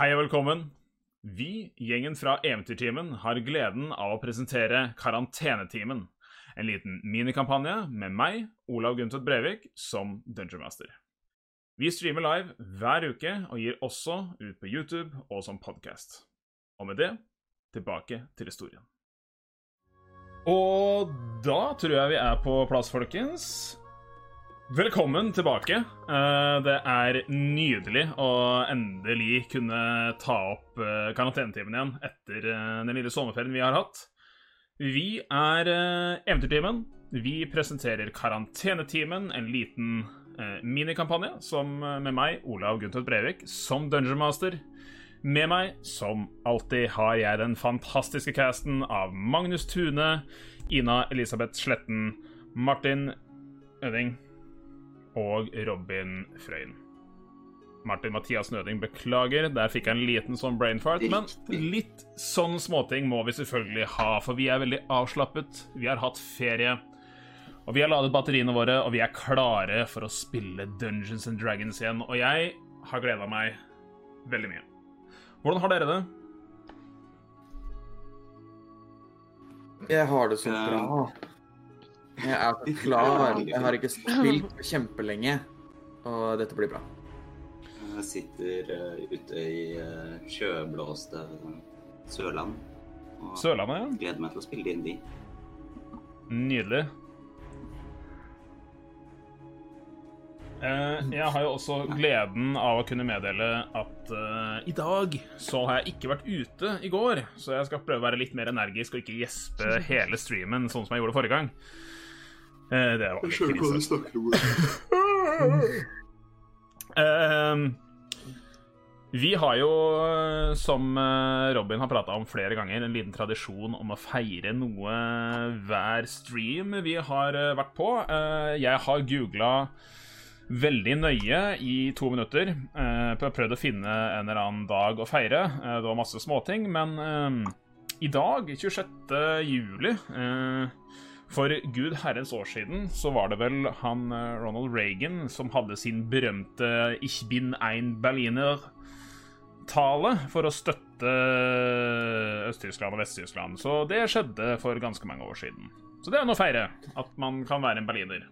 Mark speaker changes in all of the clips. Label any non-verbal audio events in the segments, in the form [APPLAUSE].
Speaker 1: Hei og velkommen. Vi, gjengen fra Eventyrtimen, har gleden av å presentere Karantenetimen. En liten minikampanje med meg, Olav Gundtvedt Brevik, som Dungeon Master. Vi streamer live hver uke og gir også ut på YouTube og som podkast. Og med det tilbake til historien. Og da tror jeg vi er på plass, folkens. Velkommen tilbake. Eh, Det er nydelig å endelig kunne ta opp eh, karantenetimen igjen etter eh, den lille sommerferien vi har hatt. Vi er Eventyrtimen. Vi presenterer Karantenetimen, en liten minikampanje som med meg, Olav Guntvedt Brevik, som Dungeon Master. Med meg, som alltid, har jeg den fantastiske casten av Magnus Tune, Ina Elisabeth Sletten, Martin Øding og Robin Frøyen. Martin Mathias Nøding, beklager. Der fikk jeg en liten sånn brain fart. Men litt sånn småting må vi selvfølgelig ha, for vi er veldig avslappet. Vi har hatt ferie. Og vi har ladet batteriene våre, og vi er klare for å spille Dungeons and Dragons igjen. Og jeg har gleda meg veldig mye. Hvordan har dere det?
Speaker 2: Jeg har det så bra. Jeg er så klar. Jeg har ikke spilt på kjempelenge. Og dette blir bra.
Speaker 3: Jeg sitter eh, ute i uh, sjøblåste Sørland og
Speaker 1: Sørlandet?
Speaker 3: gleder meg til å spille D&D.
Speaker 1: Nydelig. Eh, jeg har jo også gleden av å kunne meddele at uh, i dag så har jeg ikke vært ute i går, så jeg skal prøve å være litt mer energisk og ikke gjespe hele streamen sånn som jeg gjorde forrige gang. Eh, det var litt krise.
Speaker 3: snakker om. [LAUGHS]
Speaker 1: Eh, vi har jo, eh, som Robin har prata om flere ganger, en liten tradisjon om å feire noe hver stream vi har vært på. Jeg har googla veldig nøye i to minutter. eh, Jeg å finne en eller annen dag å feire. Det var masse småting, men i dag, 26. juli eh, for gud herrens år siden så var det vel han eh, Ronald Reagan som hadde sin berømte Ich bin ein Berliner-tale for å støtte Øst-Tyskland og Vest-Tyskland. Så det skjedde for ganske mange år siden. Så det er noe å feire. At man kan være en berliner.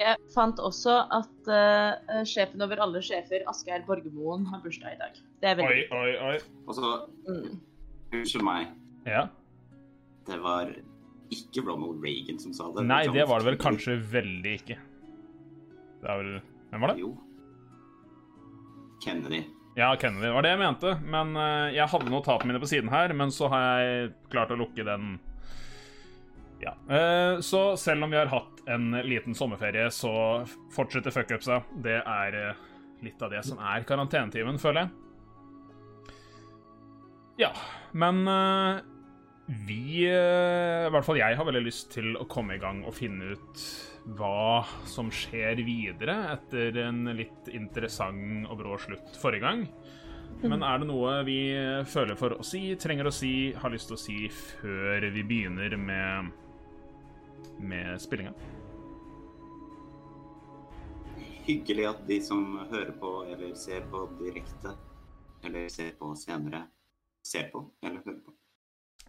Speaker 4: Jeg fant også at uh, sjefen over alle sjefer, Asgeir Borgermoen, har bursdag i dag. Det er
Speaker 1: Oi,
Speaker 4: veldig
Speaker 1: oi, oi.
Speaker 3: Og så,
Speaker 4: mm.
Speaker 3: unnskyld meg,
Speaker 1: Ja.
Speaker 3: det var ikke Ronald Reagan som sa det.
Speaker 1: Nei, det var det vel kanskje veldig ikke. Det er vel Hvem var det?
Speaker 3: Jo. Kennedy.
Speaker 1: Ja, Kennedy. Det var det jeg mente. Men eh, jeg hadde notatene mine på siden her, men så har jeg klart å lukke den Ja. Eh, så selv om vi har hatt en liten sommerferie, så fortsetter fuckupsa. Det er eh, litt av det som er karantenetimen, føler jeg. Ja, men vi eh, I hvert fall jeg har veldig lyst til å komme i gang og finne ut hva som skjer videre etter en litt interessant og brå slutt forrige gang. Men er det noe vi føler for å si, trenger å si, har lyst til å si før vi begynner med, med spillinga?
Speaker 3: Hyggelig at de som hører på eller ser på direkte, eller ser på senere, ser på eller hører på.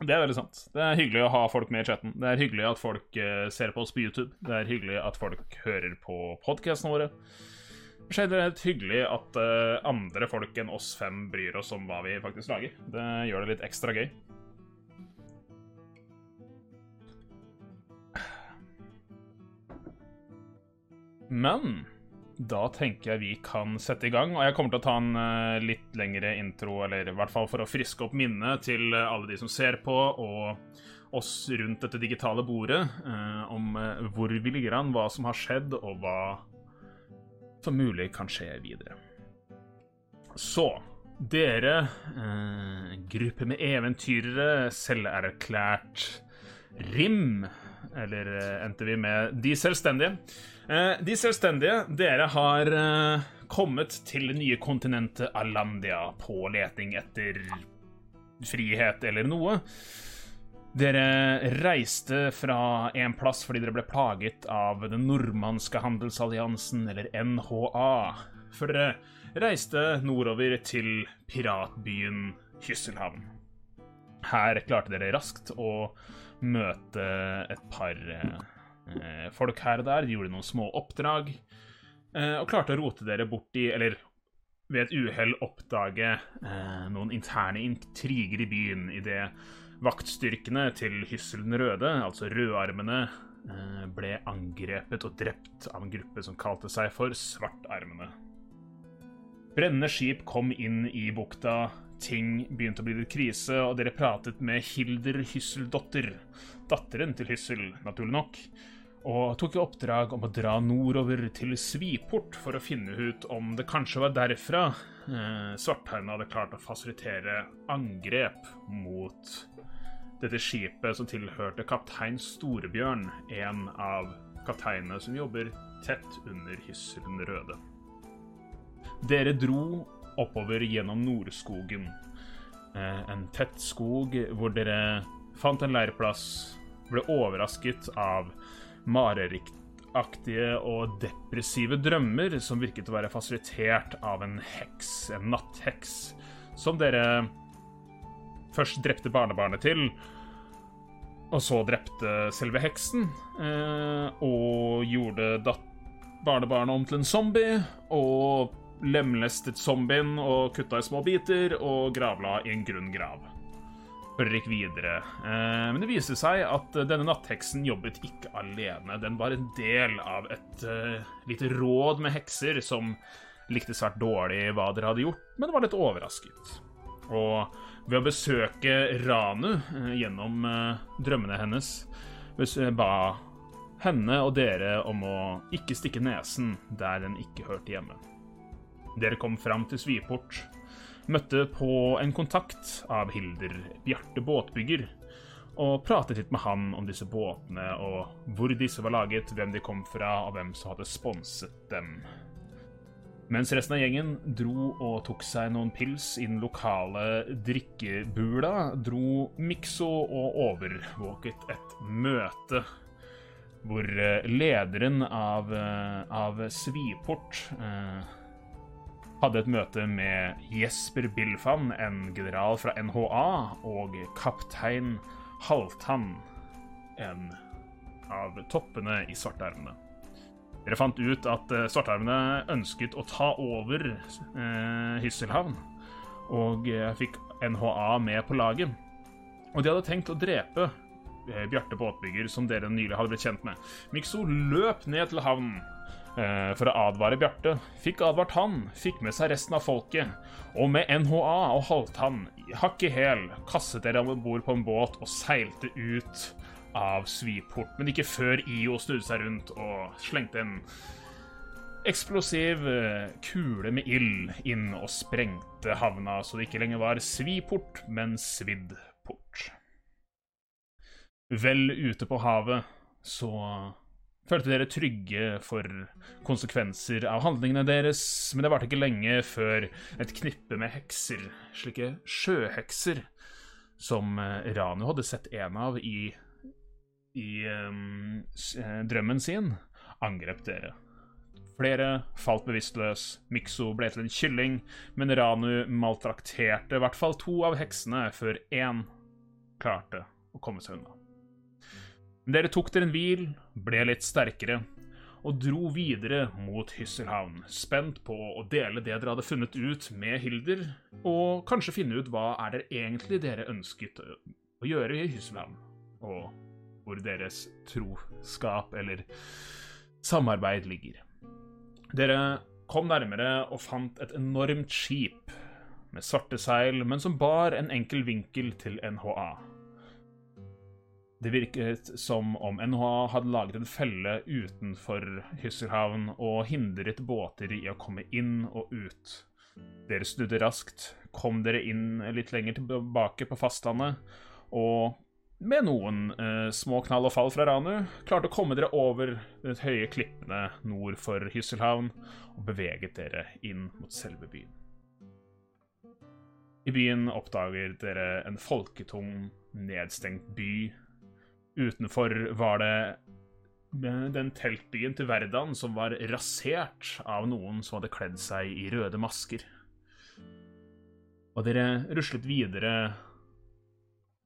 Speaker 1: Det er veldig sant. Det er hyggelig å ha folk med i chatten. Det er hyggelig at folk eh, ser på oss på YouTube. Det er hyggelig at folk hører på podkastene våre. Generelt hyggelig at eh, andre folk enn oss fem bryr oss om hva vi faktisk lager. Det gjør det litt ekstra gøy. Men da tenker jeg vi kan sette i gang, og jeg kommer til å ta en eh, litt lengre intro, eller i hvert fall for å friske opp minnet til eh, alle de som ser på, og oss rundt dette digitale bordet, eh, om hvor vi ligger an, hva som har skjedd, og hva som mulig kan skje videre. Så dere, eh, gruppe med eventyrere, selverklært Rim, eller eh, endte vi med De selvstendige. Eh, de selvstendige, dere har eh, kommet til det nye kontinentet Alandia på leting etter frihet eller noe. Dere reiste fra en plass fordi dere ble plaget av den nordmannske handelsalliansen, eller NHA, For dere reiste nordover til piratbyen Kysselhavn. Her klarte dere raskt å møte et par eh, folk her og der. De gjorde noen små oppdrag, eh, og klarte å rote dere bort i Eller ved et uhell oppdage eh, noen interne intriger i byen idet vaktstyrkene til Hyssel den røde, altså rødarmene, eh, ble angrepet og drept av en gruppe som kalte seg for Svartarmene. Brennende skip kom inn i bukta, ting begynte å bli litt krise, og dere pratet med Hilder Hysseldotter, datteren til Hyssel, naturlig nok, og tok i oppdrag om å dra nordover til Sviport for å finne ut om det kanskje var derfra eh, Svartheim hadde klart å fasilitere angrep mot dette skipet som tilhørte kaptein Storebjørn, en av kapteinene som jobber tett under Hyssel den røde. Dere dro oppover gjennom Nordskogen. Eh, en tett skog hvor dere fant en leirplass, ble overrasket av marerittaktige og depressive drømmer som virket å være fasilitert av en heks, en nattheks, som dere først drepte barnebarnet til, og så drepte selve heksen, eh, og gjorde barnebarnet om til en zombie, og lemlestet zombien og kutta i små biter og gravla i en grunn grav. Hører ikke videre. Eh, men det viser seg at denne nattheksen jobbet ikke alene. Den var en del av et uh, lite råd med hekser som likte svært dårlig hva dere hadde gjort, men var litt overrasket. Og ved å besøke Ranu uh, gjennom drømmene hennes, ba henne og dere om å ikke stikke nesen der den ikke hørte hjemme. Dere kom fram til Sviport, møtte på en kontakt av Hilder Bjarte båtbygger, og pratet litt med han om disse båtene og hvor disse var laget, hvem de kom fra, og hvem som hadde sponset dem. Mens resten av gjengen dro og tok seg noen pils i den lokale drikkebula, dro Mikso og overvåket et møte hvor eh, lederen av, eh, av Sviport eh, hadde et møte med Jesper Bilfan, en general fra NHA, og kaptein Halvtann, en av toppene i Svartarmene. Dere fant ut at Svartearmene Svartarmene ønsket å ta over eh, Hysselhavn, og eh, fikk NHA med på laget. Og de hadde tenkt å drepe eh, Bjarte Båtbygger, som dere nylig hadde blitt kjent med. Mikso løp ned til havnen Eh, for å advare Bjarte. Fikk advart han, fikk med seg resten av folket. Og med NHA og Halvtann hakk i hæl kastet dere om bord på en båt og seilte ut av Sviport. Men ikke før IO snudde seg rundt og slengte en eksplosiv eh, kule med ild inn og sprengte havna, så det ikke lenger var Sviport, men Sviddport. Vel ute på havet så følte dere trygge for konsekvenser av handlingene deres, men det varte ikke lenge før et knippe med hekser, slike sjøhekser, som eh, Ranu hadde sett en av i, i um, drømmen sin, angrep dere. Flere falt bevisstløs, Mikso ble til en kylling, men Ranu maltrakterte i hvert fall to av heksene før én klarte å komme seg unna. Dere tok dere en hvil, ble litt sterkere, og dro videre mot Hysselhavn, spent på å dele det dere hadde funnet ut med Hilder, og kanskje finne ut hva er det egentlig dere ønsket å gjøre i Hysselhavn, og hvor deres troskap eller samarbeid ligger. Dere kom nærmere og fant et enormt skip med svarte seil, men som bar en enkel vinkel til NHA. Det virket som om NHA hadde laget en felle utenfor Hysselhavn og hindret båter i å komme inn og ut. Dere snudde raskt, kom dere inn litt lenger tilbake på fastlandet, og med noen eh, små knall og fall fra Ranu klarte å komme dere over de høye klippene nord for Hysselhavn og beveget dere inn mot selve byen. I byen oppdager dere en folketung, nedstengt by Utenfor var det den teltbyen til Verdan som var rasert av noen som hadde kledd seg i røde masker. Og dere ruslet videre.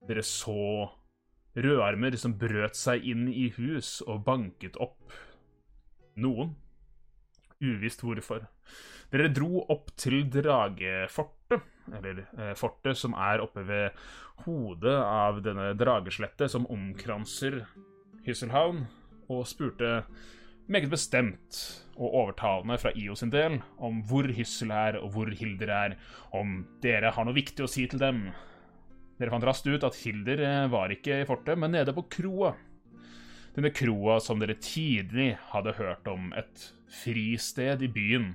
Speaker 1: Dere så rødarmer som brøt seg inn i hus og banket opp noen. Uvisst hvorfor. Dere dro opp til Dragefortet, eller eh, fortet som er oppe ved hodet av denne drageslettet som omkranser Hysselhavn, og spurte meget bestemt og overtalende fra IO sin del om hvor Hyssel er og hvor Hilder er, om dere har noe viktig å si til dem. Dere fant raskt ut at Hilder eh, var ikke i fortet, men nede på kroa. Denne kroa som dere tidlig hadde hørt om, et fristed i byen.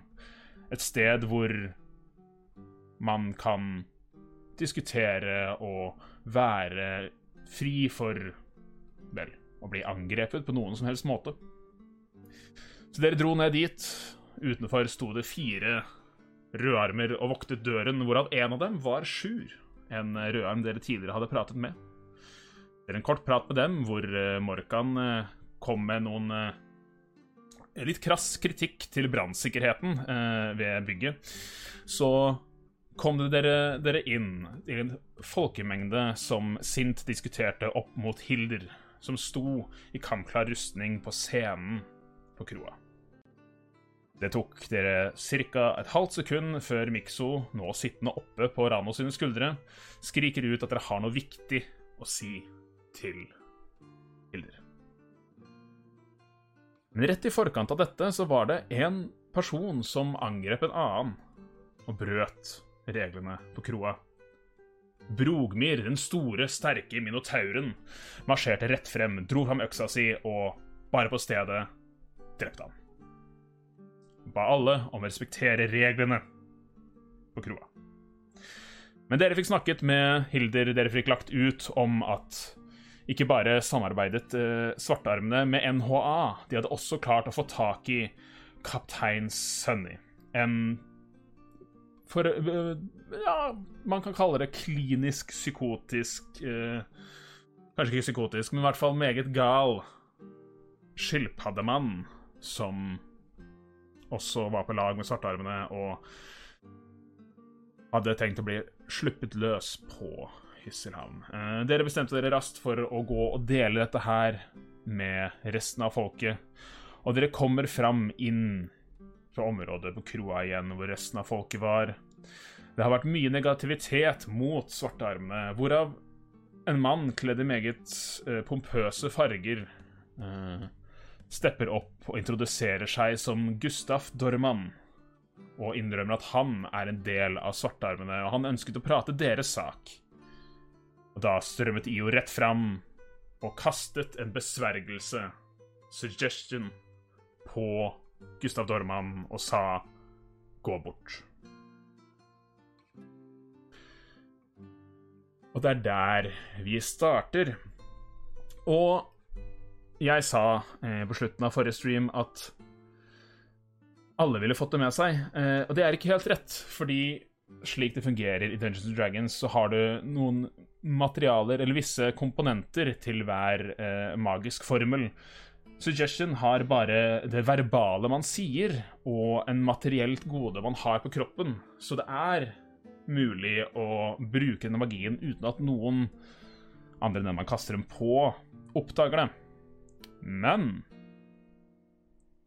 Speaker 1: Et sted hvor man kan diskutere og være fri for vel, å bli angrepet på noen som helst måte. Så dere dro ned dit. Utenfor sto det fire rødarmer og voktet døren, hvorav en av dem var Sjur, en rødarm dere tidligere hadde pratet med. Det er en kort prat med dem, hvor eh, Morkan eh, kom med noen eh, litt krass kritikk til brannsikkerheten ved bygget. Så kom dere, dere inn i en folkemengde som sint diskuterte opp mot Hilder, som sto i kampklar rustning på scenen på kroa. Det tok dere ca. et halvt sekund før Mikso, nå sittende oppe på Rano sine skuldre, skriker ut at dere har noe viktig å si til Hilder. Men rett i forkant av dette så var det en person som angrep en annen og brøt reglene på kroa. Brogmir, den store, sterke minotauren, marsjerte rett frem, dro fram øksa si og, bare på stedet, drepte han. Ba alle om å respektere reglene på kroa. Men dere fikk snakket med Hilder, dere fikk lagt ut om at ikke bare samarbeidet eh, svartarmene med NHA, de hadde også klart å få tak i kaptein Sunny. En For eh, Ja, man kan kalle det klinisk psykotisk eh, Kanskje ikke psykotisk, men i hvert fall meget gal skilpaddemann som også var på lag med svartarmene og hadde tenkt å bli sluppet løs på Hysselhavn. Eh, dere bestemte dere raskt for å gå og dele dette her med resten av folket, og dere kommer fram inn fra området på kroa igjen hvor resten av folket var. Det har vært mye negativitet mot svartearmene, hvorav en mann kledd i meget eh, pompøse farger eh, stepper opp og introduserer seg som Gustaf Dorman, og innrømmer at han er en del av svartearmene, og han ønsket å prate deres sak. Og da strømmet IO rett fram og kastet en besvergelse, suggestion, på Gustav Dorman og sa 'gå bort'. Og det er der vi starter. Og jeg sa eh, på slutten av forrige stream at alle ville fått det med seg. Eh, og det er ikke helt rett, fordi slik det fungerer i Dungeons and Dragons, så har du noen materialer eller visse komponenter til hver eh, magisk formel. Suggestion har bare det verbale man sier, og en materielt gode man har på kroppen. Så det er mulig å bruke denne magien uten at noen andre enn den man kaster dem på, oppdager det. Men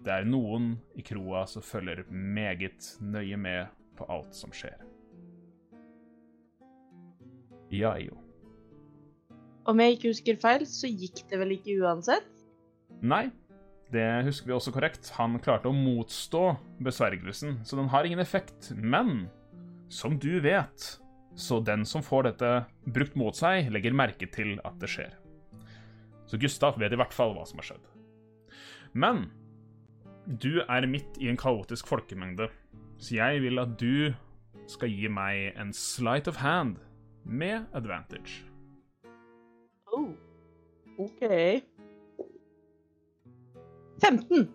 Speaker 1: det er noen i kroa som følger meget nøye med på alt som skjer. Ja, jo.
Speaker 4: Om jeg ikke husker feil, så gikk det vel ikke uansett?
Speaker 1: Nei, det husker vi også korrekt. Han klarte å motstå besvergelsen, så den har ingen effekt. Men som du vet, så den som får dette brukt mot seg, legger merke til at det skjer. Så Gustav vet i hvert fall hva som har skjedd. Men du er midt i en kaotisk folkemengde, så jeg vil at du skal gi meg en slight of hand med advantage.
Speaker 4: Oh. OK. 15.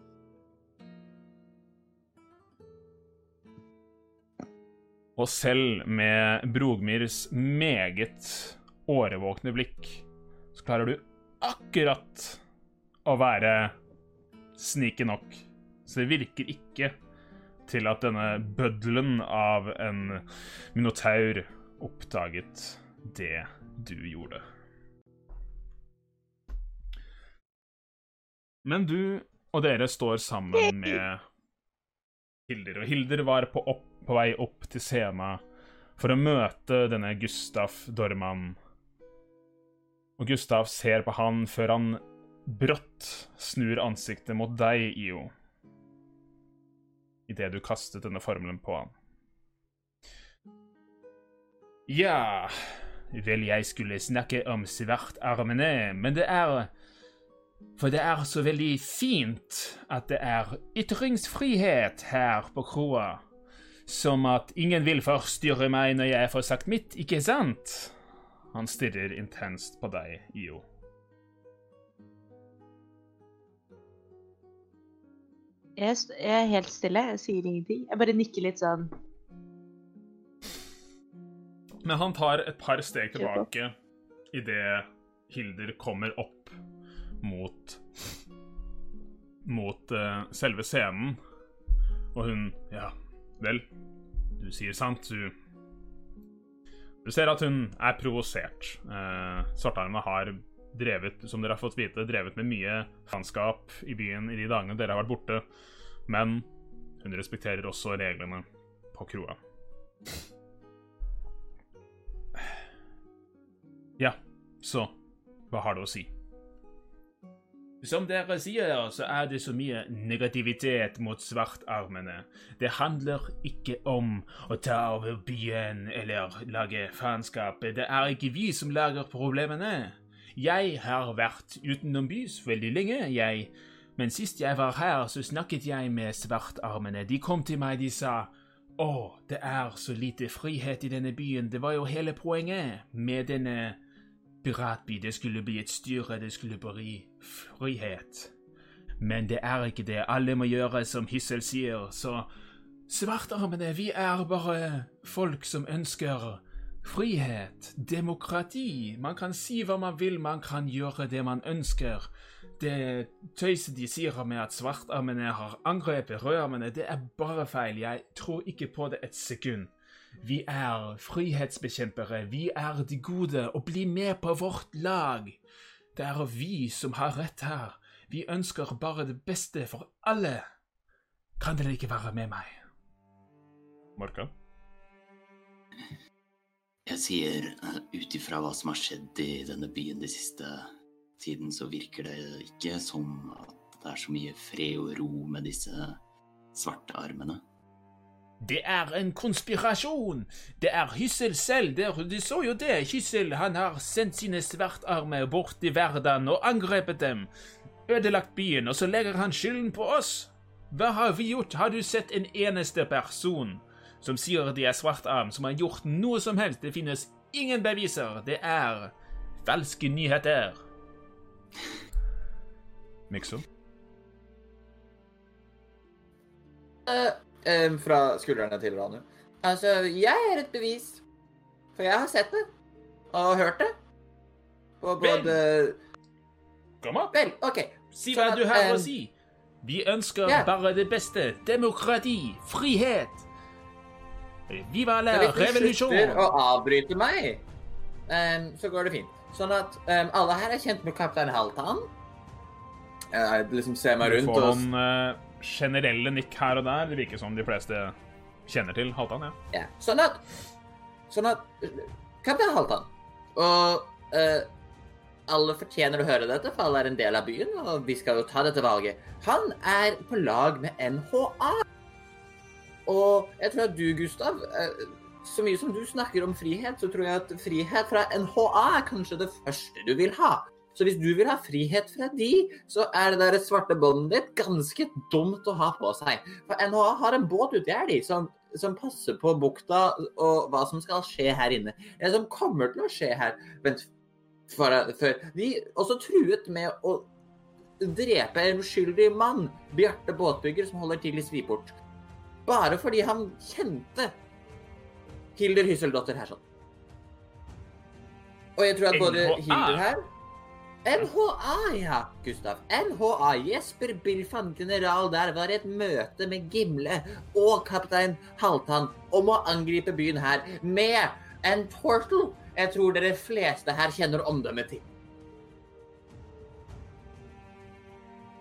Speaker 1: Og selv med Brogmirs meget årevåkne blikk, så klarer du akkurat å være snike nok. Så det virker ikke til at denne bøddelen av en minotaur oppdaget det du gjorde. Men du og dere står sammen med Hilder, og Hilder var på, opp, på vei opp til scenen for å møte denne Gustaf Dorman. Og Gustav ser på han før han brått snur ansiktet mot deg, Io. Idet du kastet denne formelen på han. Ja Vel, jeg skulle snakke om svartarmene, men det er For det er så veldig fint at det er ytringsfrihet her på kroa. Som at ingen vil forstyrre meg når jeg får sagt mitt, ikke sant? Han stirrer intenst på deg, Io.
Speaker 4: Jeg, jeg er helt stille, jeg sier ingenting. Jeg bare nikker litt sånn.
Speaker 1: Men han tar et par steg tilbake idet Hilder kommer opp mot Mot uh, selve scenen. Og hun Ja, vel, du sier sant, du Du ser at hun er provosert. Uh, Svartarmene har drevet, som dere har fått vite, drevet med mye faenskap i byen i de dagene dere har vært borte, men hun respekterer også reglene på kroa. Ja, så hva har du å si? Som dere sier, så er det så mye negativitet mot svartarmene. Det handler ikke om å ta over byen eller lage faenskap. Det er ikke vi som lager problemene. Jeg har vært utenombyrs veldig lenge, jeg. Men sist jeg var her, så snakket jeg med svartarmene. De kom til meg, de sa å, det er så lite frihet i denne byen. Det var jo hele poenget med denne piratby. Det skulle bli et styre, det skulle bli frihet. Men det er ikke det. Alle må gjøre som Hyssel sier, så Svartarmene, vi er bare folk som ønsker frihet, demokrati. Man kan si hva man vil, man kan gjøre det man ønsker. Det tøyset de sier med at svartarmene har angrepet rødarmene, det er bare feil. Jeg tror ikke på det et sekund. Vi er frihetsbekjempere, vi er de gode, og bli med på vårt lag. Det er vi som har rett her. Vi ønsker bare det beste for alle. Kan dere ikke være med meg? Marka?
Speaker 3: Jeg sier eh, ut ifra hva som har skjedd i denne byen de siste tiden, så virker det ikke som at det er så mye fred og ro med disse svarte armene.
Speaker 1: Det er en konspirasjon! Det er Hyssel selv, der, du så jo det. Hyssel han har sendt sine svartarmer bort i verden og angrepet dem. Ødelagt byen, og så legger han skylden på oss. Hva har vi gjort? Har du sett en eneste person som sier de er svartarm, som har gjort noe som helst? Det finnes ingen beviser. Det er falske nyheter. Mikso?
Speaker 2: Eh, fra skuldrene til Ranu. Altså, jeg er et bevis. For jeg har sett det. Og hørt det.
Speaker 1: Vel.
Speaker 2: både
Speaker 1: Kom opp!
Speaker 2: Vel, OK.
Speaker 1: Si
Speaker 2: Sånn
Speaker 1: hva du har å si. Vi ønsker
Speaker 2: ja.
Speaker 1: bare det beste. Demokrati, frihet. Viva la
Speaker 2: revolusjon. hvis du slutter å avbryte meg, um, så går det fint. Sånn at um, alle her er kjent med kaptein Halvdan. Jeg liksom ser meg rundt og
Speaker 1: eh, generelle nikk her og der. Det virker som de fleste kjenner til Halvdan, ja.
Speaker 2: Ja. Sånn at Sånn at Kaptein Halvdan Og uh, alle fortjener å høre dette, for alle er en del av byen, og vi skal jo ta dette valget. Han er på lag med NHA. Og jeg tror at du, Gustav uh, Så mye som du snakker om frihet, så tror jeg at frihet fra NHA er kanskje det første du vil ha. Så hvis du vil ha frihet fra de, så er det der svarte båndet ditt ganske dumt å ha på seg. For NHA har en båt uti her, de, som, som passer på bukta og hva som skal skje her inne. Det som kommer til å skje her Vent, for, for De også truet med å drepe en uskyldig mann, Bjarte båtbygger, som holder til i Sviport. Bare fordi han kjente Hilder Hysseldotter her sånn. Og jeg tror at både? Hilder her NHA, ja, Gustav. NHA. Jesper Bilfan, general der, var i et møte med Gimle og kaptein Halvdan om å angripe byen her med en portal jeg tror dere fleste her kjenner omdømmet til.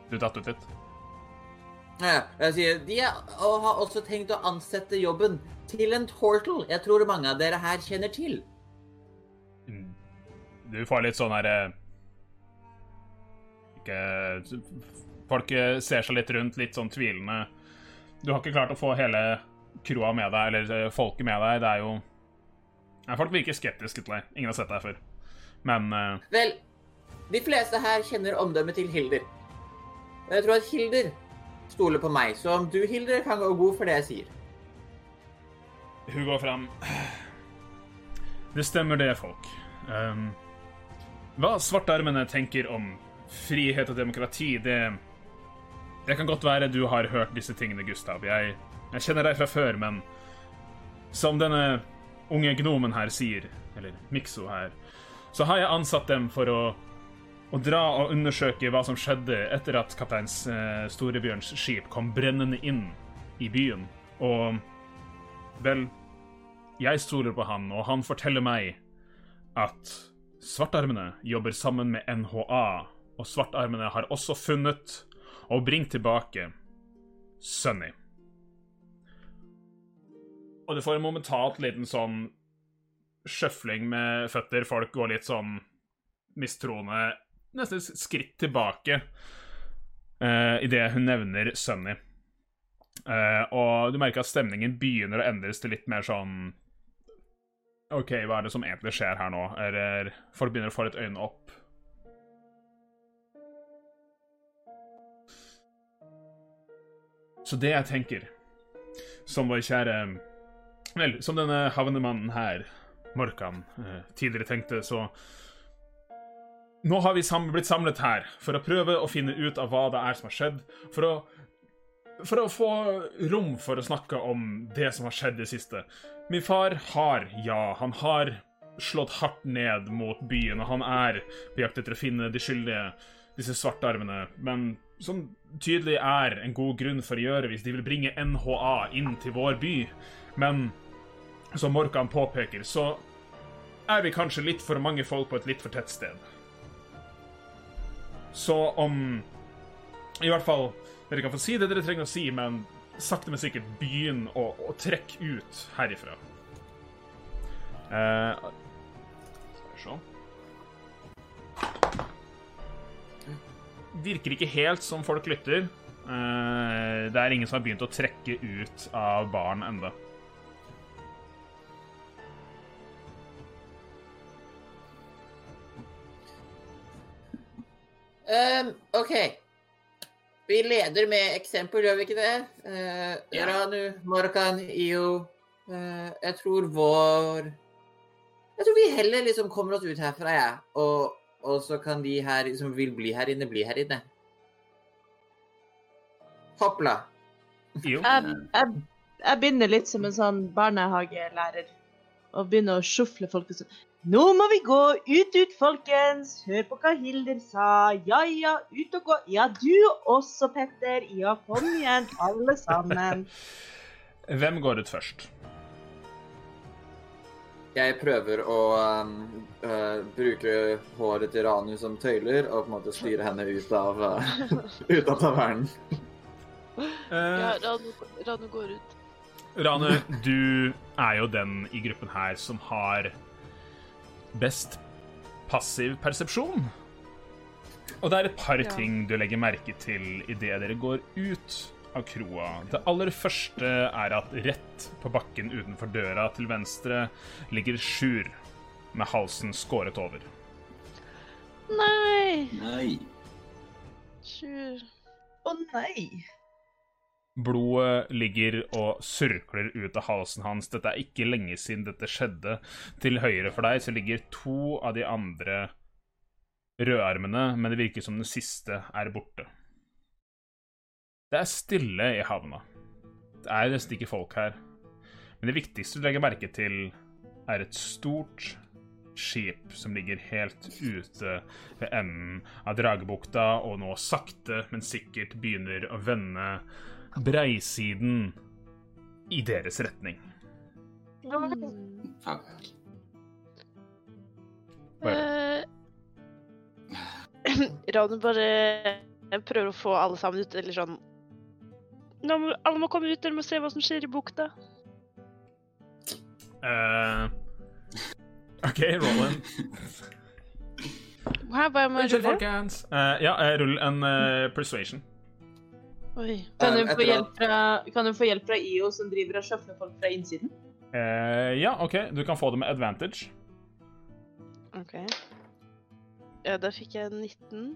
Speaker 1: Du datt ut litt.
Speaker 2: Ja, jeg sier, De har også tenkt å ansette jobben til en tortle jeg tror mange av dere her kjenner til.
Speaker 1: Mm. Du får litt sånn her eh, Ikke Folk ser seg litt rundt, litt sånn tvilende. Du har ikke klart å få hele kroa med deg, eller eh, folket med deg. Det er jo Nei, Folk virker skeptiske til deg. Ingen har sett deg før. Men uh...
Speaker 2: Vel, de fleste her kjenner omdømmet til Hilder. Og jeg tror at Hilder stoler på meg, så om du, Hilder, kan gå god for det jeg sier.
Speaker 1: hun går fram. Det stemmer det, folk. Um, hva svartarmene tenker om frihet og demokrati, det Det kan godt være du har hørt disse tingene, Gustav. Jeg, jeg kjenner deg fra før, men som denne unge gnomen her sier, eller Mikso her, så har jeg ansatt dem for å, å dra og undersøke hva som skjedde etter at kaptein eh, Storebjørns skip kom brennende inn i byen. Og vel, jeg stoler på han, og han forteller meg at svartarmene jobber sammen med NHA, og svartarmene har også funnet og bringt tilbake Sunny. Og du får en momentalt liten sånn sjøfling med føtter. Folk går litt sånn mistroende, nesten skritt tilbake uh, idet hun nevner Sunny. Uh, og du merker at stemningen begynner å endres til litt mer sånn OK, hva er det som egentlig skjer her nå? Eller folk begynner å få litt øynene opp. Så det jeg tenker, som vår kjære Vel, som denne havnemannen her, Morkan, eh, tidligere tenkte, så Nå har vi sam blitt samlet her for å prøve å finne ut av hva det er som har skjedd, for å for å få rom for å snakke om det som har skjedd i det siste. Min far har, ja, han har slått hardt ned mot byen, og han er på jakt etter å finne de skyldige, disse svartarvene, men som tydelig er en god grunn for å gjøre hvis de vil bringe NHA inn til vår by. Men som Morkan påpeker, så er vi kanskje litt for mange folk på et litt for tett sted. Så om I hvert fall dere kan få si det dere trenger å si, men sakte, men sikkert begynn å, å trekke ut herifra. Eh, skal vi se Virker ikke helt som folk lytter. Eh, det er ingen som har begynt å trekke ut av baren enda.
Speaker 2: Um, OK. Vi leder med eksempel, gjør vi ikke det? Uh,
Speaker 3: Ja.
Speaker 2: Ranu, Morkan, Io uh, Jeg tror vår Jeg tror vi heller liksom kommer oss ut herfra, jeg. Ja. Og, og så kan de her som vil bli her inne, bli her inne. Hoppla.
Speaker 1: Jo.
Speaker 4: Jeg, jeg, jeg begynner litt som en sånn barnehagelærer. Og begynner å sjufle folk og sånn. Nå må vi gå! Ut, ut, folkens! Hør på hva Hilder sa. Ja, ja, ut og gå. Ja, du også, Petter. Ja, kom igjen, alle sammen.
Speaker 1: Hvem går ut først?
Speaker 2: Jeg prøver å um, uh, bruke håret til Ranu som tøyler og på en måte styre henne ut av, uh, [LAUGHS] ut av tavernen.
Speaker 1: Eh,
Speaker 5: Ja, Ranu, Ranu går ut.
Speaker 1: Rane, du er jo den i gruppen her som har best passiv persepsjon. Og det er et par
Speaker 5: Ja.
Speaker 1: ting du legger merke til idet dere går ut av kroa. Det aller første er at rett på bakken utenfor døra til venstre ligger Sjur med halsen skåret over.
Speaker 5: Nei!
Speaker 3: Nei.
Speaker 5: Sjur.
Speaker 4: Å nei!
Speaker 1: Blodet ligger og surkler ut av halsen hans. Dette er ikke lenge siden dette skjedde. Til høyre for deg så ligger to av de andre rødarmene, men det virker som den siste er borte. Det er stille i havna. Det er nesten ikke folk her. Men det viktigste du legger merke til, er et stort, skip som ligger helt ute ved enden av Dragebukta, og nå sakte, men sikkert begynner å vende breisiden i deres retning.
Speaker 3: Fuck.
Speaker 5: Eh, [CLEARS THROAT] Ravne bare prøver å få alle sammen ut, eller sånn må, Alle må komme ut, dere må se hva som skjer i bukta.
Speaker 1: Uh, OK, roll in.
Speaker 5: Hæ, hva må jeg rulle?
Speaker 1: Eh, ja, eh, rull en uh, persuasion.
Speaker 5: Oi.
Speaker 4: Kan du, få hjelp fra, kan du få hjelp fra IO, som driver og sjøfler folk fra innsiden?
Speaker 1: Eh, ja, OK, du kan få det med advantage.
Speaker 5: OK. Ja, da fikk jeg 19.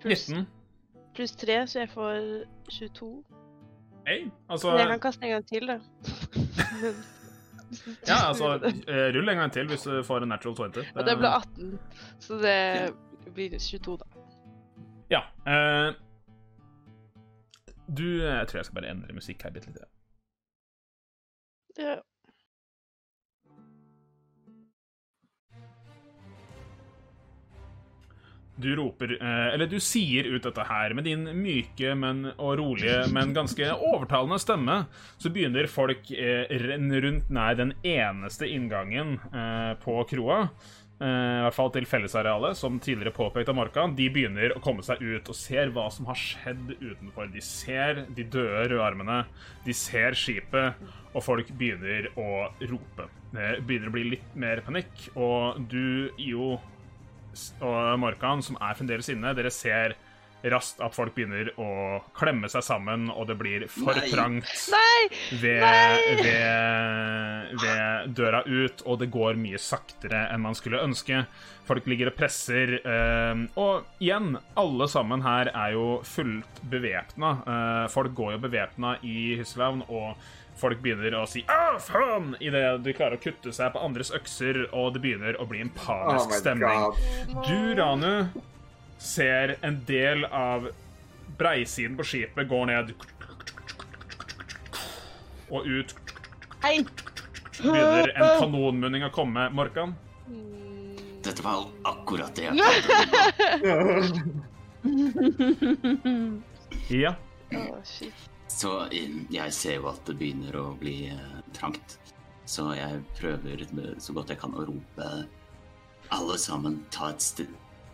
Speaker 5: Pluss
Speaker 1: 19.
Speaker 5: pluss 3, så jeg får 22.
Speaker 1: Hey, altså
Speaker 5: Men jeg kan kaste en gang til, da. Men, [LAUGHS]
Speaker 1: Ja, altså eh, Rull en gang til hvis du får en natural 20.
Speaker 5: Og det ble 18, så det blir 22, da.
Speaker 1: Ja. eh, du Jeg tror jeg skal bare endre musikk her bitte litt.
Speaker 5: Ja.
Speaker 1: Du roper eh, Eller du sier ut dette her med din myke, men og rolige, men ganske overtalende stemme. Så begynner folk eh, rundt nær den eneste inngangen eh, på kroa. I hvert fall til fellesarealet, som tidligere påpekt av Morkan. De begynner å komme seg ut og ser hva som har skjedd utenfor. De ser de døde rødarmene, de ser skipet, og folk begynner å rope. Det begynner å bli litt mer panikk, og du, Jo og Morkan, som er fremdeles inne, dere ser raskt at folk begynner å klemme seg sammen, og det blir for
Speaker 3: Nei.
Speaker 1: trangt
Speaker 5: Nei!
Speaker 1: ved,
Speaker 5: Nei!
Speaker 1: ved, ved døra ut, og det går mye saktere enn man skulle ønske. Folk ligger og presser, eh, og igjen, alle sammen her er jo fullt bevæpna. Eh, folk går jo bevæpna i Hyslavn, og folk begynner å si 'Å, faen!' idet de klarer å kutte seg på andres økser, og det begynner å bli en panisk
Speaker 2: oh
Speaker 1: stemning.
Speaker 2: god.
Speaker 1: Du, Ranu, ser en del av breisiden på skipet går ned og ut
Speaker 4: Hei!
Speaker 1: begynner en kanonmunning å komme. Morkan?
Speaker 3: Dette var akkurat det jeg på.
Speaker 1: Ja.
Speaker 5: Oh, shit.
Speaker 3: Så eh, jeg ser jo at det begynner å bli eh, trangt. Så jeg prøver så godt jeg kan å rope alle sammen ta, et st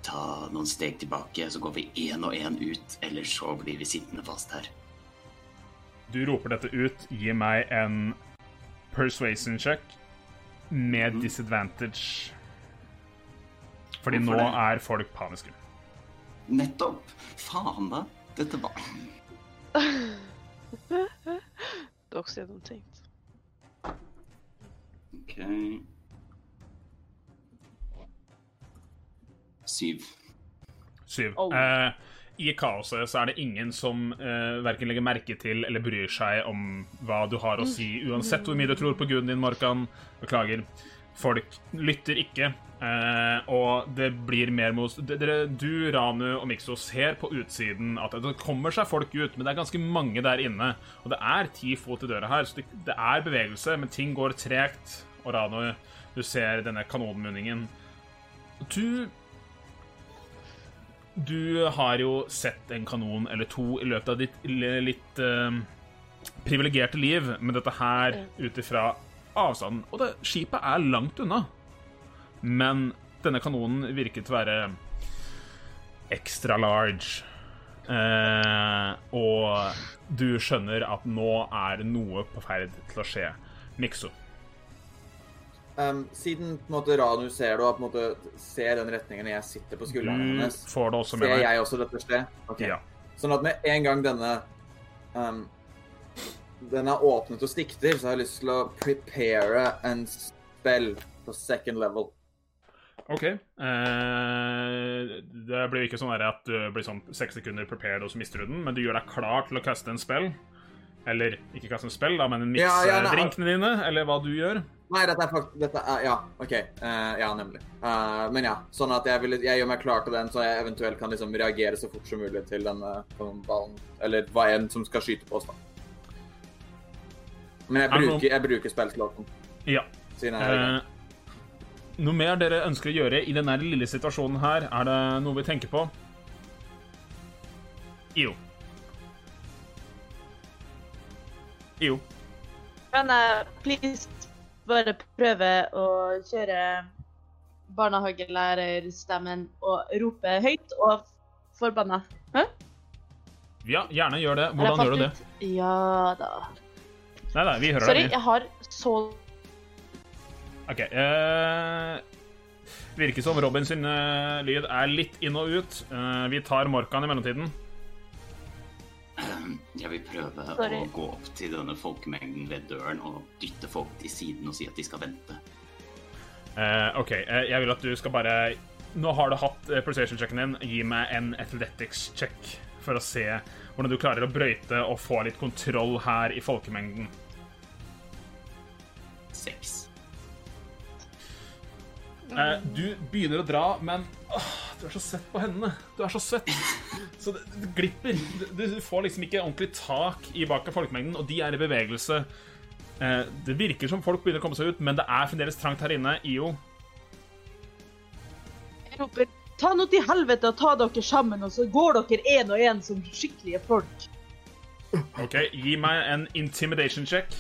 Speaker 3: ta noen steg tilbake, så går vi én og én ut, eller så blir vi sittende fast her.
Speaker 1: Du roper dette ut. Gi meg en persuasion check med disadvantage. Fordi nå
Speaker 3: det?
Speaker 1: er folk paniske.
Speaker 3: Nettopp! Faen, da. Dette var [LAUGHS] [LAUGHS]
Speaker 5: Det er også gjennomtenkt.
Speaker 3: OK Syv.
Speaker 1: Syv.
Speaker 4: Oh.
Speaker 1: Eh, I kaoset så er det ingen som eh, verken legger merke til eller bryr seg om hva du har å si, uansett hvor mye du tror på guden din, Morkan. Beklager. Folk lytter ikke. Eh, og det blir mer mos... dere, Du, Ranu og Mikso ser på utsiden at det kommer seg folk ut, men det er ganske mange der inne. Og det er ti fot i døra her, så det, det er bevegelse, men ting går tregt. Og Ranu, du ser denne kanonmunningen. Du du har jo sett en kanon eller to i løpet av ditt litt uh, privilegerte liv, men dette her ut ifra avstanden Og det, skipet er langt unna. Men denne kanonen virket å være extra large. Eh, og du skjønner at nå er noe på ferd til å skje. Mikso.
Speaker 2: Um, siden på en måte Ranu ser det, og på en måte ser den retningen jeg sitter på skulderen hennes, ser jeg også dette skje? Okay.
Speaker 1: Ja.
Speaker 2: Sånn at med en gang denne um, Den er åpnet og stikker til, så har lyst til å prepare en spell på second level.
Speaker 1: OK. Eh, det blir ikke sånn at du blir sånn seks sekunder prepared, og så mister du den, men du gjør deg klar til å kaste en spell. Eller ikke kaste en spell, da, men mikse
Speaker 2: Ja, ja,
Speaker 1: drinkene dine, eller hva du gjør.
Speaker 2: Nei, dette er faktisk dette er, Ja, OK. Uh, ja, nemlig. Uh, men ja, sånn at jeg, vil, jeg gjør meg klar til den, så jeg eventuelt kan liksom reagere så fort som mulig til denne ballen. Eller hva enn som skal skyte på oss, da. Men jeg
Speaker 1: Er
Speaker 2: bruker, jeg bruker spillslåten,
Speaker 1: Ja.
Speaker 2: siden jeg er i gang.
Speaker 1: Eh, noe mer dere ønsker å gjøre i denne lille situasjonen her? Er det noe vi tenker på? Jo. Jo.
Speaker 4: Kan jeg please bare prøve å kjøre barnehagelærerstemmen og rope høyt og forbanna? Hæ?
Speaker 1: Ja, gjerne gjør det. Hvordan gjør du det?
Speaker 4: Ja da.
Speaker 1: Nei, nei, vi hører
Speaker 4: Sorry,
Speaker 1: deg. Sorry,
Speaker 4: jeg har så
Speaker 1: OK. Eh, virker som Robin sin eh, lyd er litt inn og ut. Eh, vi tar Morkan i mellomtiden. [CLEARS THROAT]
Speaker 3: Jeg vil prøve
Speaker 4: Sorry.
Speaker 3: å gå opp til denne folkemengden ved døren og dytte folk til siden og si at de skal vente.
Speaker 1: Eh, OK, eh, jeg vil at du skal bare Nå har du hatt uh, persuasion-checken din. Gi meg en athletics-check for å se hvordan du klarer å brøyte og få litt kontroll her i folkemengden.
Speaker 3: Seks.
Speaker 1: Uh, du begynner å dra, men åh, du er så svett på hendene. Du er så svett. Så det, det glipper. Du, du får liksom ikke ordentlig tak i bak av folkemengden, og de er i bevegelse. Uh, det virker som folk begynner å komme seg ut, men det er fremdeles trangt her inne. IO.
Speaker 4: Jeg roper Ta nå til helvete og ta dere sammen, og så går dere én og én som skikkelige folk.
Speaker 1: OK, gi meg en intimidation check.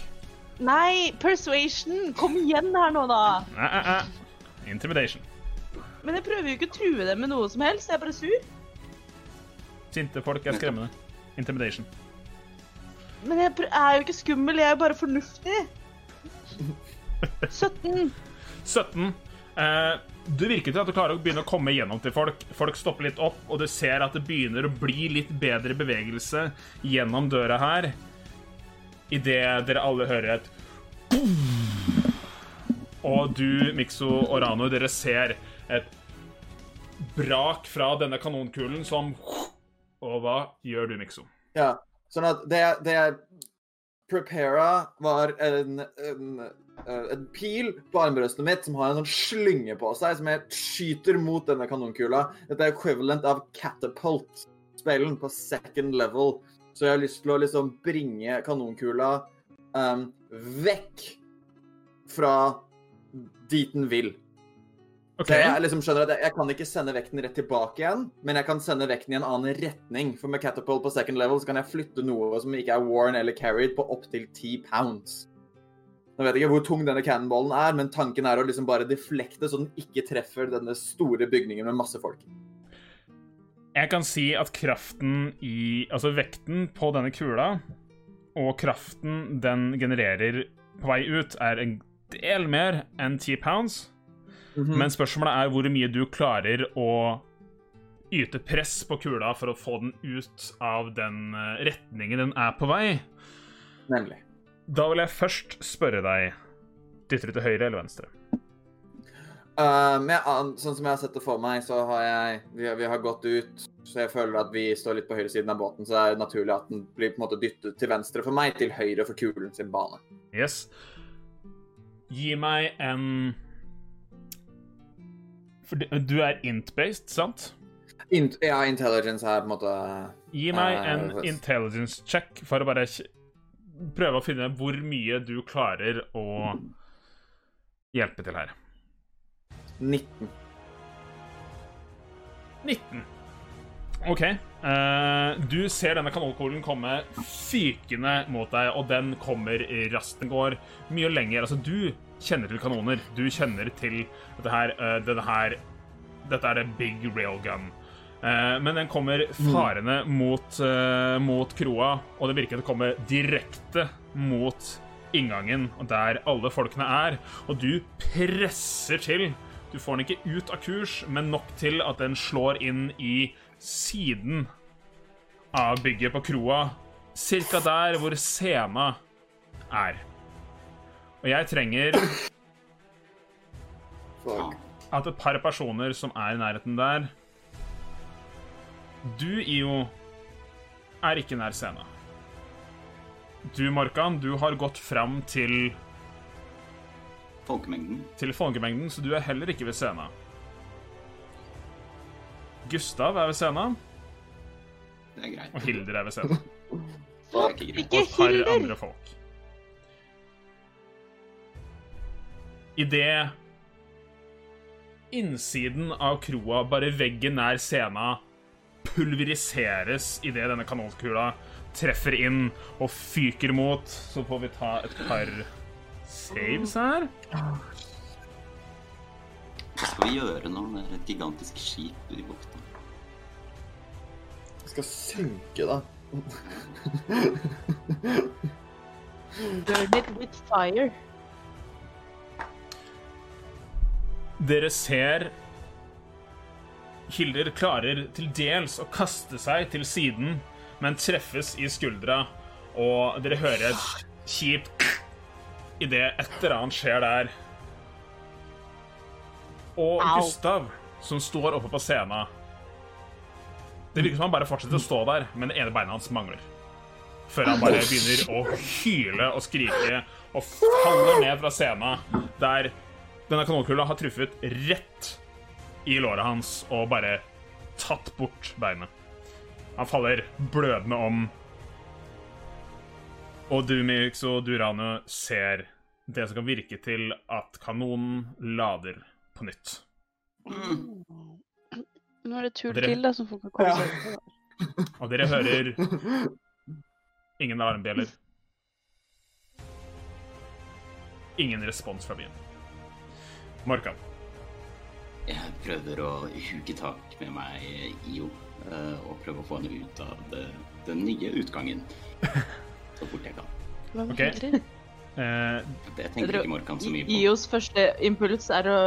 Speaker 4: Nei, persuasion! Kom igjen her nå, da.
Speaker 1: Intimidation.
Speaker 4: Men jeg prøver jo ikke å true dem med noe som helst. Jeg er bare sur.
Speaker 1: Sinte folk er skremmende. Intimidation.
Speaker 4: Men jeg er jo ikke skummel, jeg er jo bare fornuftig. 17.
Speaker 1: 17. Eh, du virker til at du klarer å begynne å komme gjennom til folk. Folk stopper litt opp, og du ser at det begynner å bli litt bedre bevegelse gjennom døra her. Idet dere alle hører et Og du, Mikso og Rano, dere ser et brak fra denne kanonkulen som Og hva gjør du, Mikso?
Speaker 2: Ja, sånn at det, det jeg prepara, var en, en, eh, en pil på armbrøstet mitt som har en sånn slynge på seg, som jeg skyter mot denne kanonkula. Dette er equivalent av catapult-spillen på second level. Så jeg har lyst til å liksom bringe kanonkula um, vekk fra dit den vil. Okay. Jeg liksom skjønner at jeg, jeg kan ikke sende vekten rett tilbake igjen, men jeg kan sende vekten i en annen retning. For med catapult på second level så kan jeg flytte noe som ikke er worn eller carried, på opptil 10 pounds. Nå vet jeg ikke hvor tung denne cannonballen er, men tanken er å liksom bare deflekte så den ikke treffer denne store bygningen med masse folk.
Speaker 1: Jeg kan si at kraften i Altså vekten på denne kula og kraften den genererer på vei ut, er en del mer enn 10 pounds.
Speaker 2: Mhm.
Speaker 1: Men spørsmålet er hvor mye du klarer å yte press på kula for å få den ut av den eh, retningen den er på vei.
Speaker 2: Nemlig.
Speaker 1: Da vil jeg først spørre deg Dytter du til høyre eller venstre?
Speaker 2: Uh, an, sånn som jeg har sett det for meg, så har jeg vi, har- vi har gått ut, så jeg føler at vi står litt på høyresiden av båten, så det er naturlig at den blir på en måte dyttet til venstre for meg, til høyre for kulen sin bane.
Speaker 1: Yes. Gi meg en For du- er int-based, sant?
Speaker 2: Int ja, intelligence er på en måte
Speaker 1: Gi meg
Speaker 2: Eh,
Speaker 1: en
Speaker 2: hva-
Speaker 1: intelligence check for å bare prøve å finne hvor mye du klarer å hjelpe til her.
Speaker 2: 19.
Speaker 1: 19. OK. Uh, du ser denne kanonkulen komme fykende mot deg, og den kommer raskt. Den går mye lenger. Altså, du kjenner til kanoner. Du kjenner til dette her, uh, denne her Dette er det big railgun. Uh, men den kommer farende mot, eh, mot kroa, og det virker at å komme direkte mot inngangen, der alle folkene er. Og du presser til. Du får den ikke ut av kurs, men nok til at den slår inn i siden av bygget på kroa. Cirka der hvor scena er. Og jeg trenger at et par personer som er i nærheten der Du, IO, er ikke nær scena. Du, Morkan, du har gått fram til,
Speaker 3: Folkemengden.
Speaker 1: til folkemengden, så du er heller ikke ved scenen. Gustav er ved scenen.
Speaker 3: Det er greit.
Speaker 1: og Hilder er ved
Speaker 3: scenen. Er ikke
Speaker 4: Hilder!
Speaker 1: Og et par
Speaker 4: Hilder!
Speaker 1: andre folk. Idet innsiden av kroa, bare veggen nær scenen, pulveriseres idet denne kanonkula treffer inn og fyker mot. Så får vi ta et par saves her.
Speaker 3: Hva skal vi gjøre nå med et gigantisk skip i bukta?
Speaker 2: Det skal synke, da.
Speaker 4: Burn it with fire.
Speaker 1: Dere ser Hilder klarer til dels å kaste seg til siden, men treffes i skuldra, og dere hører et kjipt idet et eller annet skjer der. Og
Speaker 4: Au.
Speaker 1: Gustav, som står oppe på scenen Det virker som han bare fortsetter å stå der, men det ene beinet hans mangler. Før han bare begynner å hyle og skrike og faller ned fra scenen, der denne kanonkula har truffet rett i låret hans og bare tatt bort beinet. Han faller blødende om. Og du, Mix og Durano, ser det som kan virke til at kanonen lader på nytt.
Speaker 5: Nå er det tur
Speaker 1: Dere-
Speaker 5: til, da, som folk kan komme seg ut.
Speaker 1: Og dere hører ingen alarmbjeller. Ingen respons fra byen. Morkan.
Speaker 3: Jeg prøver å huke tak med meg IO eh, og prøve å få henne ut av det, den nye utgangen [LAUGHS] så fort jeg kan.
Speaker 1: Ok.
Speaker 5: Hilder? [LAUGHS]
Speaker 1: Eh,
Speaker 3: Det tenker ikke Morkan så mye på.
Speaker 4: IOs første impuls er å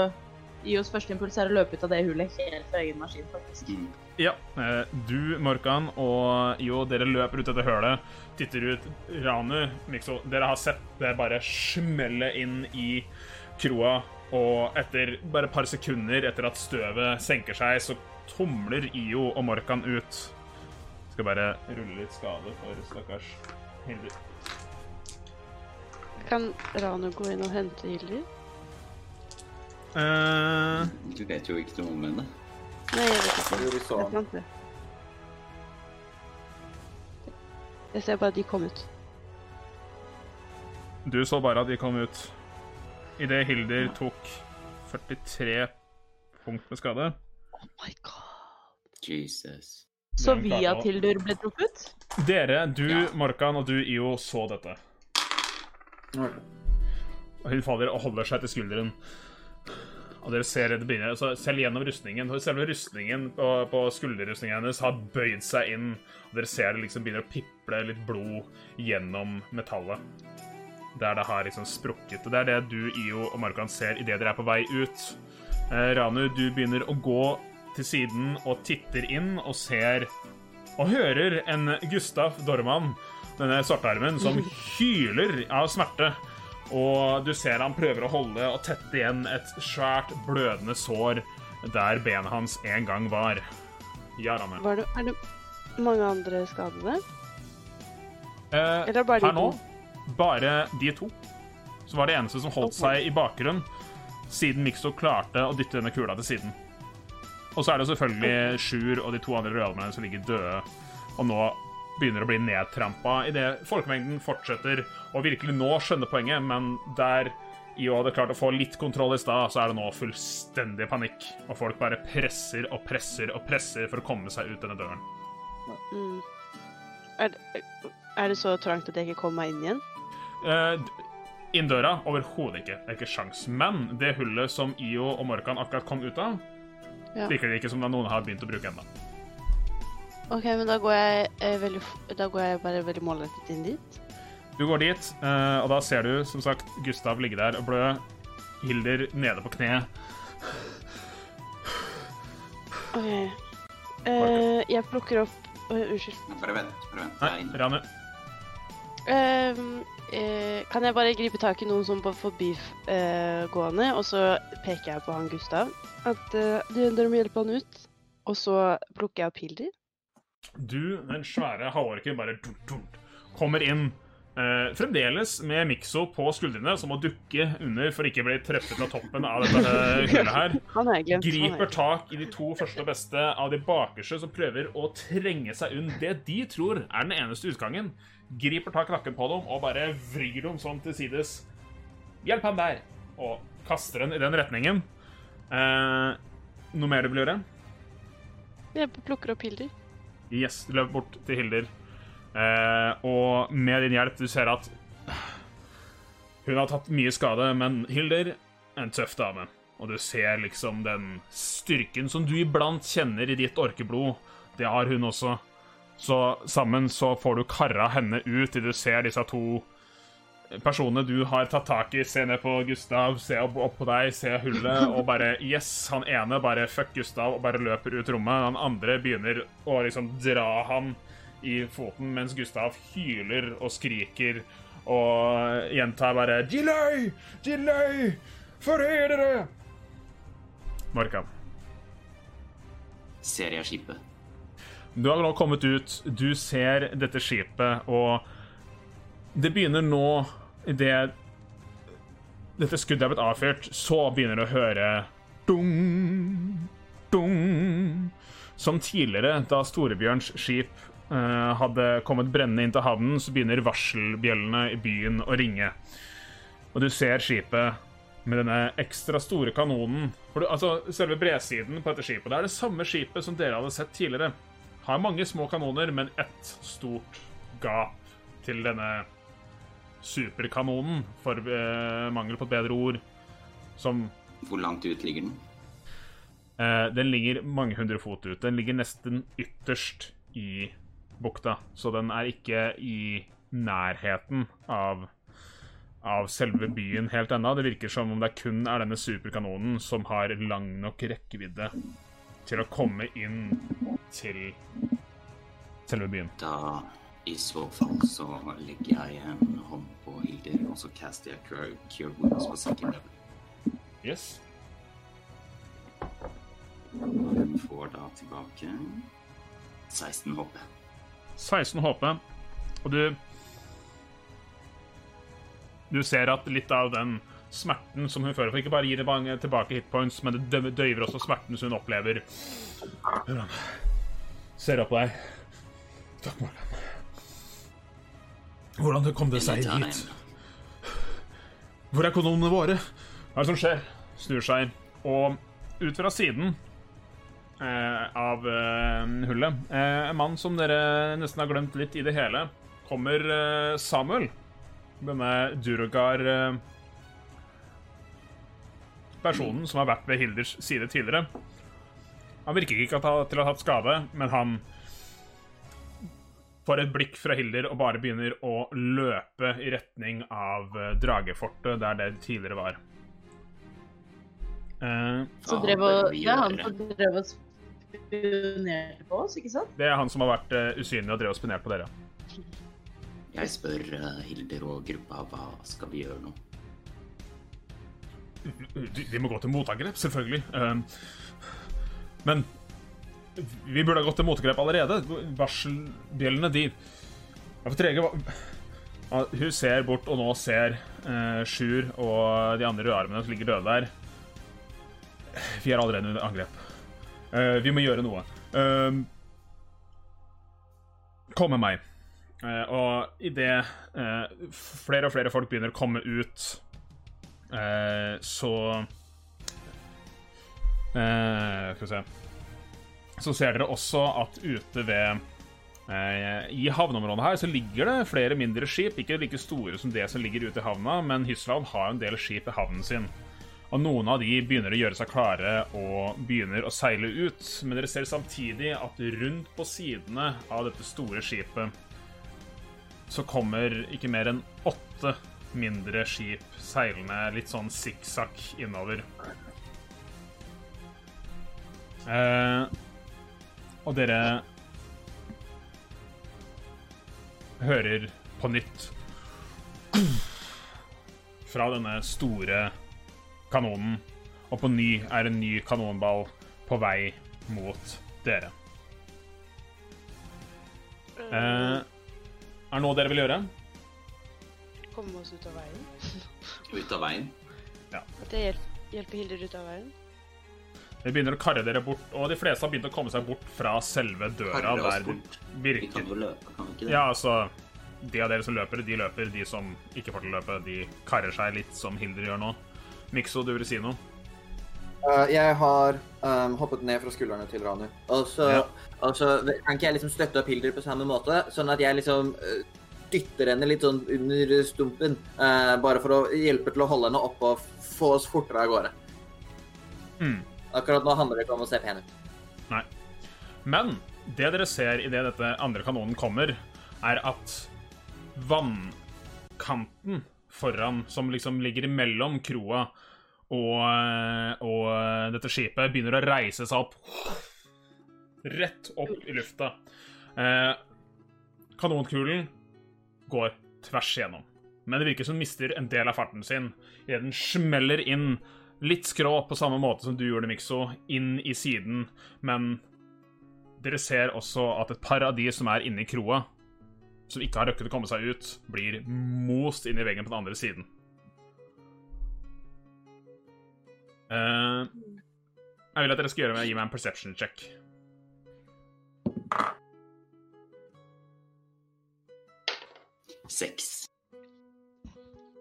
Speaker 4: IOs første impuls er å løpe ut av det hullet helt fra egen maskin, faktisk.
Speaker 3: Mm.
Speaker 1: Ja, eh, du, Morkan og Jo, dere løper ut dette hølet, titter ut. Ranu, Mikso, dere har sett det bare smelle inn i kroa, og etter bare et par sekunder etter at støvet senker seg, så tomler Io og Morkan ut. Skal bare rulle litt skade for stakkars Hildur.
Speaker 5: Kan Ranu gå inn og hente Hildur?
Speaker 1: Uh,
Speaker 3: Du vet jo ikke noe om henne.
Speaker 5: Nei, jeg vet ikke.
Speaker 2: Jo, vi så
Speaker 5: Det
Speaker 2: han.
Speaker 5: sant, det. Jeg ser bare at de kom ut.
Speaker 1: du så bare at de kom ut. Idet Hilder tok 43 punkt med skade.
Speaker 5: Oh my god.
Speaker 3: Jesus.
Speaker 4: Så via Tildur ble truffet?
Speaker 1: Dere, du,
Speaker 3: Ja.
Speaker 1: Morkan og du, Io, så dette. Og hun faller og holder seg til skulderen. Og dere ser det begynner, så Selv gjennom rustningen Selve rustningen på, på skulderrustningen hennes har bøyd seg inn. Og dere ser det liksom begynner å piple litt blod gjennom metallet. Der det har liksom sprukket. Og det er det du, Io og Markan ser idet dere er på vei ut. Eh, Ranu, du begynner å gå til siden og titter inn og ser og hører en Gustav Dorman, denne svartarmen, som hyler av smerte. Og du ser han prøver å holde og tette igjen et svært blødende sår der benet hans en gang var. Ja, Rane.
Speaker 5: Var det, er det mange andre skadede?
Speaker 1: Eh,
Speaker 5: Eller bare de
Speaker 1: her nå,
Speaker 5: to?
Speaker 1: bare de to. Så var det eneste som holdt
Speaker 5: okay.
Speaker 1: seg i bakgrunnen, siden Mikso klarte å dytte denne kula til siden. Og så er det selvfølgelig Sjur og de to andre rødalmennene som ligger døde, og nå begynner å bli nedtrampa idet folkemengden fortsetter å virkelig nå skjønne poenget, men der IO hadde klart å få litt kontroll i stad, så er det nå fullstendig panikk, og folk bare presser og presser og presser for å komme seg ut denne døren.
Speaker 5: Mm. Er, er det så trangt at jeg ikke kommer meg inn igjen?
Speaker 1: Eh, inn døra? Overhodet ikke. Det er ikke sjans. Men det hullet som IO og Morkan akkurat kom ut av,
Speaker 5: Ja.
Speaker 1: virker det ikke som noen har begynt å bruke ennå.
Speaker 5: OK, men da går jeg, eh, veldig, da går jeg bare veldig målrettet inn dit.
Speaker 1: Du går dit, eh, og da ser du som sagt Gustav ligge der og blø. Hilder nede på kne.
Speaker 5: OK. Eh, jeg plukker opp Oi, Unnskyld.
Speaker 3: Bare vent. bare vent.
Speaker 1: Nei,
Speaker 3: Jeg er inne.
Speaker 1: Ranu.
Speaker 5: Ehm, eh, kan jeg bare gripe tak i noen som på forbigående, og så peker jeg på han Gustav. At eh, dere må hjelpe han ut. Og så plukker jeg opp Hilder.
Speaker 1: Du, den svære halvorken, bare dun, dun, kommer inn. eh, fremdeles med Mikso på skuldrene, som må dukke under for ikke å bli treffet av toppen av dette eh, hullet her. [LAUGHS]
Speaker 5: Han har glemt.
Speaker 1: griper tak i de to første og beste av de bakerste som prøver å trenge seg unn det de tror er den eneste utgangen. Griper tak i nakken på dem og bare vrir dem sånn til sides. Hjelp han der! Og kaster den i den retningen. Eh, noe mer du vil gjøre?
Speaker 5: Jeg plukker opp Hilder.
Speaker 1: Yes, du løper bort til Hilder. Eh, og med din hjelp, du ser at hun har tatt mye skade, men Hilder er en tøff dame. Og du ser liksom den styrken som du iblant kjenner i ditt orkeblod. Det har hun også. Så sammen så får du kara henne ut til du ser disse to personene du har tatt tak i. Se ned på Gustav, se opp, opp på deg, se hullet, og bare Yes! Han ene bare fuck Gustav og bare løper ut rommet. Han andre begynner å liksom dra han i foten mens Gustav hyler og skriker og gjentar bare Delay! Delay! Forrædere! Marka.
Speaker 3: Ser jeg?
Speaker 1: Du har nå kommet ut, du ser dette skipet, og det begynner nå Idet dette skuddet er blitt avfyrt, så begynner du å høre dung, dung Som tidligere, da Storebjørns skip eh, hadde kommet brennende inn til havnen, så begynner varselbjellene i byen å ringe. Og du ser skipet med denne ekstra store kanonen. For du, altså, Selve bredsiden på dette skipet det er det samme skipet som dere hadde sett tidligere. Har mange små kanoner, men ett stort gap til denne superkanonen, for eh, mangel på et bedre ord, som
Speaker 3: Hvor langt ut ligger den?
Speaker 1: eh, Den ligger mange hundre fot ut. Den ligger nesten ytterst i bukta, så den er ikke i nærheten av av selve byen helt ennå. Det virker som om det kun er denne superkanonen som har lang nok rekkevidde til å komme inn til selve byen.
Speaker 3: Da i så fall så legger jeg en hånd på Hilder, og så caster jeg Cure, cure Wounds på second level.
Speaker 1: Yes.
Speaker 3: Og hun får da tilbake 16 HP.
Speaker 1: 16 HP, og du Du ser at litt av den smerten som hun føler for, ikke bare gir det mange tilbake hitpoints, men det dø- døyver også smerten som hun opplever. Hvordan Ser opp på deg. Takk, Morgan. Hvordan kom det seg hit? Hvor er kondomene våre? Hva er det som skjer? Snur seg, og ut fra siden eh, av eh, hullet eh, En mann som dere nesten har glemt litt i det hele, kommer eh, Samuel. Denne Durogar eh, Personen som har vært ved Hilders side tidligere. Han virker ikke til å ha hatt skade, men han får et blikk fra Hilder og bare begynner å løpe i retning av eh, Dragefortet, der det tidligere var. Uh,
Speaker 4: Så drev og, det er han som drev og spionerte på oss, ikke sant?
Speaker 1: det er han som har vært uh, usynlig og drev og spionert på dere.
Speaker 3: Jeg spør uh, Hilder og gruppa hva skal vi gjøre nå?
Speaker 1: De må gå til motangrep, selvfølgelig. Eh, men vi burde ha gått til motangrep allerede. Varselbjellene, de er for trege. Hun ser bort, og nå ser uh, Sjur og de andre rødarmene som ligger døde der. Vi er allerede under angrep. Eh, vi må gjøre noe. Eh, kom med meg. Eh, og idet flere og flere folk begynner å komme ut, eh, så eh, Skal vi se Så ser dere også at ute ved eh, I havneområdet her så ligger det flere mindre skip. Ikke like store som det som ligger ute i havna, men Hysland har en del skip i havnen sin. Og noen av de begynner å gjøre seg klare og begynner å seile ut. Men dere ser samtidig at rundt på sidene av dette store skipet så kommer ikke mer enn åtte mindre skip seilende litt sånn sikksakk innover. Eh, og dere hører på nytt fra denne store kanonen, og på ny er en ny kanonball på vei mot dere. Eh, er det noe dere vil gjøre?
Speaker 5: Komme oss ut av veien. [LAUGHS]
Speaker 3: Ut av veien?
Speaker 5: At jeg hjelper, hjelper Hilder ut av veien.
Speaker 1: Dere begynner å karre dere bort, og de fleste har begynt å komme seg bort fra selve døra. Der bort.
Speaker 3: bort. Vi kan jo løpe, kan vi ikke det?
Speaker 1: Ja, altså De av dere som løper, de løper. De som ikke får til å løpe, de karrer seg litt som Hilder gjør nå. Mikso, du vil si noe?
Speaker 2: Uh, jeg har um, hoppet ned fra skuldrene til Ranu. Og så,
Speaker 1: Ja.
Speaker 2: og så kan ikke jeg liksom støtte opp Hilder på samme måte, sånn at jeg liksom eh, dytter henne litt sånn under stumpen. eh, bare for å hjelpe til å holde henne oppe og få oss fortere av gårde.
Speaker 1: Mm.
Speaker 2: Akkurat nå handler det ikke om å se pen ut.
Speaker 1: Nei. Men det dere ser idet dette andre kanonen kommer, er at vannkanten foran, som liksom ligger imellom kroa og, og dette skipet, begynner å reise seg opp. Rett opp i lufta. Eh, kanonkulen går tvers igjennom. Men det virker som den mister en del av farten sin idet den smeller inn litt skrå på samme måte som du gjorde, Mikso, inn i siden. Men dere ser også at et par av de som er inne i kroa, som ikke har røkket å komme seg ut, blir most inn i veggen på den andre siden. Uh, jeg vil at dere skal gjøre meg, gi meg en perception check.
Speaker 3: Seks.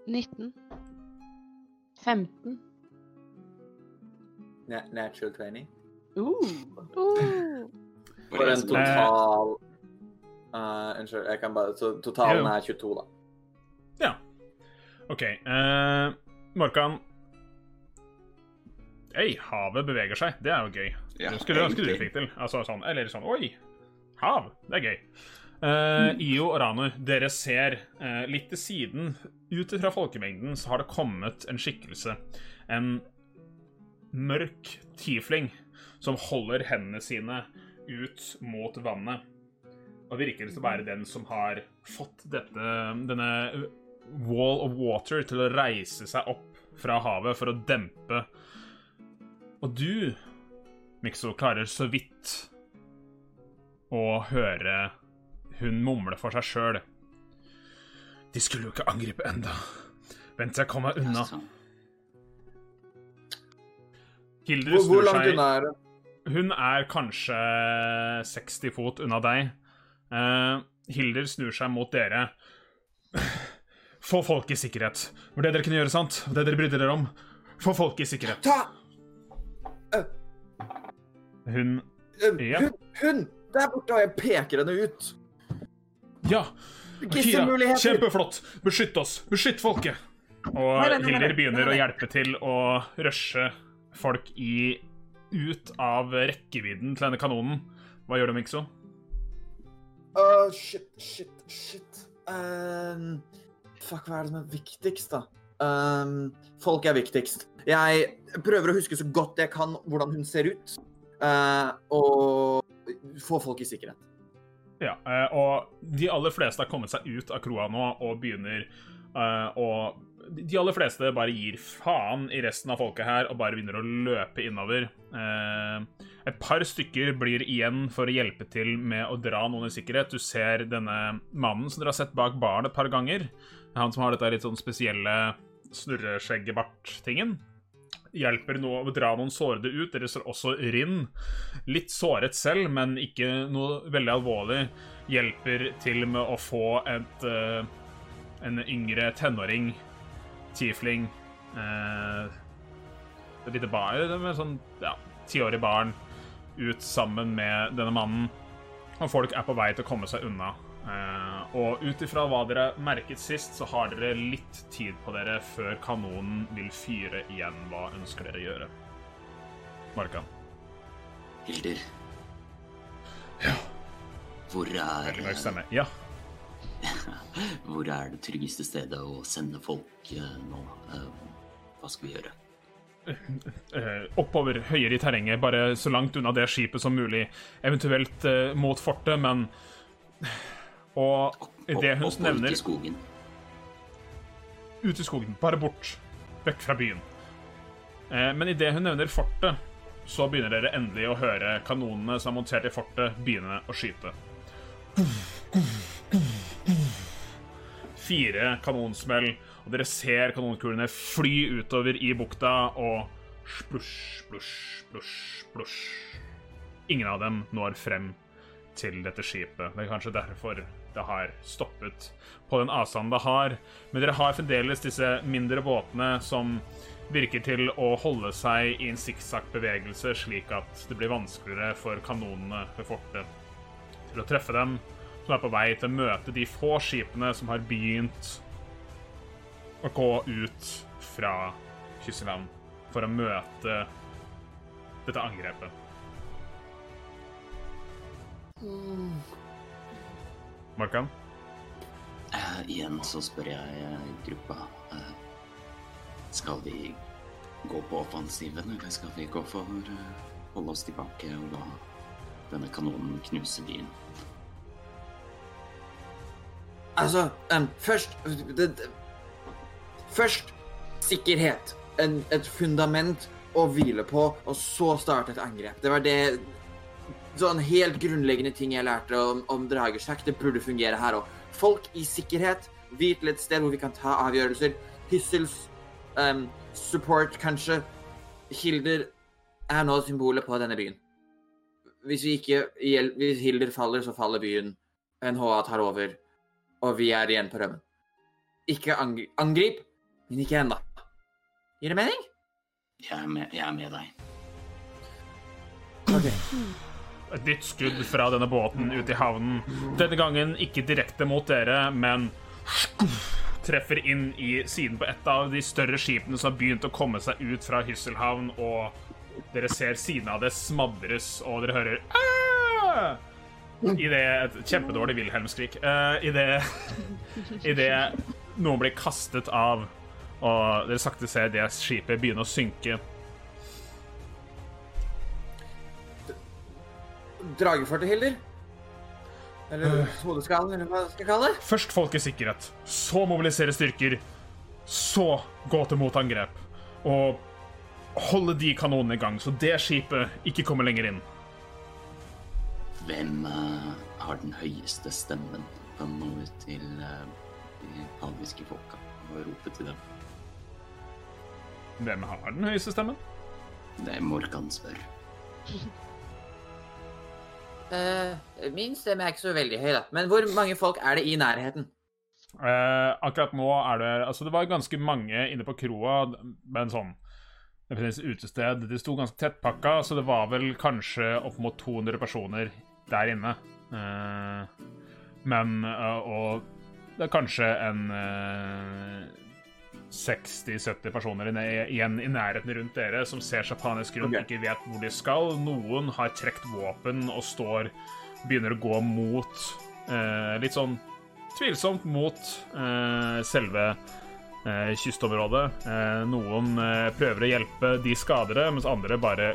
Speaker 5: 19.
Speaker 4: 15.
Speaker 2: Na natural 20.
Speaker 4: Uh. [LAUGHS]
Speaker 5: Uh.
Speaker 2: For en total uh, Unnskyld, jeg kan bare Så totalen er 22, da.
Speaker 1: Ja. OK. Uh, Morkan Hei, havet beveger seg. Det er jo gøy.
Speaker 3: Ja,
Speaker 1: det skulle ønske du fikk til. Altså sånn, eller sånn Oi, hav. Det er gøy. Eh, Io og Ranu, dere ser uh, litt til siden, ut fra folkemengden, så har det kommet en skikkelse. En mørk tiefling som holder hendene sine ut mot vannet. Og virker til å være den som har fått dette, denne wall of water til å reise seg opp fra havet for å dempe. Og du, Mikso, klarer så vidt å høre hun mumler for seg sjøl. De skulle jo ikke angripe enda. Vent til jeg kommer meg unna.
Speaker 3: Sånn.
Speaker 1: Hildur
Speaker 2: Hvor, hvor langt
Speaker 1: seg
Speaker 2: unna er hun?
Speaker 1: Hun er kanskje 60 fot unna deg. Eh, Hildur snur seg mot dere. Få folk i sikkerhet. Det var det dere kunne gjøre, sant? Det dere brydde dere om. Få folk i sikkerhet.
Speaker 2: Ta
Speaker 1: Hun
Speaker 2: uh,
Speaker 1: Ja.
Speaker 2: Hun! Hun! Der borte, og jeg peker henne ut.
Speaker 1: Ja! Kira, kjempeflott! Beskytt oss! Beskytt folket! Og
Speaker 2: nei,
Speaker 1: begynner å hjelpe til å rushe folk i ut av rekkevidden til denne kanonen. Hva gjør du, Mikso?
Speaker 2: Uh, shit, shit, shit. Um, fuck, hva er det som er viktigst, da? Um, folk er viktigst. Jeg prøver å huske så godt jeg kan hvordan hun ser ut, uh, og få folk i sikkerhet.
Speaker 1: Ja, eh, og de aller fleste har kommet seg ut av kroa nå og begynner eh, å De aller fleste bare gir faen i resten av folket her og bare begynner å løpe innover. Eh, Et par stykker blir igjen for å hjelpe til med å dra noen i sikkerhet. Du ser denne mannen som dere har sett bak baren et par ganger. Han som har dette litt sånn spesielle snurreskjeggebart-tingen. Hjelper noe å dra noen sårede ut. Dere ser også Rinn, litt såret selv, men ikke noe veldig alvorlig. Hjelper til med å få et eh, en yngre tenåring, tiefling eh, Et lite barn, med sånn ja, tiårig barn, ut sammen med denne mannen. Og folk er på vei til å komme seg unna. Eh, og ut ifra hva dere merket sist, så har dere litt tid på dere før kanonen vil fyre igjen. Hva ønsker dere å gjøre? Markan.
Speaker 3: Hilder. Hvor er.
Speaker 1: Ja. [LAUGHS]
Speaker 3: hvor er det tryggeste stedet å sende folk eh, nå? Eh, Hva skal vi gjøre? [LAUGHS]
Speaker 1: eh, oppover, høyere i terrenget, bare så langt unna det skipet som mulig. Eventuelt eh, mot fortet, men Og idet hun
Speaker 3: opp nevner ut i skogen.
Speaker 1: Ut i skogen. Bare bort. Vekk fra byen. Eh, men idet hun nevner fortet, så begynner dere endelig å høre kanonene som er montert i fortet, begynne å skyte. Fire kanonsmell, og dere ser kanonkulene fly utover i bukta, og splusj, splusj, splusj, splusj. Ingen av dem når frem til dette skipet. Det er kanskje derfor det har stoppet på den avstanden det har. Men dere har fremdeles disse mindre båtene som virker til å holde seg i en sikksakk-bevegelse, slik at det blir vanskeligere for kanonene ved fortet til å treffe dem, som er på vei til å møte de få skipene som har begynt å gå ut fra Kysseland for å møte dette angrepet. Markan?
Speaker 3: Uh, igjen så spør jeg eh, gruppa Uh, Skal vi gå på offensiven, eller skal vi gå for å holde oss tilbake og la denne kanonen knuse byen?
Speaker 2: Altså, um, først det, det, Først sikkerhet. En, et fundament å hvile på, og så starte et angrep. Det var det Sånn helt grunnleggende ting jeg lærte om, om dragesjakk. Det burde fungere her òg. Folk i sikkerhet. Hvile til et sted hvor vi kan ta avgjørelser. Hyssels um, support, kanskje. Hilder er nå symbolet på denne byen. Hvis, vi ikke, hvis Hilder faller, så faller byen. NHA tar over, og vi er igjen på rømmen. Ikke angri angrip, men ikke ennå. Gir det mening?
Speaker 3: Jeg er med, jeg er med deg.
Speaker 2: OK.
Speaker 1: Et nytt skudd fra denne båten ut i havnen. Denne gangen ikke direkte mot dere, men treffer inn i siden på et av de større skipene som har begynt å komme seg ut fra Hysselhavn, og dere ser siden av det smadres, og dere hører «Ah!» I det Et kjempedårlig Wilhelm-skrik. Uh, I det [LAUGHS] I det noen blir kastet av, og dere sakte ser det skipet begynne å synke.
Speaker 2: Dragefortet, Hilder? Eller hodeskallen, eller hva skal jeg kalle det?
Speaker 1: Først folk i sikkerhet, så mobilisere styrker, så gå til motangrep. Og holde de kanonene i gang, så det skipet ikke kommer lenger inn.
Speaker 3: Hvem uh, har den høyeste stemmen? Kan nå ut til uh, de paviske folka og rope til dem.
Speaker 1: Hvem har den høyeste stemmen?
Speaker 3: Det er Morkan spør. [LAUGHS]
Speaker 2: Eh, min stemme er ikke så veldig høy, da. Men hvor mange folk er det i nærheten?
Speaker 1: Uh, akkurat nå er det Altså, det var ganske mange inne på kroa, men sånn Det finnes utested. De sto ganske tettpakka, så det var vel kanskje opp mot 200 personer der inne. Uh, men Og det er kanskje en 60-70 personer igjen i nærheten rundt dere som ser seg panisk rundt,
Speaker 2: okay.
Speaker 1: ikke vet hvor de skal. Noen har trukket våpen og står Begynner å gå mot eh, Litt sånn tvilsomt mot eh, selve eh, kystområdet. Eh, noen eh, prøver å hjelpe de skadede, mens andre bare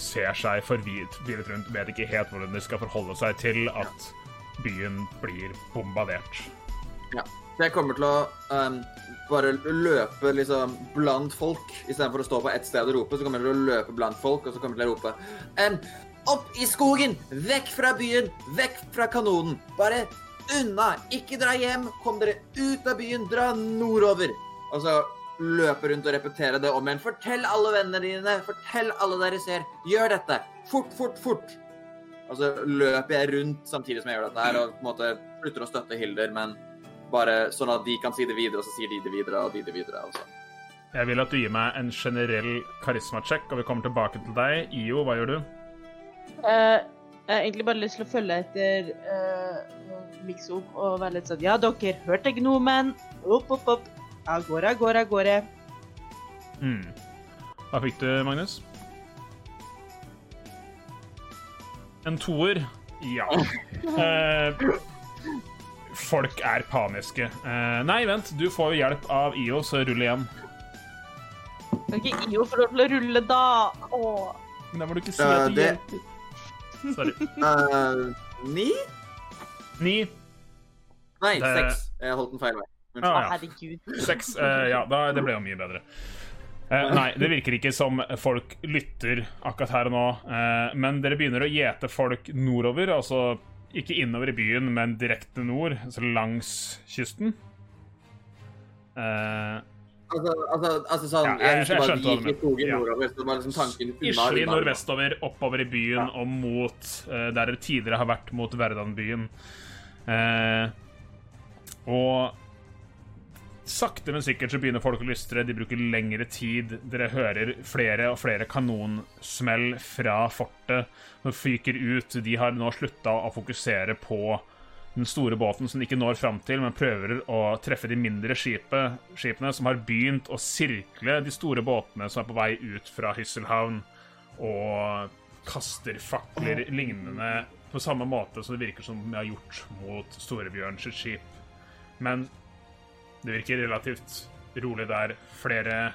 Speaker 1: ser seg forvirret rundt, vet ikke helt hvordan de skal forholde seg til at byen blir bombardert.
Speaker 2: Ja. Jeg kommer til å um, bare løpe liksom blant folk, istedenfor å stå på ett sted og rope. Så kommer jeg til å løpe blant folk, og så kommer jeg til å rope um, Opp i skogen! Vekk fra byen! Vekk fra kanonen! Bare unna! Ikke dra hjem! Kom dere ut av byen! Dra nordover! Og så løpe rundt og repetere det om igjen. Fortell alle vennene dine! Fortell alle dere ser! Gjør dette! Fort, fort, fort! Og så løper jeg rundt samtidig som jeg gjør dette her, og på en måte slutter å støtte Hilder, men bare sånn at de kan si det videre, og så sier de det videre, og de det videre. og sånn.
Speaker 1: Jeg vil at du gir meg en generell karisma-check, og vi kommer tilbake til deg. IO, hva gjør du?
Speaker 4: Uh, jeg har egentlig bare lyst til å følge etter uh, Mikso og være litt sånn Ja, dere hørte gnomen. Opp, opp, opp. Av gårde, av gårde, av gårde.
Speaker 1: Mm. Hva fikk du, Magnus? En toer? Ja. [LAUGHS] Eh, folk er paniske. Eh, nei, vent. Du får jo hjelp av IO, så rull igjen.
Speaker 4: Kan ikke IO få lov til å rulle, da? Åh.
Speaker 1: Men da må du ikke si
Speaker 2: Eh,
Speaker 1: at du
Speaker 2: det-
Speaker 1: hjelper. Sorry.
Speaker 2: Eh, ni?
Speaker 1: Ni.
Speaker 2: Nei,
Speaker 1: Det-
Speaker 2: seks. Jeg holdt den feil vei.
Speaker 1: Ah, ja.
Speaker 4: herregud.
Speaker 1: Seks. eh, ja, da, det ble jo mye bedre. Eh, nei, det virker ikke som folk lytter akkurat her og nå. eh, men dere begynner å gjete folk nordover. Altså ikke innover i byen, men direkte nord, altså langs kysten. Uh,
Speaker 2: Altså, altså, altså sånn
Speaker 1: Ja, jeg-
Speaker 2: Jeg
Speaker 1: jeg skjønte hva du
Speaker 2: mente.
Speaker 1: Ja.
Speaker 2: nordover, så det var liksom
Speaker 1: nordvestover, oppover i byen og mot uh, der dere tidligere har vært, mot Verdanbyen. Uh, og sakte, men sikkert så begynner folk å lystre. De bruker lengre tid. Dere hører flere og flere kanonsmell fra fortet som fyker ut. De har nå slutta å fokusere på den store båten som de ikke når fram til, men prøver å treffe de mindre skipet, skipene som har begynt å sirkle de store båtene som er på vei ut fra Hysselhavn, og kaster fakler lignende på samme måte som det virker som de har gjort mot Storebjørns skip. Men det virker relativt rolig der. Flere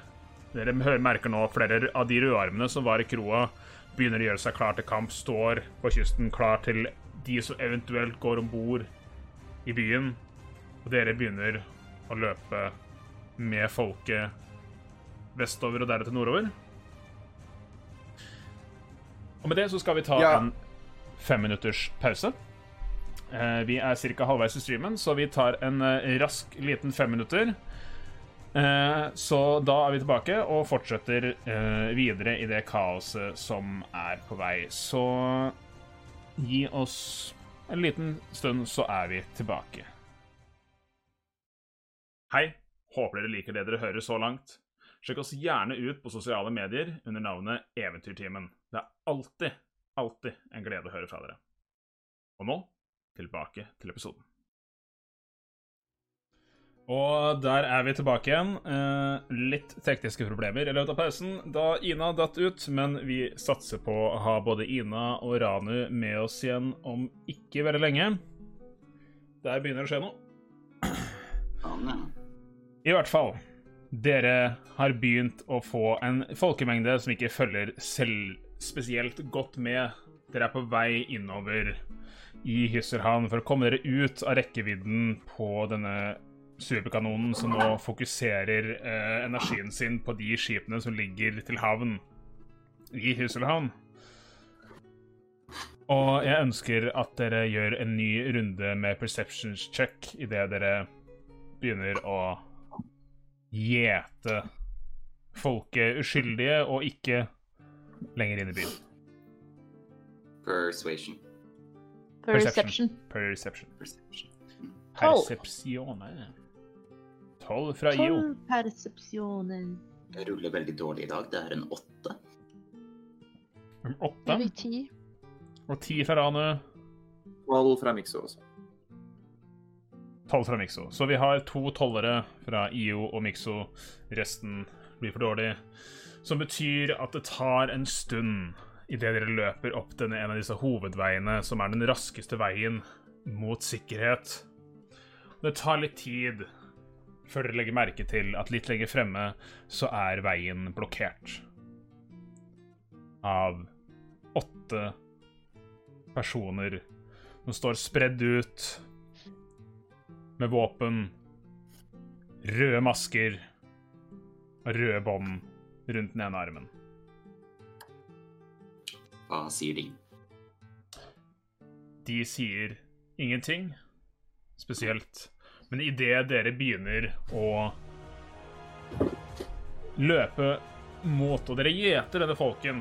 Speaker 1: Dere merker nå flere av de rødarmene som var i kroa, begynner å gjøre seg klar til kamp, står på kysten klar til de som eventuelt går om bord i byen. Og dere begynner å løpe med folket vestover og deretter nordover. Og med det så skal vi ta
Speaker 2: Ja.
Speaker 1: en femminutters pause. Eh, vi er ca. halvveis i streamen, så vi tar en eh, rask liten femminutter. Eh, så da er vi tilbake og fortsetter videre i det kaoset som er på vei. Så gi oss en liten stund, så er vi tilbake. Hei. Håper dere liker det dere hører så langt. Sjekk oss gjerne ut på sosiale medier under navnet Eventyrtimen. Det er alltid, alltid en glede å høre fra dere. Og nå tilbake til episoden. Og der er vi tilbake igjen. Eh, litt tekniske problemer i løpet av pausen da Ina datt ut, men vi satser på å ha både Ina og Ranu med oss igjen om ikke veldig lenge. Der begynner det å skje noe. I hvert fall. Dere har begynt å få en folkemengde som ikke følger selv spesielt godt med. Dere er på vei innover i Hysselhavn for å komme dere ut av rekkevidden på denne superkanonen som nå fokuserer eh, energien sin på de skipene som ligger til havn i Hysselhavn. Og jeg ønsker at dere gjør en ny runde med perceptions check idet dere begynner å gjete folket uskyldige og ikke lenger inn i byen.
Speaker 3: Persuasion.
Speaker 4: Perception.
Speaker 1: Perception.
Speaker 3: Perception.
Speaker 4: Tolv.
Speaker 1: Tolv fra IO.
Speaker 4: Tolv persepsjoner.
Speaker 3: Jeg ruller veldig dårlig i dag. Det er en åtte.
Speaker 5: En Åtte. Ti.
Speaker 1: Og ti fra Ranu.
Speaker 2: Tolv fra Mikso også.
Speaker 1: Tolv fra Mikso. Så vi har to tollere fra IO og Mikso. Resten blir for dårlig. Som betyr at det tar en stund idet dere løper opp denne en av disse hovedveiene, som er den raskeste veien mot sikkerhet. Det tar litt tid før dere legger merke til at litt lenger fremme så er veien blokkert. Av åtte personer som står spredd ut med våpen, røde masker og røde bånd rundt den ene armen.
Speaker 3: Hva sier de?
Speaker 1: De sier ingenting spesielt, men idet dere begynner å løpe mot, og dere gjeter denne folken,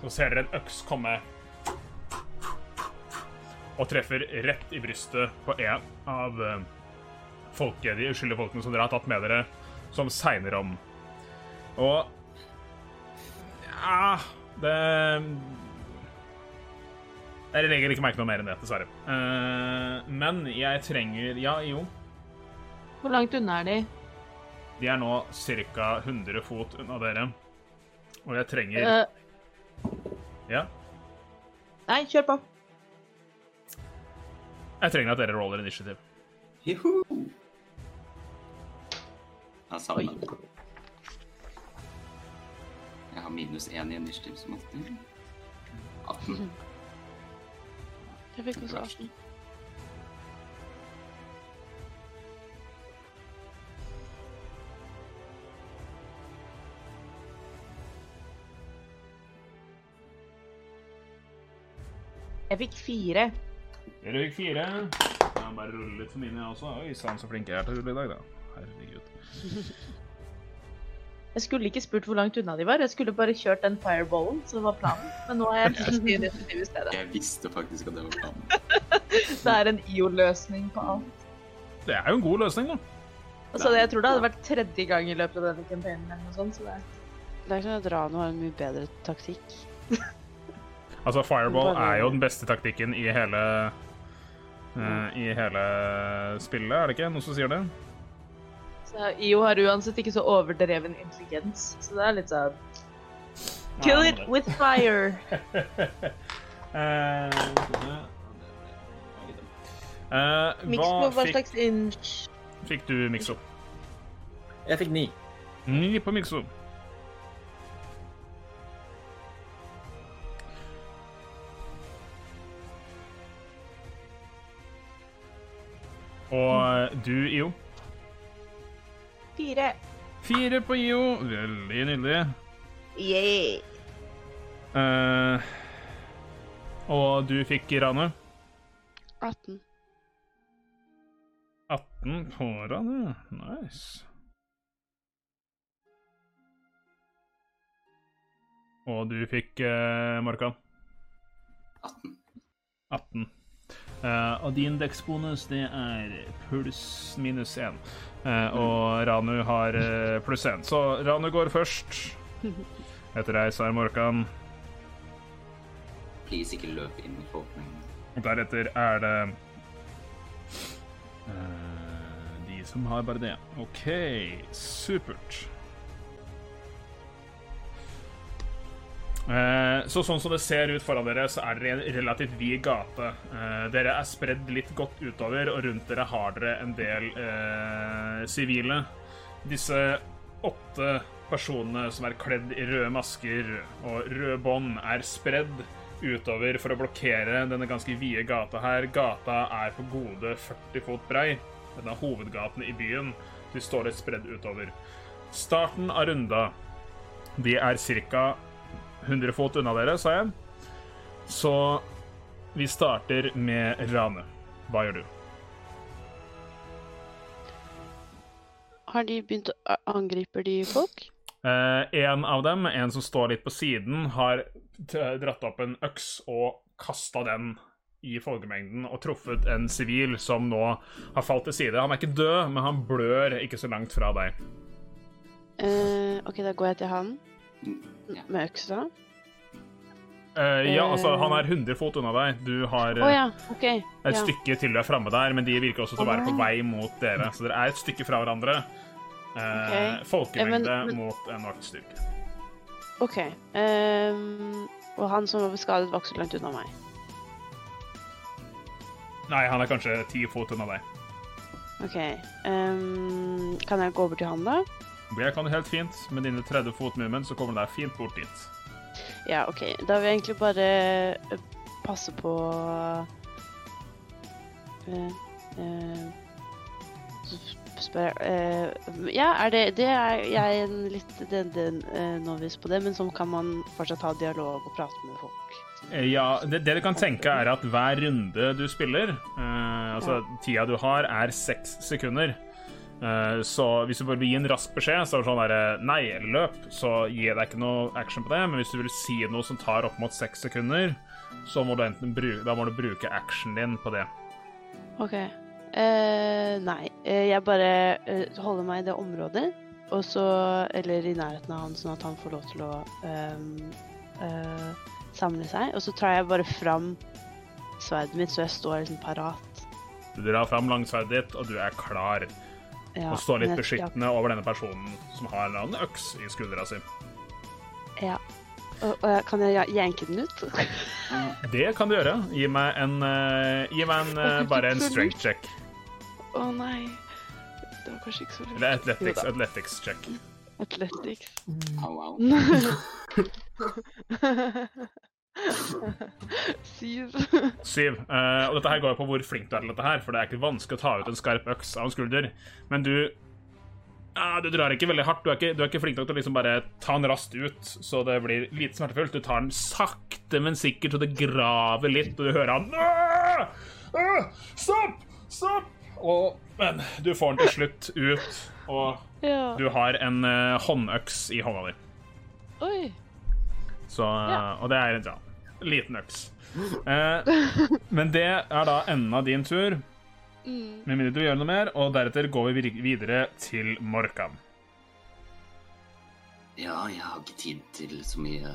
Speaker 1: så ser dere en øks komme og treffer rett i brystet på en av folke, folket, de uskyldige folkene som dere har tatt med dere, som segner om. Og Ja Det Jeg legger ikke merke noe mer enn det, dessverre. Eh, men jeg trenger Ja, jo.
Speaker 4: Hvor langt unna er de?
Speaker 1: De er nå ca. 100 fot unna dere. Og jeg trenger
Speaker 4: uh...
Speaker 1: Ja.
Speaker 4: nei, kjør på.
Speaker 1: Jeg trenger at dere roller initiativ.
Speaker 3: Juhu! Jeg sa det. Jeg har minus én i initiativ som alltid. 18.
Speaker 5: Jeg fikk også 18.
Speaker 4: Jeg fikk fire.
Speaker 1: Dere fikk fire. Jeg må bare rulle litt for mine, jeg også. Oi sann, så flink jeg er til å rulle i dag, da. Herregud. [LAUGHS]
Speaker 4: Jeg skulle ikke spurt hvor langt unna de var. Jeg skulle bare kjørt den fireballen som var planen. Men nå har jeg [LAUGHS] fått initiativ i stedet.
Speaker 3: Jeg visste faktisk at det var planen. [LAUGHS]
Speaker 4: Det er en IO-løsning på alt.
Speaker 1: Det er jo en god løsning, da.
Speaker 4: Altså, jeg tror det hadde vært tredje gang i løpet av denne campaignen eller noe sånt, så det
Speaker 5: Det er ikke sånn at Rano har en mye bedre taktikk. [LAUGHS]
Speaker 1: Altså, Fireball er jo den beste taktikken i hele uh, I hele spillet, er det ikke noen som sier det?
Speaker 4: Så IO har uansett ikke så overdreven intelligens, så det er litt sånn Kill it with fire! [LAUGHS]
Speaker 1: uh,
Speaker 4: uh,
Speaker 1: hva
Speaker 4: hva
Speaker 1: fikk,
Speaker 4: slags inch
Speaker 1: fikk du, Mikso?
Speaker 2: Jeg fikk ni.
Speaker 1: Ni på Mikso. Og du, IO?
Speaker 4: Fire.
Speaker 1: Fire på IO. Veldig nydelig.
Speaker 4: Yeah.
Speaker 1: Uh, og du fikk Rane?
Speaker 5: 18.
Speaker 1: 18 på Rane. Nice. Og du fikk uh, Markan?
Speaker 3: 18.
Speaker 1: 18. Eh, og din deksbonus, det er pluss minus 1. og Ranu har uh, pluss én. Så Ranu går først. [LAUGHS] Etter deg så er Morkan.
Speaker 3: Please, ikke løp inn i folkemengden.
Speaker 1: Deretter er det uh, De som har bare det. OK, supert. Så sånn som det ser ut foran dere, så er dere i en relativt vid gate. Eh, dere er spredd litt godt utover, og rundt dere har dere en del eh, sivile. Disse åtte personene som er kledd i røde masker og røde bånd, er spredd utover for å blokkere denne ganske vide gata her. Gata er på gode 40 fot brei. Denne er hovedgaten i byen. De står litt spredd utover. Starten av runda De er ca. 100 fot unna dere, sa jeg. Så vi starter med Rane. Hva gjør du?
Speaker 5: Har de begynt å angripe de folk?
Speaker 1: Eh, en av dem, en som står litt på siden, har dratt opp en øks og kasta den i folkemengden og truffet en sivil som nå har falt til side. Han er ikke død, men han blør ikke så langt fra deg.
Speaker 5: Eh, OK, da går jeg til han
Speaker 3: Ja.
Speaker 5: med øksa.
Speaker 1: Uh, ja, altså,
Speaker 5: Eh.
Speaker 1: han er 100 fot unna deg. Du har
Speaker 5: uh,
Speaker 1: oh,
Speaker 5: ja, okay.
Speaker 1: et
Speaker 5: Ja.
Speaker 1: stykke til du er framme der, men de virker også til å være på vei mot dere. Så dere er et stykke fra hverandre. Uh,
Speaker 5: okay.
Speaker 1: Folkemengde
Speaker 5: Eh, men- men-
Speaker 1: mot en vaktstyrke.
Speaker 5: OK. Um, og han som var skadet, var ikke så langt unna meg.
Speaker 1: Nei, han er kanskje ti fot unna deg.
Speaker 5: OK. Um, kan jeg gå over til han, da?
Speaker 1: Det kan du helt fint. Med dine 30 fot movement så kommer du deg fint bort dit.
Speaker 5: Ja, OK. Da vil jeg egentlig bare eh, passe på eh, eh, spør Ja, er det Det er jeg en litt den, den, novice på det, men sånn kan man fortsatt ha dialog og prate med folk.
Speaker 1: Ja, det, det du kan tenke er at hver runde du spiller, eh, altså tida du har, er seks sekunder. Eh, så hvis du bare vil gi en rask beskjed, så er det sånn der, nei eller løp, så gir jeg deg ikke noe action på det. Men hvis du vil si noe som tar opp mot seks sekunder, så må du enten bruke, da må du bruke actionen din på det.
Speaker 5: OK. Uh, nei, eh, jeg bare eh, holder meg i det området, og så Eller i nærheten av han, sånn at han får lov til å uh, uh, samle seg. Og så tar jeg bare fram sverdet mitt, så jeg står liksom parat.
Speaker 1: Du drar fram langsverdet ditt, og du er klar.
Speaker 5: Ja,
Speaker 1: og står litt
Speaker 5: jeg-
Speaker 1: beskyttende over denne personen som har en øks i skuldra si.
Speaker 5: Ja. Og, og kan jeg jenke den ut? [LAUGHS]
Speaker 1: Det kan du gjøre. Gi meg en, uh, gi meg en uh, bare en strength check.
Speaker 5: Å nei. Det var kanskje ikke så lurt.
Speaker 1: Eller athletics,
Speaker 5: Jo
Speaker 1: athletics check.
Speaker 5: Athletics.
Speaker 3: Oh, au. [LAUGHS] [LAUGHS]
Speaker 5: Syv.
Speaker 1: Syv. Uh, og dette her går jo på hvor flink du er til dette her, for det er ikke vanskelig å ta ut en skarp øks av en skulder. Men du uh, Du drar ikke veldig hardt. Du er ikke, du er ikke flink nok til å liksom bare ta den raskt ut, så det blir lite smertefullt. Du tar den sakte, men sikkert, så det graver litt, og du hører han «Åh! Åh! Stopp! Stopp! Og, men du får den til slutt ut, og
Speaker 5: Ja.
Speaker 1: du har en eh, håndøks i hånda di.
Speaker 5: Oi.
Speaker 1: Så,
Speaker 5: Ja.
Speaker 1: Og det er ja. Liten øks. Eh, men det er da enden av din tur,
Speaker 5: Mm.
Speaker 1: med mindre du gjør noe mer, og deretter går vi videre til Morkan.
Speaker 3: Ja, jeg har ikke tid til så mye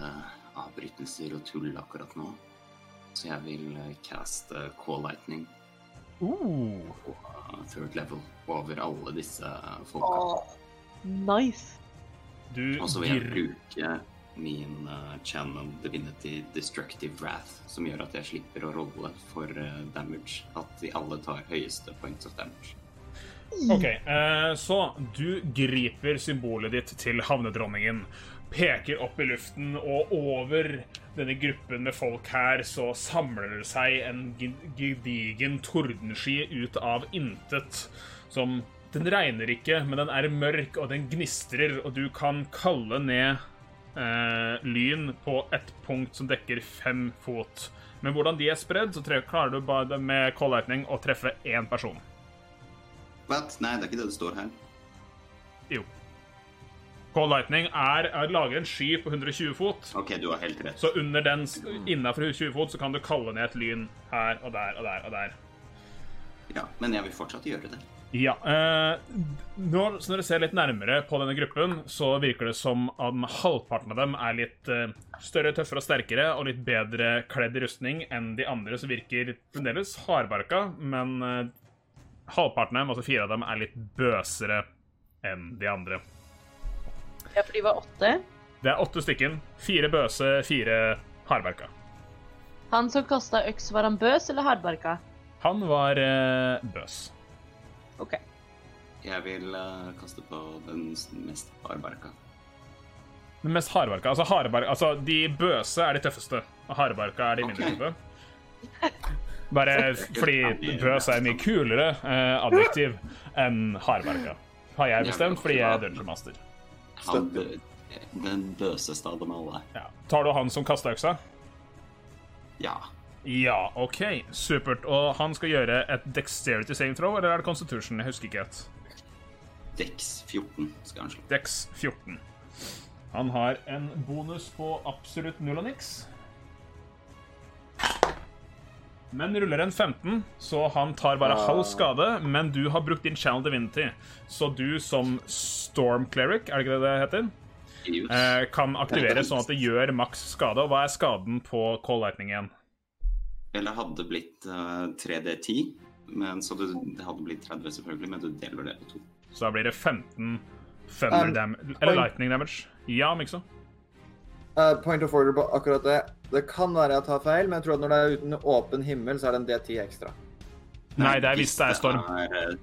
Speaker 3: avbrytelser og tull akkurat nå. Så jeg vil eh, caste Call Lightning
Speaker 1: Uh,
Speaker 3: på eh, third level over alle disse folka.
Speaker 4: Nice.
Speaker 1: du
Speaker 3: Og så vil jeg bruke min uh, Channel Divinity Destructive Wrath, som gjør at jeg slipper å rolle for eh, damage. At de alle tar høyeste points of damage.
Speaker 1: OK, eh, så du griper symbolet ditt til havnedronningen, peker opp i luften, og over denne gruppen med folk her så samler det seg en gedigen tordensky ut av intet, som Den regner ikke, men den er mørk, og den gnistrer, og du kan kalle ned eh, lyn på et punkt som dekker fem fot. Men hvordan de er spredd, så klarer du bare med Call Lightning å treffe én person.
Speaker 3: What? Nei, det er ikke det det står her.
Speaker 1: Jo. Call Lightning er, er lager en sky på 120 fot.
Speaker 3: OK, du har helt rett.
Speaker 1: Så under den, innafor 120 fot, så kan du kalle ned et lyn her og der og der og der.
Speaker 3: Ja, men jeg vil fortsatt gjøre det.
Speaker 1: Ja. Eh, når, du ser litt nærmere på denne gruppen, så virker det som om halvparten av dem er litt eh, større, tøffere og sterkere og litt bedre kledd i rustning enn de andre, som virker fremdeles hardbarka, men eh, halvparten av dem, altså fire av dem, er litt bøsere enn de andre.
Speaker 4: Ja, for de var åtte.
Speaker 1: Det er åtte stykken. Fire bøse, fire hardbarka.
Speaker 4: Han som kasta øks, var han bøs eller hardbarka?
Speaker 1: Han var eh, bøs.
Speaker 4: OK.
Speaker 3: Jeg vil uh, kaste på den mest hardbarka.
Speaker 1: Den mest hardbarka. Altså, hardbarka, altså, de bøse er de tøffeste, og hardbarka er de mindre tøffe? Okay. Bare [LAUGHS] fordi bøs er mye kulere uh, adjektiv enn hardbarka. Har jeg bestemt fordi jeg er dungeon master.
Speaker 3: Han bø den bøseste av dem alle.
Speaker 1: Ja. Tar du han som kasta øksa?
Speaker 3: Ja.
Speaker 1: Ja, OK. Supert. Og han skal gjøre et dexterity saving throw, eller er det constitution? Jeg husker ikke helt.
Speaker 3: Dex 14 skal han slå.
Speaker 1: Dex 14. Han har en bonus på absolutt null og niks. Men ruller en 15, så han tar bare halv skade. Men du har brukt din channel divinity, så du som storm cleric, er det ikke det det heter, eh, kan aktivere sånn at det gjør maks skade. Og hva er skaden på Call Lightning igjen?
Speaker 3: Eller hadde blitt uh, 3D10, men så det, det hadde blitt 30 selvfølgelig, men du deler det på to.
Speaker 1: Så da blir det 15 thunder
Speaker 6: Um,
Speaker 1: damage Eller lightning damage. Ja, Mikso.
Speaker 6: Uh, point of order på akkurat det. Det kan være jeg tar feil, men jeg tror at når det er uten åpen himmel, så er det en D10 ekstra.
Speaker 1: Nei, det er hvis det er storm.
Speaker 3: er, eh,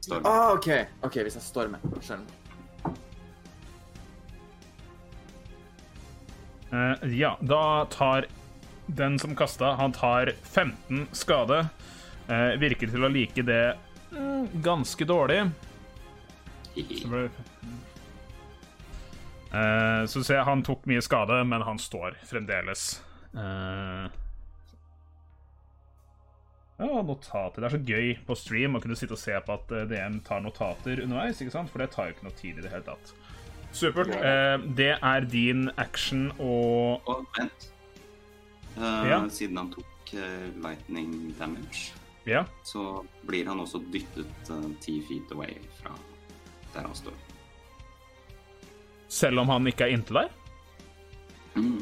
Speaker 3: storm.
Speaker 6: Ah, OK. Ok, Hvis det er storm. Skjønner.
Speaker 1: Uh, ja, da tar den som kasta, han tar 15 skade. Eh, virker til å like det mm, ganske dårlig. Så ble- Eh, så ser jeg han tok mye skade, men han står fremdeles. Eh, ja, notater. Det er så gøy på stream å kunne sitte og se på at eh, DM tar notater underveis, ikke sant? For det tar jo ikke noe tid i det hele tatt. Supert. Eh, det er din action og
Speaker 3: Og vent. Eh,
Speaker 1: Ja.
Speaker 3: Siden han tok eh, lightning damage,
Speaker 1: Ja.
Speaker 3: så blir han også dyttet eh, ti feet away fra der han står.
Speaker 1: Selv om han ikke er inntil deg?
Speaker 3: Mm.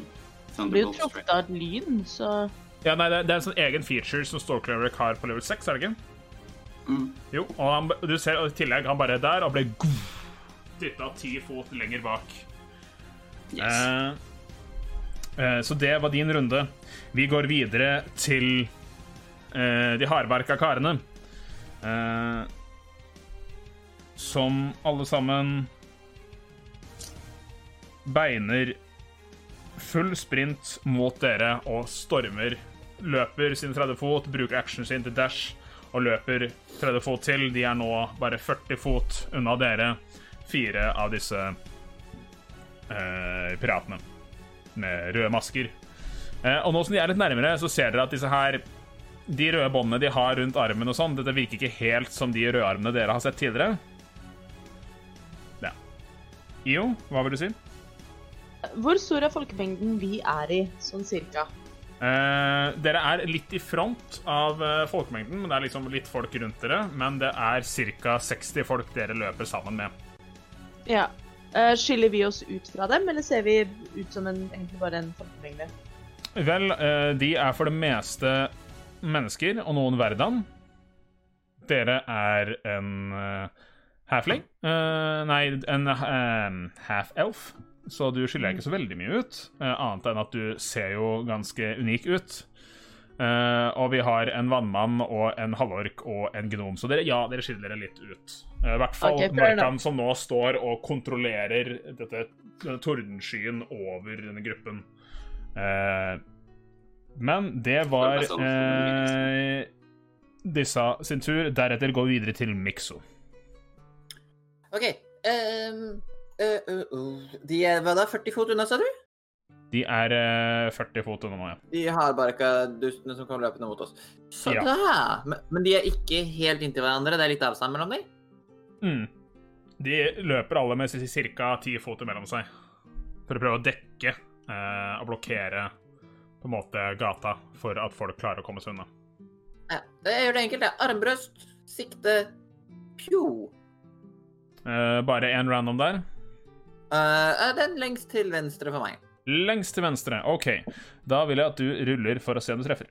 Speaker 4: Blir jo truffet av et lyn, så
Speaker 1: Ja, nei, det, det er en sånn egen feature som Stalkleric Cleric har på level 6, er det ikke?
Speaker 3: Mm.
Speaker 1: Jo, og han, du ser i tillegg han bare er der og ble dytta ti fot lenger bak.
Speaker 3: Yes.
Speaker 1: Eh, så det var din runde. Vi går videre til eh, de hardbarka karene. Eh, som alle sammen beiner full sprint mot dere og stormer. Løper sine 30 fot, bruker actionen sin til dash og løper 30 fot til. De er nå bare 40 fot unna dere, fire av disse eh, piratene med røde masker. Eh, og nå som de er litt nærmere, så ser dere at disse her de røde båndene de har rundt armen og sånn, dette virker ikke helt som de røde armene dere har sett tidligere. Ja. Io, hva vil du si?
Speaker 4: Hvor stor er folkemengden vi er i, sånn cirka?
Speaker 1: Eh, dere er litt i front av eh, folkemengden, men det er liksom litt folk rundt dere. Men det er ca. 60 folk dere løper sammen med.
Speaker 4: Ja. Eh, skiller vi oss ut fra dem, eller ser vi ut som en, egentlig bare en folkemengde?
Speaker 1: Vel, eh, de er for det meste mennesker, og noen verdan. Dere er en uh, halfling. Eh, nei, en half-elf. Så du skiller ikke så veldig mye ut, eh, annet enn at du ser jo ganske unik ut. Eh, og vi har en vannmann og en halvork og en gnom, så dere, ja, dere skiller dere litt ut. Eh, I hvert fall
Speaker 4: okay.
Speaker 1: Markan, som nå står og kontrollerer dette, denne tordenskyen over denne gruppen. Uh, men det var disse sin tur. Deretter går vi videre til Mikso.
Speaker 2: OK. Um. De er hva da? 40 fot unna, sa du?
Speaker 1: De er eh, 40 fot unna nå, ja.
Speaker 2: De hardbarka dustene som kom løpende mot oss. Så
Speaker 1: Ja.
Speaker 2: Men, men de er ikke helt inntil hverandre? Det er litt avstand mellom dem?
Speaker 1: Mm. De løper alle med ca. 10 fot mellom seg for å prøve å dekke eh, og blokkere på en måte gata for at folk klarer å komme seg unna.
Speaker 2: Ja. Jeg gjør det enkelt. det. Armbrøst, sikte, pjo.
Speaker 1: Eh, bare én random der.
Speaker 2: Uh, den lengst til venstre for meg.
Speaker 1: Lengst til venstre. OK. Da vil jeg at du ruller for å se om du treffer.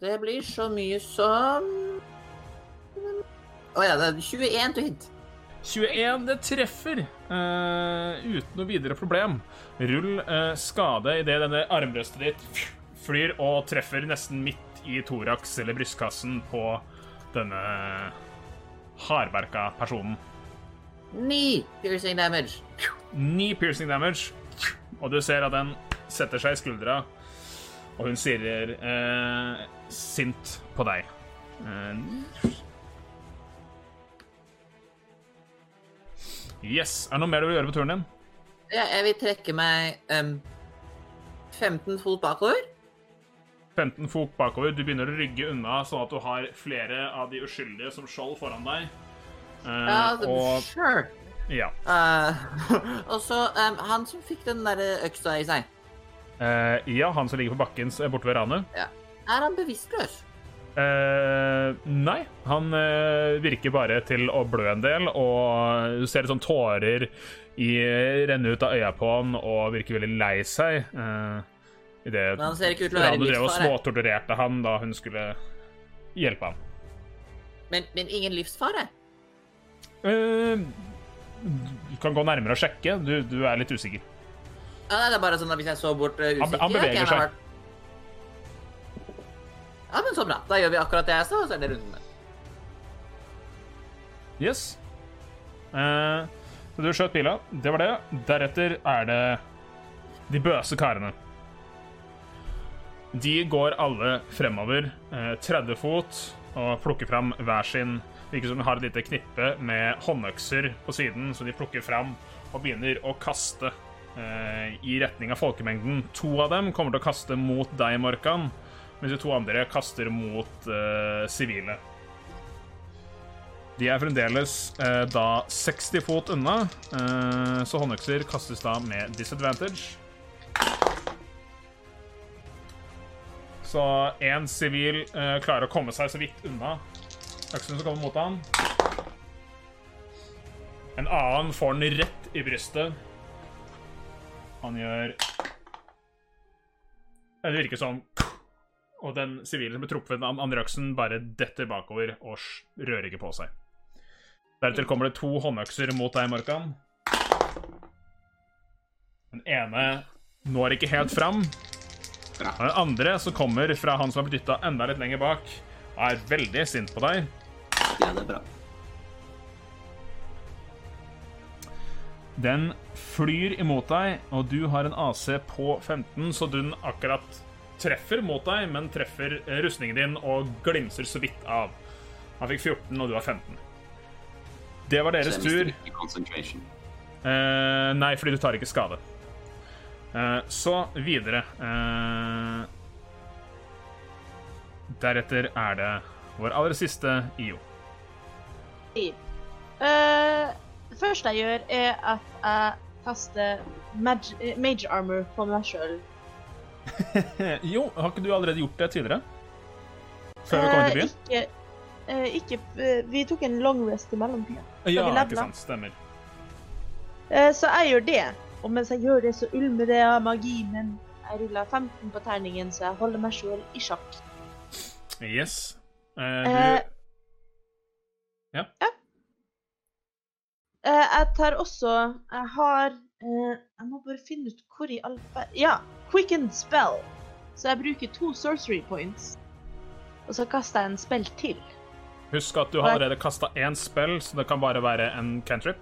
Speaker 2: Det blir så mye som Å ja, det er 21 to hit.
Speaker 1: 21, det treffer uh, uten noe videre problem. Rull uh, skade idet denne armbrøstet ditt flyr og treffer nesten midt i thorax eller brystkassen på denne hardverka personen.
Speaker 2: Ni piercing damage.
Speaker 1: Ni piercing damage, og du ser at den setter seg i skuldra, og hun stirrer eh, sint på deg. Eh, yes. Er det noe mer du vil gjøre på turen din?
Speaker 2: Ja, jeg vil trekke meg um, 15 fot bakover.
Speaker 1: 15 fot bakover. Du begynner å rygge unna, sånn at du har flere av de uskyldige som skjold foran deg. Eh,
Speaker 2: Ja, det-
Speaker 1: og
Speaker 2: sure.
Speaker 1: Ja.
Speaker 2: Uh, [LAUGHS] og så um, han som fikk den der øksa i seg.
Speaker 1: Uh, ja, han som ligger på bakken borte ved ranet.
Speaker 2: Er han bevisstløs?
Speaker 1: Uh, nei, han eh, virker bare til å blø en del, og du ser litt sånn tårer i, renne ut av øya på han, og virker veldig lei seg. Uh, I det
Speaker 2: Men han ser ikke ut til å være
Speaker 1: Rando drev og småtorturerte han da hun skulle hjelpe ham.
Speaker 2: Men, men ingen livsfare?
Speaker 1: Eh, du kan gå nærmere og sjekke. Du, du er litt usikker.
Speaker 2: Ja, nei, det er bare sånn at hvis jeg så bort uh,
Speaker 1: Han-
Speaker 2: usikker
Speaker 1: han beveger
Speaker 2: han har
Speaker 1: seg.
Speaker 2: vært- Ja, men så bra. Da gjør vi akkurat det jeg sa, og så er det runden.
Speaker 1: Yes. Eh, så du skjøt pila. Det var det. Deretter er det de bøse karene. De går alle fremover, eh, 30 fot, og plukker fram hver sin Virker som de har et lite knippe med håndøkser på siden, så de plukker fram og begynner å kaste eh, i retning av folkemengden. To av dem kommer til å kaste mot deg, Morkan, mens de to andre kaster mot eh, sivile. De er fremdeles eh, da 60 fot unna, eh, så håndøkser kastes da med disadvantage. Så én sivil eh, klarer å komme seg så vidt unna øksen som kommer mot han. En annen får den rett i brystet. Han gjør Det virker som Og den sivile som ble truffet av andre øksen, bare detter bakover og rører ikke på seg. Deretter kommer det to håndøkser mot deg, Morkan. Den ene når ikke helt fram. Den andre, som kommer fra han som har blitt dytta enda litt lenger bak, er veldig sint på deg.
Speaker 3: Ja, det er bra.
Speaker 1: Den flyr imot deg, og du har en AC på 15, så den akkurat treffer mot deg, men treffer rustningen din og glimser så vidt av. Han fikk 14, og du har 15. Det var deres tur. Eh, nei, fordi du tar ikke skade. Eh, så videre. Eh, deretter er det vår aller siste IO.
Speaker 4: Uh, det første jeg gjør, er at jeg kaster mag eh, mage armor på meg sjøl.
Speaker 1: Eh, [LAUGHS] Jo, har ikke du allerede gjort det tidligere? Før vi kom til byen?
Speaker 4: Uh, ikke, uh, ikke eh, Vi tok en long rest i mellomtida.
Speaker 1: Ja, ikke sant. Stemmer.
Speaker 4: Eh, så jeg gjør det. Og mens jeg gjør det, så ulmer det av magi, men jeg ruller 15 på terningen, så jeg holder meg sjøl i sjakk.
Speaker 1: Yes. Uh,
Speaker 4: Eh,
Speaker 1: ja.
Speaker 4: Eh, jeg tar også Jeg har Jeg må bare finne ut hvor i all Ja! Quicken spell. Så jeg bruker to sorcery points. Og så kaster jeg en spill til.
Speaker 1: Husk at du har allerede kasta én spill, så det kan bare være en cantrip.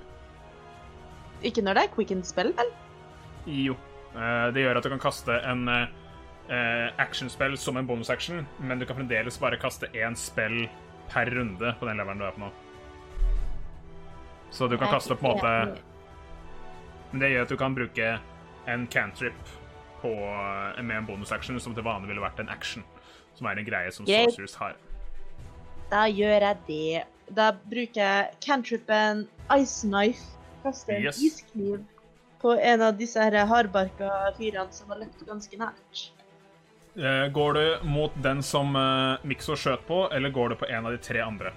Speaker 4: Ikke når det er quicken spell, vel?
Speaker 1: Jo. Det gjør at du kan kaste en actionspill som en bonusaction, men du kan fremdeles bare kaste én spill per runde på den leveren du er på nå. Så du kan kaste på en måte Men det gjør at du kan bruke en cantrip på, eh, med en bonusaction som til vanlig ville vært en action. Som er en greie som sorcerers har.
Speaker 4: Da gjør jeg det. Da bruker jeg cantripen ice knife. Kaster en
Speaker 1: Yes.
Speaker 4: iskniv på en av disse her hardbarka fyrene som har løpt ganske nært.
Speaker 1: Eh, går du mot den som uh, Mikso skjøt på, eller går du på en av de tre andre?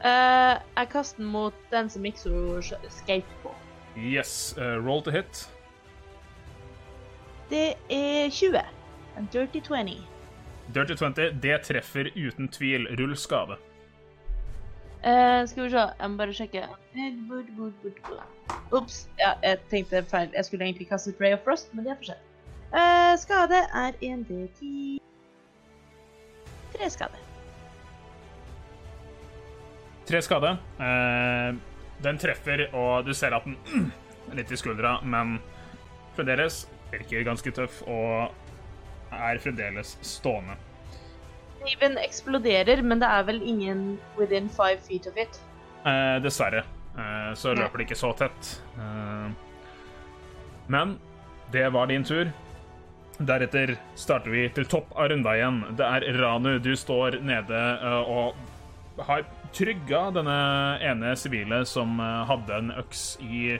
Speaker 4: Uh, jeg kaster den mot den som Mikso skate på.
Speaker 1: Yes. Uh, roll to hit.
Speaker 4: Det er 20. En dirty 20.
Speaker 1: Dirty 20, det treffer uten tvil. Rull skade.
Speaker 4: Uh, skal vi se, jeg må bare sjekke. Ops. Ja, jeg tenkte feil. Jeg skulle egentlig kaste Ray of Frost, men det er for sent. Eh, skade er 1D10 Tre skade.
Speaker 1: Tre skade. Uh, den treffer, og du ser at den [CLEARS THROAT] er litt i skuldra, men fremdeles virker ganske tøff og er fremdeles stående.
Speaker 4: Kniven eksploderer, men det er vel ingen within five feet of it.
Speaker 1: Eh, dessverre. Eh, så løper det ikke så tett. Eh, men det var din tur. Deretter starter vi til topp av runda igjen. Det er Ranu. Du står nede eh, og har trygga denne ene sivile som eh, hadde en øks i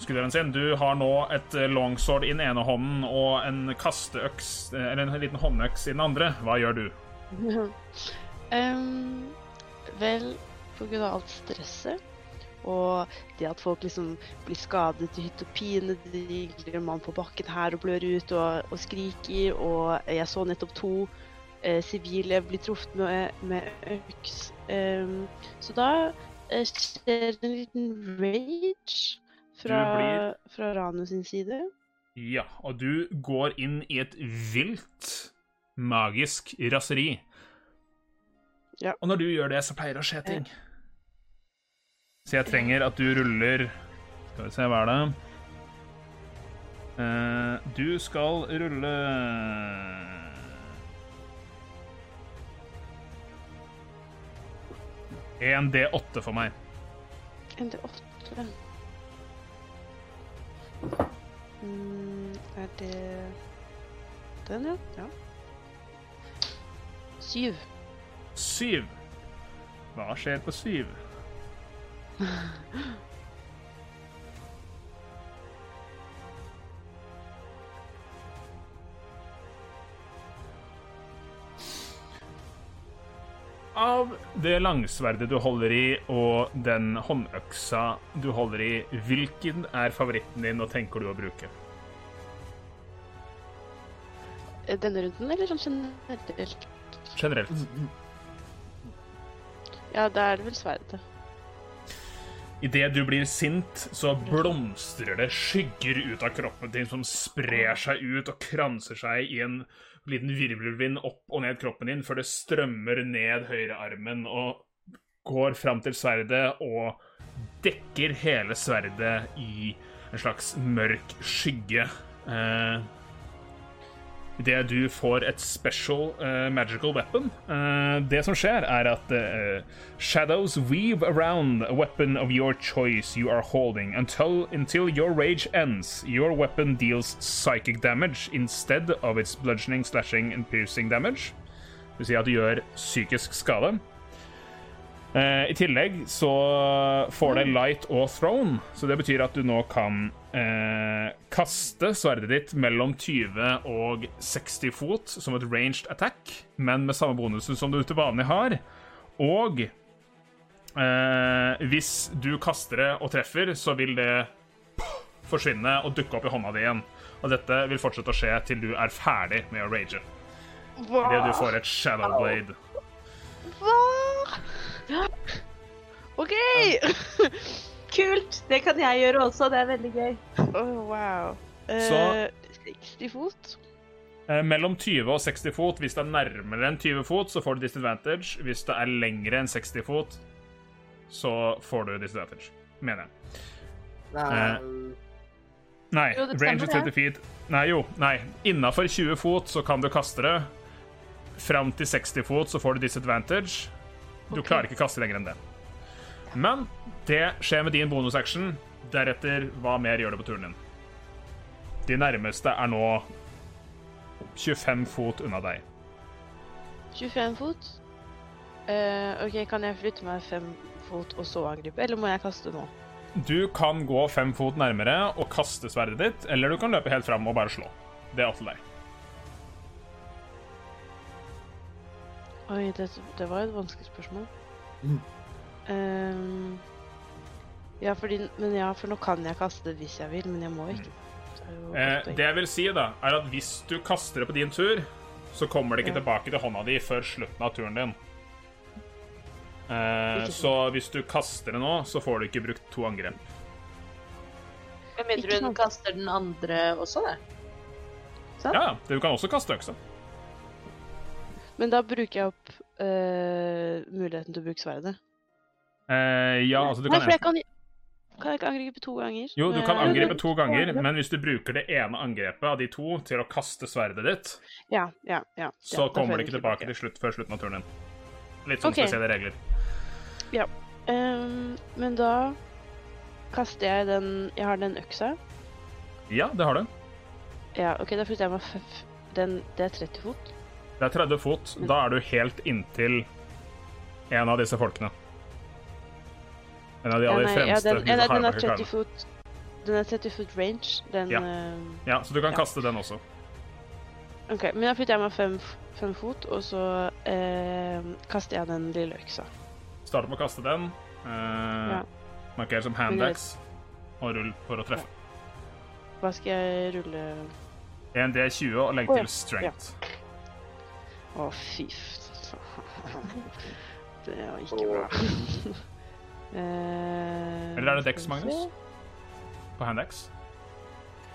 Speaker 1: skulderen sin. Du har nå et eh, longsword i den ene hånden og en kasteøks, eller en liten håndøks i den andre. Hva gjør du? [LAUGHS]
Speaker 5: um, vel, på grunn av alt stresset og det at folk liksom blir skadet i hytt og pine, det ligger en mann på bakken her og blør ut og, og skriker, og jeg så nettopp to eh, sivile bli truffet med, med øks. Um, så da eh, skjer en liten rage fra,
Speaker 1: blir-
Speaker 5: fra Ranu sin side.
Speaker 1: Ja, og du går inn i et vilt, magisk raseri.
Speaker 5: Ja.
Speaker 1: Og når du gjør det, så pleier det å skje ting. Så jeg trenger at du ruller Skal vi se, hva er det? Uh, du skal rulle En D8 for meg.
Speaker 5: En D8 Mm, er det den, ja? Ja. Syv.
Speaker 1: Syv. Hva skjer på syv? Av det langsverdet du holder i, og den håndøksa du holder i, hvilken er favoritten din, og tenker du å bruke?
Speaker 5: Denne runden, eller sånn generelt?
Speaker 1: Generelt.
Speaker 5: Ja, da er det vel sverdet.
Speaker 1: Idet du blir sint, så blomstrer det skygger ut av kroppen din som sprer seg ut og kranser seg i en liten virvelvind opp og ned kroppen din, før det strømmer ned høyrearmen og går fram til sverdet og dekker hele sverdet i en slags mørk skygge. Eh, Idet du får et special uh, magical weapon Uh, Det som skjer, er at uh, shadows weave around a weapon of your choice you are holding until, until your rage ends. Your weapon deals psychic damage instead of its bludgeoning, slashing and piercing damage. Det vil si at du gjør psykisk skade. Eh, I tillegg så får det light og throne, så det betyr at du nå kan eh, kaste sverdet ditt mellom 20 og 60 fot som et ranged attack, men med samme bonusen som du til vanlig har. Og eh, hvis du kaster det og treffer, så vil det forsvinne og dukke opp i hånda di igjen. Og dette vil fortsette å skje til du er ferdig med å rage. Idet du får et shadow blade.
Speaker 5: Hva? OK! [LAUGHS]
Speaker 4: Kult! Det kan jeg gjøre også. Det er veldig gøy.
Speaker 5: Oh, wow.
Speaker 1: Så-
Speaker 5: Eh, 60 fot.
Speaker 1: Eh, mellom 20 og 60 fot. Hvis det er nærmere enn 20 fot, så får du disadvantage. Hvis det er lengre enn 60 fot, så får du disadvantage. Mener jeg.
Speaker 6: Det er,
Speaker 1: Nei,
Speaker 4: Jo,
Speaker 1: range is 30 feet. Nei, jo. Nei. Innafor 20 fot så kan du kaste det. Fram til 60 fot så får du disadvantage. Du
Speaker 4: okay.
Speaker 1: klarer ikke kaste lenger enn det. Men det skjer med din bonusaction. Deretter, hva mer gjør du på turen din? De nærmeste er nå 25 fot unna deg.
Speaker 5: 25 fot. Uh, OK, kan jeg flytte meg fem fot og så angripe, eller må jeg kaste nå?
Speaker 1: Du kan gå fem fot nærmere og kaste sverdet ditt, eller du kan løpe helt fram og bare slå. Det er opp til deg.
Speaker 5: Oi, det, det var et vanskelig spørsmål.
Speaker 6: Mm.
Speaker 5: Um, ja, fordi, men ja, for nå kan jeg kaste det hvis jeg vil, men jeg må ikke. Det
Speaker 1: Eh, det jeg vil si, da, er at hvis du kaster det på din tur, så kommer det ikke
Speaker 5: Ja.
Speaker 1: tilbake til hånda di før slutten av turen din. Eh, så hvis du kaster det nå, så får du ikke brukt to angrep.
Speaker 4: Med mindre hun kaster den andre også, det. Sant?
Speaker 1: Ja, ja. Du kan også kaste øksa.
Speaker 5: Men da bruker jeg opp eh, muligheten til å bruke sverdet.
Speaker 1: Eh, ja, altså du
Speaker 5: Nei,
Speaker 1: kan
Speaker 5: for jeg kan, kan jeg ikke angripe to ganger?
Speaker 1: Jo, du kan angripe to ganger, men hvis du bruker det ene angrepet av de to til å kaste sverdet ditt,
Speaker 5: Ja, ja, ja.
Speaker 1: så
Speaker 5: ja, da får
Speaker 1: kommer
Speaker 5: jeg
Speaker 1: det ikke tilbake til slutt før slutten av turen din. Litt sånn
Speaker 5: Ok.
Speaker 1: spesielle regler.
Speaker 5: Ehm, men da kaster jeg den Jeg har den øksa.
Speaker 1: Ja, det har du.
Speaker 5: Ja, OK, da flytter jeg meg f den Det er 30 fot.
Speaker 1: Det er 30 fot. Da er du helt inntil en av disse folkene. En av de
Speaker 5: Ja,
Speaker 1: aller
Speaker 5: nei, ja,
Speaker 1: fremste.
Speaker 5: ja, den, den er 30 fot Den er 30 foot range. Den
Speaker 1: Ja.
Speaker 5: ehm,
Speaker 1: Ja, så du kan
Speaker 5: Ja.
Speaker 1: kaste den også.
Speaker 5: OK, men da flytter jeg meg fem, fem fot, og så ehm, kaster jeg den lille øksa.
Speaker 1: Starter med å kaste den. Eh. Marker som handax. Og rull for å treffe.
Speaker 5: Hva skal jeg rulle
Speaker 1: En D20 og legg til strength.
Speaker 5: Å, fy. Det var ikke bra. [LAUGHS] Eh,
Speaker 1: Eller er det Dex, Magnus? På handax.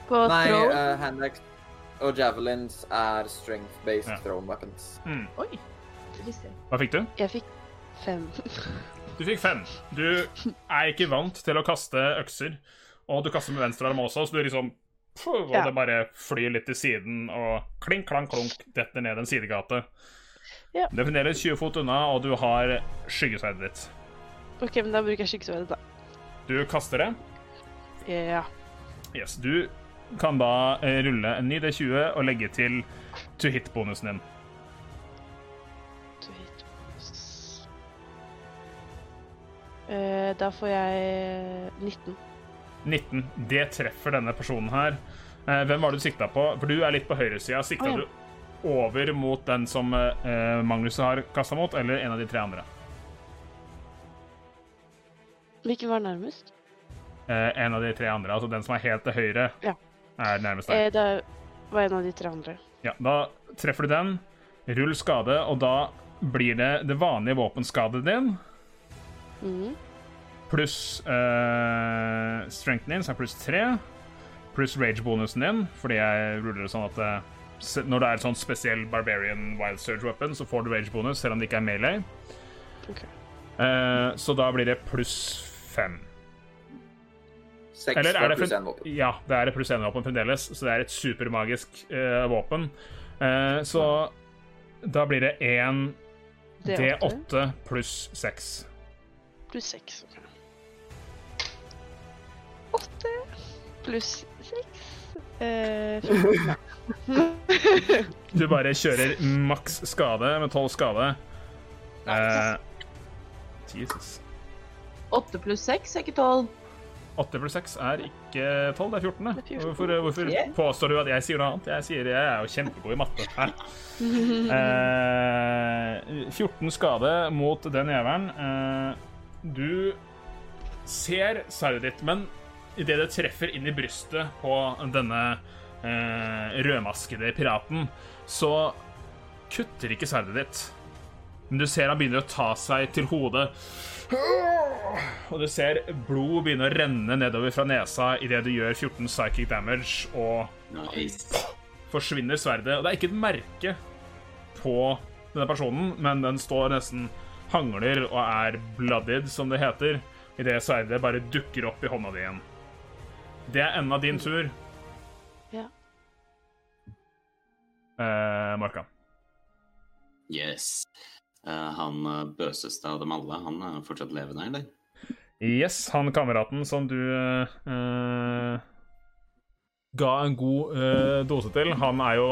Speaker 4: På
Speaker 6: Nei,
Speaker 4: throw.
Speaker 6: uh, handax og javelins er strength-based
Speaker 1: Ja.
Speaker 6: throne weapons.
Speaker 1: Mm.
Speaker 4: Oi.
Speaker 1: Hva fikk du?
Speaker 5: Jeg fikk fem. [LAUGHS]
Speaker 1: Du fikk fem. Du er ikke vant til å kaste økser, og du kaster med venstre arm også, så du liksom puh, Og
Speaker 5: Ja.
Speaker 1: det bare flyr litt til siden, og klink, klank, klunk, detter ned en sidegate.
Speaker 5: Ja.
Speaker 1: Det fremdeles 20 fot unna, og du har skyggesverdet ditt.
Speaker 5: OK, men da bruker jeg skyggesverdet, da.
Speaker 1: Du kaster det.
Speaker 5: Ja.
Speaker 1: Yes, Du kan da eh, rulle en ny D20 og legge til to hit-bonusen din.
Speaker 5: To hit bonus. Eh, da får jeg 19.
Speaker 1: 19. Det treffer denne personen her. Eh, hvem var det du sikta på? For du er litt på høyresida. Sikta
Speaker 5: oh, ja.
Speaker 1: du over mot den som eh, Magnus har kasta mot, eller en av de tre andre?
Speaker 5: Hvilken var nærmest?
Speaker 1: Eh, en av de tre andre, altså den som er helt til høyre,
Speaker 5: Ja.
Speaker 1: er nærmest deg.
Speaker 5: Det var en av de tre andre.
Speaker 1: Ja, da treffer du den. Rull skade, og da blir det det vanlige våpenskadet din
Speaker 5: Mhm.
Speaker 1: Pluss uh, strengthen din, som er pluss tre, pluss rage-bonusen din, fordi jeg ruller det sånn at eh, når det er et sånt spesiell barbarian wild surge weapon, så får du rage-bonus, selv om det ikke er melee.
Speaker 5: Ok.
Speaker 1: Uh, så da blir det pluss fem.
Speaker 6: Seks
Speaker 1: Eller er
Speaker 6: fra
Speaker 1: det
Speaker 6: pluss én våpen.
Speaker 1: Ja, det er et pluss én-våpen fremdeles, så det er et supermagisk uh, våpen. Uh, så da blir det én
Speaker 5: D8
Speaker 1: D8 pluss seks.
Speaker 5: pluss seks. ok. 8 pluss 6 eh, [LAUGHS]
Speaker 1: Du bare kjører maks skade med tolv skade. Eh, Jesus.
Speaker 4: 8 pluss 6 er ikke 12.
Speaker 1: 8 pluss 6 er ikke 12, det er 14.
Speaker 5: Det er 14.
Speaker 1: Hvorfor, hvorfor påstår du at jeg sier noe annet? Jeg sier jeg er jo kjempegod i matte. [LAUGHS] Hæ? Eh, 14 skade mot den jævelen. Eh, du ser sverdet ditt, men idet det treffer inn i brystet på denne eh, rødmaskede piraten, så kutter ikke sverdet ditt. Men du ser han begynner å ta seg til hodet. Og du ser blod begynne å renne nedover fra nesa idet du gjør 14 psychic damage, og
Speaker 3: Nice.
Speaker 1: forsvinner sverdet. Og det er ikke et merke på denne personen, men den står nesten hangler og er blooded, som det heter, idet sverdet bare dukker opp i hånda di igjen. Det er enda din tur,
Speaker 5: Ja.
Speaker 1: eh, Marka.
Speaker 3: Yes. Uh, han eh, bøseste av dem alle, han er fortsatt levende, eller?
Speaker 1: Yes, han kameraten som du uh, ga en god uh, dose til, han er jo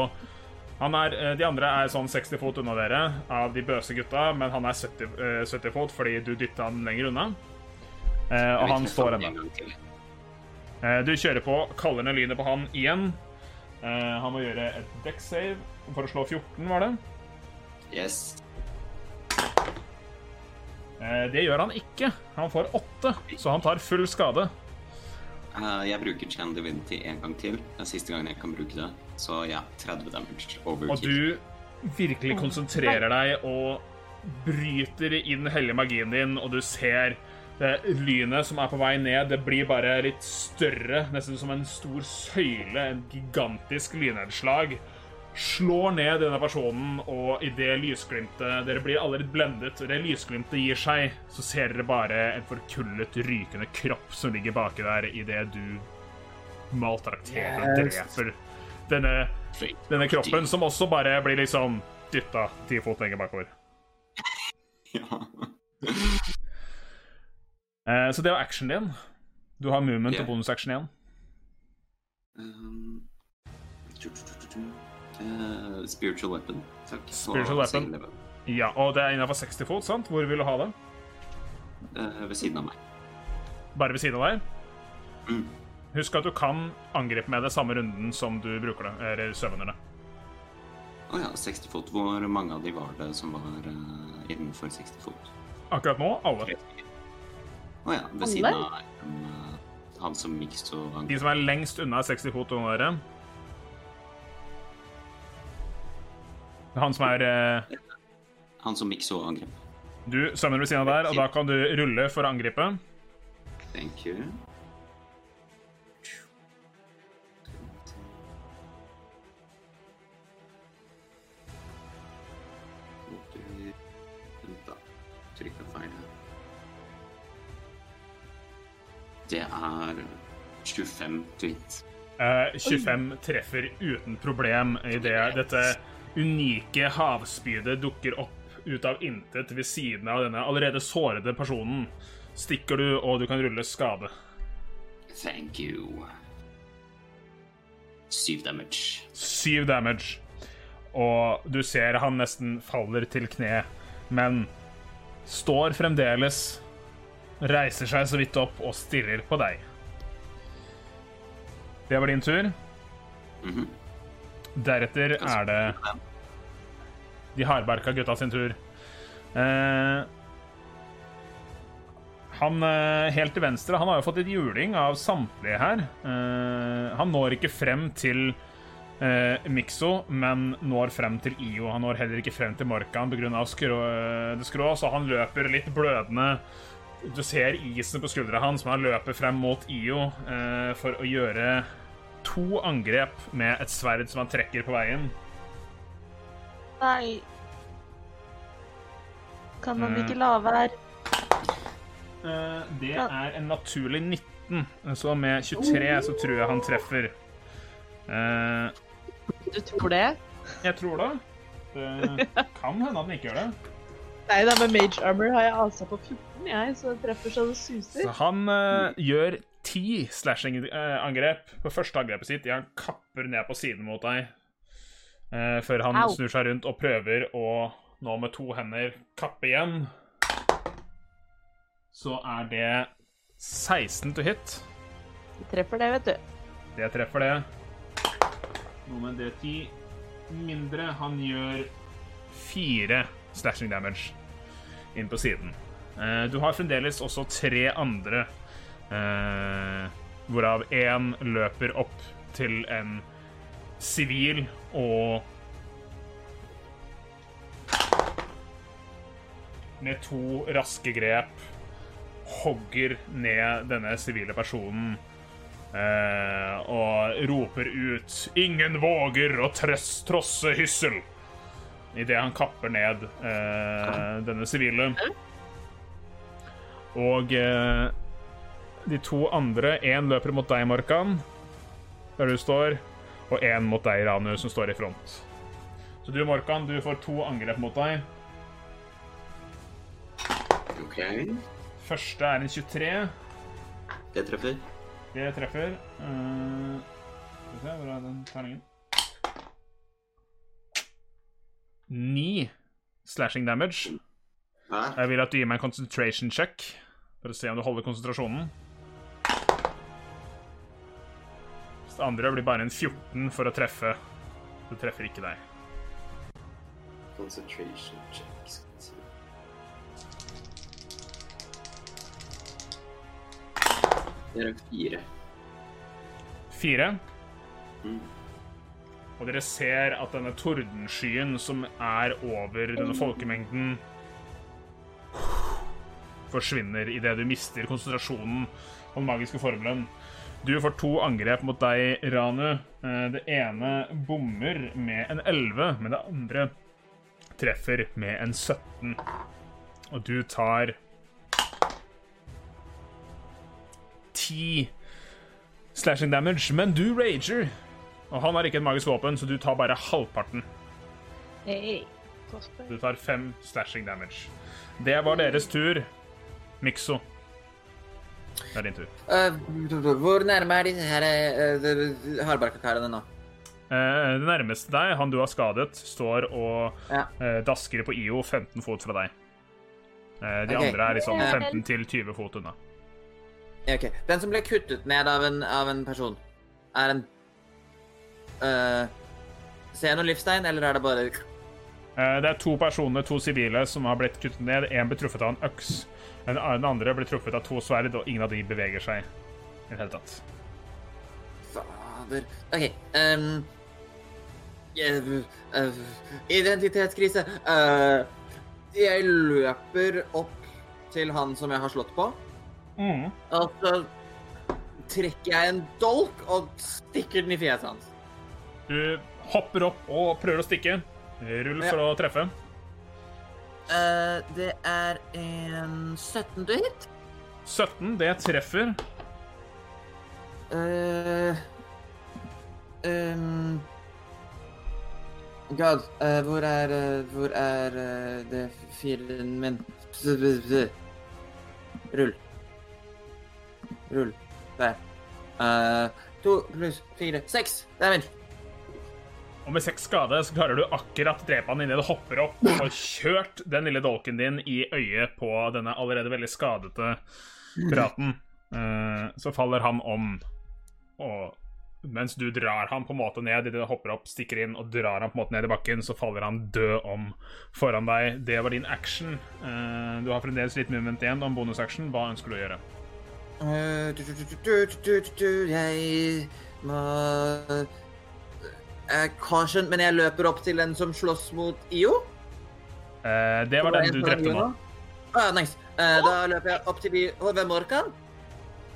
Speaker 1: han er, De andre er sånn 60 fot unna dere av de bøse gutta, men han er 70, eh, 70 fot fordi du dytta han lenger unna. Eh, og han står ennå. Du kjører på, kaller ned lynet på han igjen. Eh, han må gjøre et deck save for å slå 14, var det?
Speaker 3: Yes.
Speaker 1: Eh, det gjør han ikke. Han får 8, så han tar full skade.
Speaker 3: Eh, jeg bruker Chan Divinity en gang til. Det er siste gangen jeg kan bruke det. Så ja, 30 damage overkill.
Speaker 1: Og du virkelig konsentrerer deg og bryter inn hellige magien din, og du ser det lynet som er på vei ned, det blir bare litt større, nesten som en stor søyle, en gigantisk lynnedslag. Slår ned denne personen, og i det lysglimtet Dere blir alle litt blendet. Og det lysglimtet gir seg, så ser dere bare en forkullet, rykende kropp som ligger baki der idet du maltrakterer og dreper denne denne kroppen som også bare blir liksom dytta ti fot lenger bakover.
Speaker 3: Ja.
Speaker 1: Eh, så det var actionen din. Du har movement
Speaker 3: yeah.
Speaker 1: og bonusaction igjen.
Speaker 3: Um. Eh, spiritual weapon. Takk.
Speaker 1: Spiritual weapon. Ja, og det er innafor 60 fot, sant? Hvor vil du ha det?
Speaker 3: Uh, ved siden av meg.
Speaker 1: Bare ved siden av deg?
Speaker 3: Mm.
Speaker 1: Husk at du kan angripe med det samme runden som du bruker det, eller søvnerne. Å
Speaker 3: Å ja, 60 fot. Hvor mange av de var det som var uh, innenfor 60 fot?
Speaker 1: Akkurat nå, alle.
Speaker 3: Å ja, ved siden av eh, han som Mix og
Speaker 1: De
Speaker 3: angrep.
Speaker 1: som er lengst unna 60 fot unna dere. Han som er eh,
Speaker 3: Han som Mix og angrep.
Speaker 1: Du sømmer ved siden av der, og da kan du rulle for å angripe.
Speaker 3: Thank you. 25 tweet.
Speaker 1: Eh, 25 treffer uten problem idet dette unike havspydet dukker opp ut av intet ved siden av denne allerede sårede personen. Stikker du, og du kan rulle skade.
Speaker 3: Thank you. Syv damage.
Speaker 1: Syv damage. Og du ser han nesten faller til kne, men står fremdeles, reiser seg så vidt opp og stirrer på deg. Det var din tur.
Speaker 3: Mhm.
Speaker 1: Deretter er det de hardbarka gutta sin tur. Eh, han eh, helt til venstre Han har jo fått litt juling av samtlige her. Eh, han når ikke frem til eh, Mikso, men når frem til IO. Han når heller ikke frem til Morkan pga. Skrå, det skrå, så han løper litt blødende. Du ser isen på skuldra hans, men han løper frem mot IO eh, for å gjøre to angrep med et sverd som han trekker på veien.
Speaker 4: Nei. Kan man
Speaker 1: Eh.
Speaker 4: ikke la være?
Speaker 1: Eh, det er en naturlig 19, så med 23 så tror jeg han treffer. Eh,
Speaker 4: Du tror det?
Speaker 1: jeg tror det. Det kan hende at han ikke gjør det.
Speaker 4: Nei da, med mage armor har jeg asa på 14, jeg, så det treffer så det suser.
Speaker 1: Så han uh, gjør ti slashing-angrep på første angrepet sitt. Han kapper ned på siden mot deg eh, før han
Speaker 4: Au.
Speaker 1: snur seg rundt og prøver å nå med to hender kappe igjen. så er det 16 to hit.
Speaker 4: Det treffer det, vet du.
Speaker 1: Det treffer det. Noe med en D10 mindre. Han gjør fire slashing damage inn på siden. Eh, du har fremdeles også tre andre, eh, hvorav én løper opp til en sivil og Med to raske grep hogger ned denne sivile personen eh, og roper ut 'Ingen våger å tress, trosse hyssel' idet han kapper ned eh, denne sivile. Og eh, de to andre Én løper mot deg, Morkan, der du står, og én mot deg, Ranu, som står i front. Så du, Morkan, du får to angrep mot deg.
Speaker 3: OK.
Speaker 1: Første er en 23.
Speaker 3: Det treffer.
Speaker 1: Det treffer. Eh, skal vi se, hvor er den terningen? Ni slashing damage.
Speaker 3: Hæ?
Speaker 1: Jeg vil at du gir meg en concentration check for å se om du holder konsentrasjonen. Det andre blir bare en 14 for å treffe. Du treffer ikke deg.
Speaker 3: Concentration check. Det er fire.
Speaker 1: Fire.
Speaker 3: Mm.
Speaker 1: Og dere ser at denne tordenskyen som er over denne folkemengden, forsvinner idet du mister konsentrasjonen og den magiske formelen. Du får to angrep mot deg, Ranu. Eh, Det ene bommer med en 11, men det andre treffer med en 17. Og du tar ti slashing damage, men du rager. Og han har ikke et magisk våpen, så du tar bare halvparten.
Speaker 4: Hey.
Speaker 1: Du tar fem slashing damage. Det var deres tur. Mikso. Det er din tur.
Speaker 2: Uh, hvor nærme er disse her uh, hardbarkakarene nå?
Speaker 1: Uh, det nærmeste deg, han du har skadet, står og
Speaker 2: Ja.
Speaker 1: uh, dasker på IO 15 fot fra deg. Uh, de
Speaker 2: okay.
Speaker 1: andre er liksom 15 til 20 fot unna.
Speaker 2: Ok. Den som ble kuttet ned av en, av en person, er en uh, Ser jeg noen livstegn, eller er det bare
Speaker 1: Eh, det er to personer, to sivile, som har blitt kuttet ned. Én ble truffet av en øks. Den den andre blir truffet av to sverd, og ingen av de beveger seg i det hele tatt.
Speaker 2: Fader OK. Um, uh, uh, identitetskrise. Uh, jeg løper opp til han som jeg har slått på,
Speaker 1: Mm.
Speaker 2: og så trekker jeg en dolk og stikker den i fjeset hans.
Speaker 1: Du hopper opp og prøver å stikke. Rull for å treffe.
Speaker 2: Eh, det er en 17 du hit.
Speaker 1: 17, det treffer.
Speaker 2: Uh, um, God, uh, hvor er Hvor er det firen min? Rull. Rull. Der. To pluss fire Seks damage.
Speaker 1: Og med seks skade så klarer du akkurat å drepe han idet du hopper opp og får kjørt den lille dolken din i øyet på denne allerede veldig skadete piraten. Så faller han om, og mens du drar han på en måte ned idet du hopper opp, stikker inn og drar han på en måte ned i bakken, så faller han død om foran deg. Det var din action. Du har fremdeles litt moment igjen om bonusaction. Hva ønsker du å gjøre?
Speaker 2: Jeg må Eh, Caution, men jeg løper opp til den som slåss mot IO.
Speaker 1: Uh, det var den du drepte nå.
Speaker 2: Ah, nice. Uh, da løper jeg opp til de Hvem orker?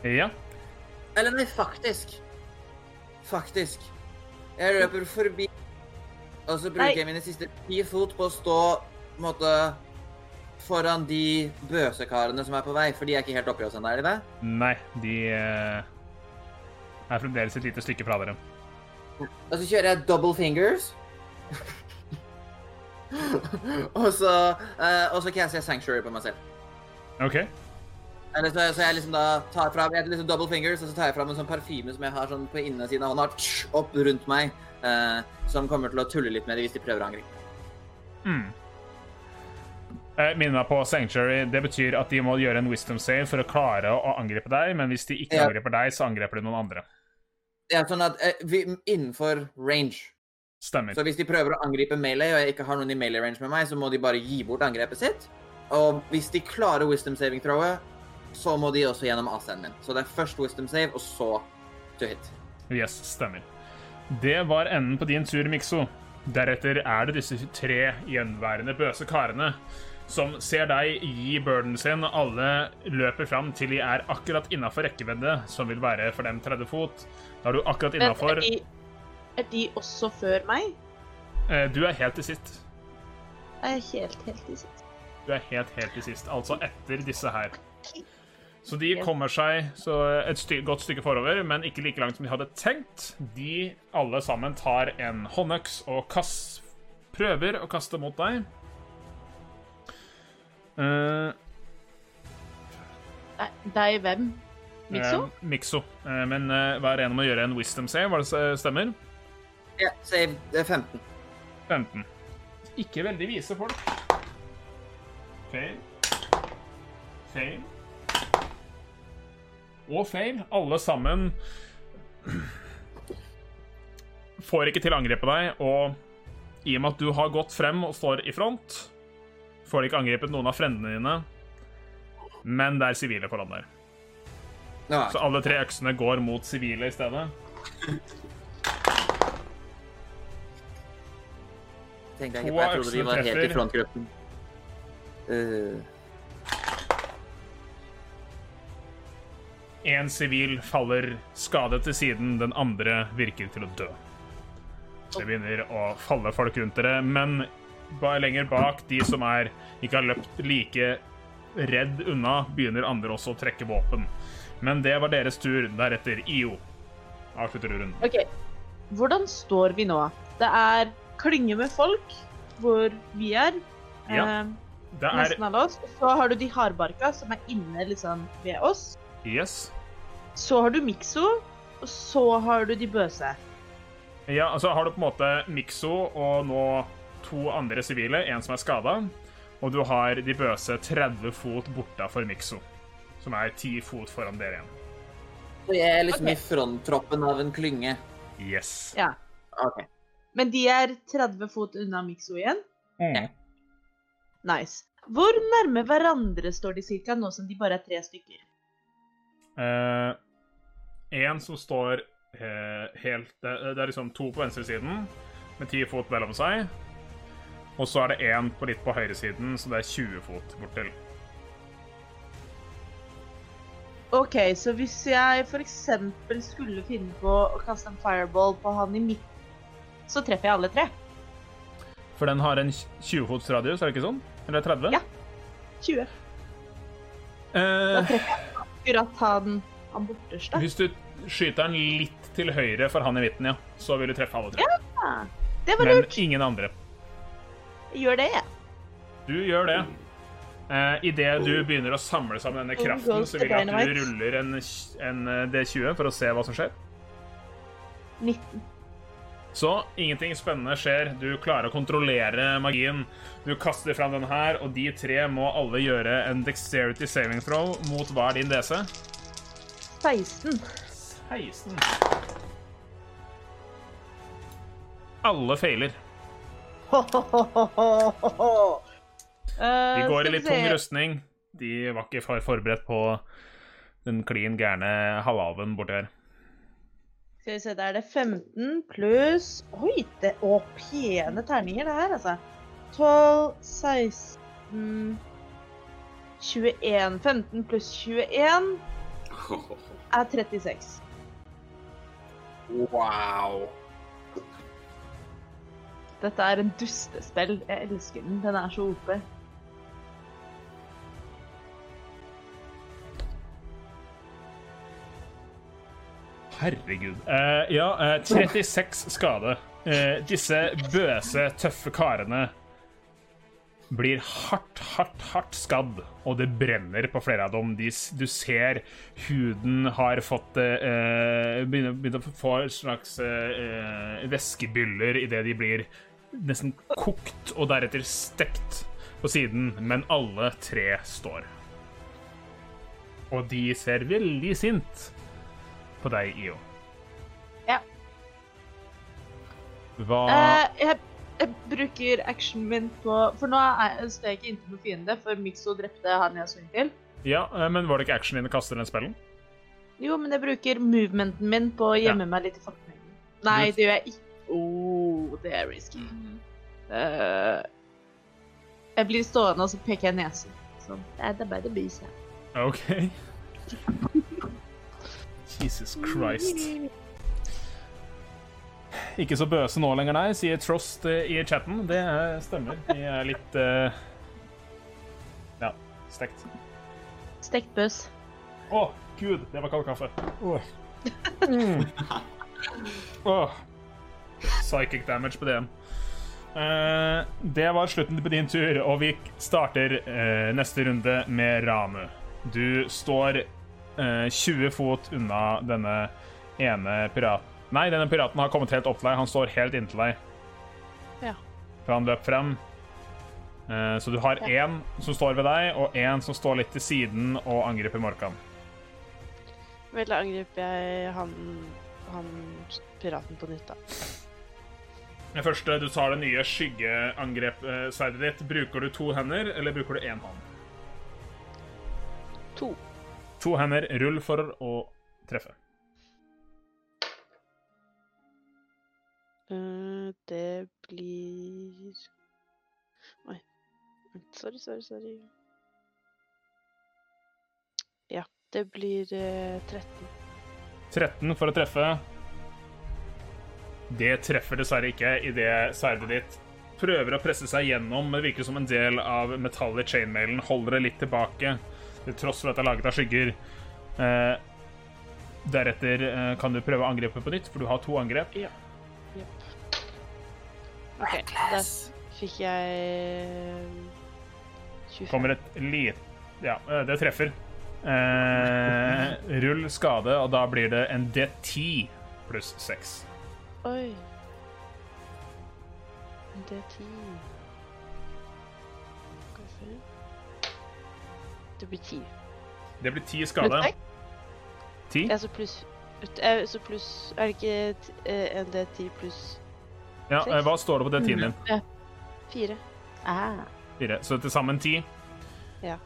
Speaker 1: Ja.
Speaker 2: Eller nei, faktisk. Faktisk. Jeg løper forbi, og så bruker
Speaker 4: Nei.
Speaker 2: jeg mine siste ti fot på å stå på en måte, foran de bøsekarene som er på vei, for de er ikke helt oppi oss ennå, er de det?
Speaker 1: Nei, de eh, er fremdeles et lite stykke fra dere.
Speaker 2: Og så kjører jeg double fingers. og så uh, og så caster jeg sanctuary på meg selv.
Speaker 1: OK.
Speaker 2: Eller så, så jeg liksom da tar fram jeg liksom double fingers, og så tar jeg fram en sånn parfyme som jeg har sånn på innsiden av hånda, opp rundt meg, uh, som kommer til å tulle litt med det hvis de prøver å angripe.
Speaker 1: Mm. Jeg minner meg på Sanctuary. Det betyr at de må gjøre en wisdom save for å klare å angripe deg, men hvis de ikke
Speaker 6: Ja.
Speaker 1: angriper deg, så angriper de noen andre.
Speaker 6: Er sånn at eh, vi, innenfor range
Speaker 1: Stemmer.
Speaker 6: Så hvis de prøver å angripe melee, og jeg ikke har noen i melee range med meg, så må de bare gi bort angrepet sitt. Og hvis de klarer wisdom saving throwet, så må de også gjennom AC-en min. Så det er først wisdom save, og så to hit.
Speaker 1: Yes, stemmer. Det var enden på din tur, Mikso. Deretter er det disse tre gjenværende bøse karene som ser deg gi burden sin. Alle løper fram til de er akkurat innafor rekkevidde, som vil være for dem 30 fot. Da er du akkurat innafor.
Speaker 4: er er de også før meg?
Speaker 1: Eh, Du er helt til sist.
Speaker 4: Jeg er helt, helt til sitt.
Speaker 1: Du er helt, helt til sist. Altså etter disse her. Så de kommer seg så et sty godt stykke forover, men ikke like langt som de hadde tenkt. De alle sammen tar en håndøks og kast, prøver å kaste mot deg. Eh,
Speaker 4: Nei, Deg hvem? Mikso?
Speaker 1: Uh, Mikso. Uh, men uh, hver ene må gjøre en wisdom save, hva det stemmer?
Speaker 6: Ja, save det er 15.
Speaker 1: 15. Ikke veldig vise folk. Fail. Fail. Og fail. Alle sammen får ikke til å angripe deg, og i og med at du har gått frem og står i front, får de ikke angrepet noen av frendene dine, men det er sivile foran der. Så alle tre øksene går mot sivile i stedet.
Speaker 6: tenkte jeg ikke. Jeg trodde
Speaker 1: de
Speaker 6: var helt i frontgruppen. Én
Speaker 1: En sivil faller skadet til siden, den andre virker til å dø. Det begynner å falle folk rundt dere, men lenger bak, de som er ikke har løpt like redd unna, begynner andre også å trekke våpen. Men det var deres tur. Deretter IO. Avslutter runden.
Speaker 4: OK. Hvordan står vi nå? Det er klynge med folk hvor vi er.
Speaker 1: Ja.
Speaker 4: Eh,
Speaker 1: Det er
Speaker 4: nesten alle oss. Så har du de hardbarka som er inne liksom ved oss.
Speaker 1: Yes.
Speaker 4: Så har du Mikso, og så har du de bøse.
Speaker 1: Ja, altså har du på en måte Mikso og nå to andre sivile, en som er skada, og du har de bøse 30 fot bortafor Mikso, som er 10 fot foran dere igjen.
Speaker 6: Så jeg er liksom
Speaker 4: okay.
Speaker 6: i fronttroppen av en klynge.
Speaker 1: Yes.
Speaker 4: Ja.
Speaker 6: OK.
Speaker 4: Men de er 30 fot unna Mikso igjen.
Speaker 1: Mm.
Speaker 4: Nice. Hvor nærme hverandre står de cirka nå som de bare er tre stykker?
Speaker 1: Eh, en som står eh, helt det, det er liksom to på venstresiden, med 10 fot mellom seg. Og så er det en på litt på høyresiden, så det er 20 fot bortil.
Speaker 4: OK, så hvis jeg f.eks. skulle finne på å kaste en fireball på han i midten, så treffer jeg alle tre.
Speaker 1: For den har en 20 fots radius, er det ikke sånn? Eller 30?
Speaker 4: Ja. 20. Da
Speaker 1: Eh,
Speaker 4: treffer jeg akkurat han, han borteste.
Speaker 1: hvis du skyter den litt til høyre for han i midten, ja, så vil du treffe alle tre.
Speaker 4: Ja, det var lurt.
Speaker 1: Men ingen andre.
Speaker 4: Gjør det.
Speaker 1: Du gjør det. Uh, Idet du begynner å samle sammen denne kraften, så vil jeg at du ruller en, en eh, D20 for å se hva som skjer.
Speaker 4: 19.
Speaker 1: Så ingenting spennende skjer. Du klarer å kontrollere magien. Du kaster fram den her, og de tre må alle gjøre en dexterity saving throw mot hva er din DC?
Speaker 4: 16.
Speaker 1: 16. Alle feiler.
Speaker 4: Eh,
Speaker 1: De går i litt tung rustning. De var ikke for forberedt på den klin gærne halvaven borti her.
Speaker 4: Skal vi se, da er det 15 pluss Oi, det Å, pene terninger, det her, altså. 12, 16 21. 15 pluss 21 [LAUGHS] er 36.
Speaker 6: Wow.
Speaker 4: Dette er en dustespill. Jeg elsker den. Den er så OP.
Speaker 1: Herregud. Uh, ja, uh, 36 skade. Uh, disse bøse, tøffe karene blir hardt, hardt, hardt skadd, og det brenner på flere av dem. De, du ser huden har fått eh, begynner, begynner å få en slags eh, væskebyller idet de blir nesten kokt og deretter stekt. på siden, men alle tre står. Og de ser veldig sint på deg, IO.
Speaker 4: Ja.
Speaker 1: Hva
Speaker 4: uh, jeg, jeg bruker actionen min på For nå står jeg ikke inntil noen fiende, for Mikso drepte han jeg så til.
Speaker 1: Ja, eh, men var det ikke actionen din å kaste den spellen?
Speaker 4: Jo, men jeg bruker movementen min på å gjemme meg litt i folkemengden. Nei, det gjør jeg ikke. Oh, det er risky. Eh, jeg blir stående, og så peker jeg nesen. Sånn. Det er bare det bys her.
Speaker 1: OK. [LAUGHS] Jesus Christ. Ikke så bøse nå lenger, nei, sier Trost eh, i chatten. Det stemmer. Vi er litt uh... Ja, stekt.
Speaker 4: Stekt bøs.
Speaker 1: Å, gud, det var kald kaffe. Åh. Mm. [LAUGHS] Åh. Psychic damage på DM. Uh, det var slutten på din tur, og vi starter uh, neste runde med Ramu. Du står uh, 20 fot unna denne ene piraten. Nei, denne piraten har kommet helt opp til deg. Han står helt inntil deg.
Speaker 5: Ja.
Speaker 1: For han løp frem. Eh, så du har én som står ved deg, og én som står litt til siden og angriper Morkan.
Speaker 5: Vel, da angriper jeg han, han piraten på nytt, da.
Speaker 1: Det første, du tar det nye skyggeangrepsverdet ditt. Bruker du to hender, eller bruker du én hånd?
Speaker 5: To.
Speaker 1: To hender. Rull for å treffe.
Speaker 5: Eh, det blir Oi. Sorry, sorry, sorry. Ja, det blir eh, 13.
Speaker 1: 13 for å treffe. Det treffer dessverre ikke idet sverdet ditt prøver å presse seg gjennom. Det virker som en del av metallet i chainmailen holder det litt tilbake, til tross for at det er laget av skygger. Eh, deretter eh, kan du prøve å angripe på nytt, for du har to angrep.
Speaker 5: Ja. Jepp. Okay, da fikk jeg 25.
Speaker 1: kommer et lite Ja, eh, det treffer. Eh, rull skade, og da blir det en D10 pluss 6.
Speaker 5: Oi. Det er ti. Skal vi se Det blir ti.
Speaker 1: Det blir ti skade.
Speaker 5: Ti?
Speaker 1: 10?
Speaker 5: Ja, så pluss eh, Så pluss Er det ikke eh, en D10 pluss
Speaker 1: Ja, eh, hva står det på D10-en din?
Speaker 5: Fire. Ah.
Speaker 1: Fire. Så til sammen ti?
Speaker 5: Ja.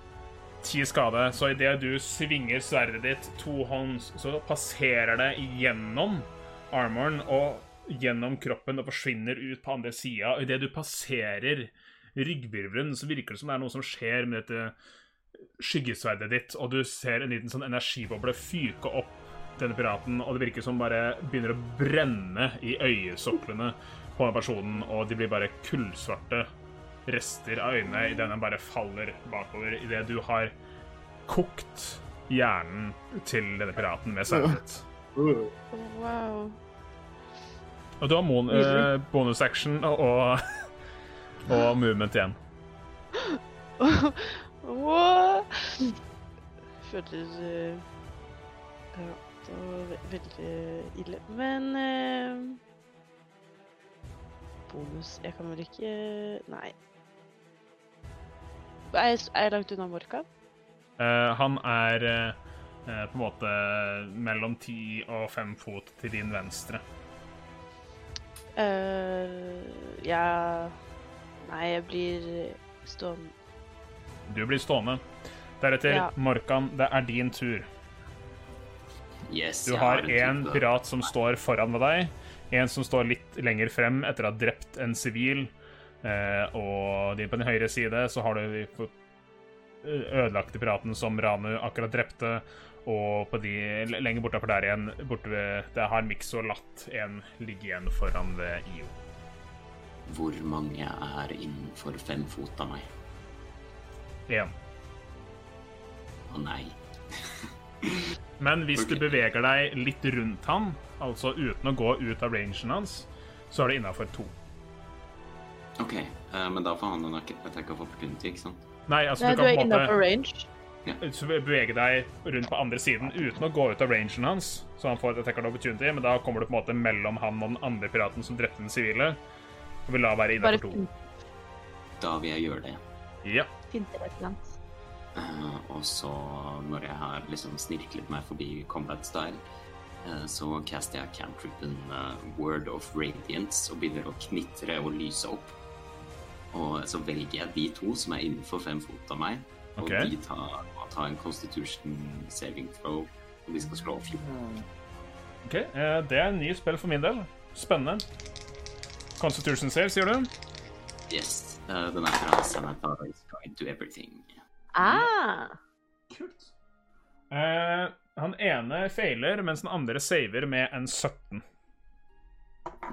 Speaker 1: Ti skade. Så idet du svinger sverdet ditt tohånds, så passerer det gjennom armoren og gjennom kroppen og forsvinner ut på andre sida. Idet du passerer ryggvirvelen, så virker det som det er noe som skjer med dette skyggesverdet ditt, og du ser en liten sånn energiboble fyke opp denne piraten, og det virker som bare begynner å brenne i øyesoklene på den personen, og de blir bare kullsvarte rester av øynene idet den bare faller bakover idet du har kokt hjernen til denne piraten med sverdet.
Speaker 5: Wow.
Speaker 1: Og du har mon eh, bonus action og, og, [LAUGHS] movement igjen.
Speaker 5: Wow. Føler eh, Ja, det var ve veldig ille. Men uh, Bonus Jeg kan vel ikke Nei. Er jeg, er jeg langt unna Morka?
Speaker 1: Uh, han er eh, eh, på en måte mellom ti og fem fot til din venstre.
Speaker 5: Eh, ja Nei, jeg blir stående
Speaker 1: Du blir stående. Deretter,
Speaker 5: Ja.
Speaker 1: Morkan, det er din tur.
Speaker 3: Yes,
Speaker 1: Du har
Speaker 3: en
Speaker 1: én pirat som står foran med deg, en som står litt lenger frem etter å ha drept en sivil, eh, og de på den høyre side så har du de ødelagte piraten som Ranu akkurat drepte, og på de lenger bortafor der igjen, borte ved Det har Mix og Latt en ligge igjen foran ved IO.
Speaker 3: Hvor mange er innenfor fem fot av meg?
Speaker 1: Én.
Speaker 3: Å nei. [LAUGHS]
Speaker 1: Men hvis
Speaker 3: okay.
Speaker 1: du beveger deg litt rundt han, altså uten å gå ut av rangen hans, så er du innafor to.
Speaker 3: OK, uh, men da får han en attack of opportunity, ikke sant?
Speaker 1: Nei, altså
Speaker 4: Nei,
Speaker 1: du
Speaker 4: du er innafor range.
Speaker 1: Så bevege deg rundt på andre siden uten å gå ut av rangen hans, så han får et attack of opportunity, men da kommer du på en måte mellom han og den andre piraten som drepte den sivile, og vil da være
Speaker 4: Bare
Speaker 1: innafor to.
Speaker 3: Da vil jeg gjøre det.
Speaker 1: Ja.
Speaker 4: Finter det.
Speaker 3: Eh, og så, når jeg har liksom snirklet meg forbi combat style, uh, så caster jeg cantrippen uh, Word of Radiance og begynner å knitre og lyse opp. Og så velger jeg de to som er innenfor fem fot av meg, og de tar, ta en constitution saving throw, og de skal slå 14.
Speaker 1: OK. eh, Det er en ny spill for min del. Spennende. Constitution save, sier du?
Speaker 3: Yes, Uh, den er fra Sanatari's Guide to Everything.
Speaker 4: Ah!
Speaker 1: Kult. Uh, han ene feiler, mens den andre saver med en 17.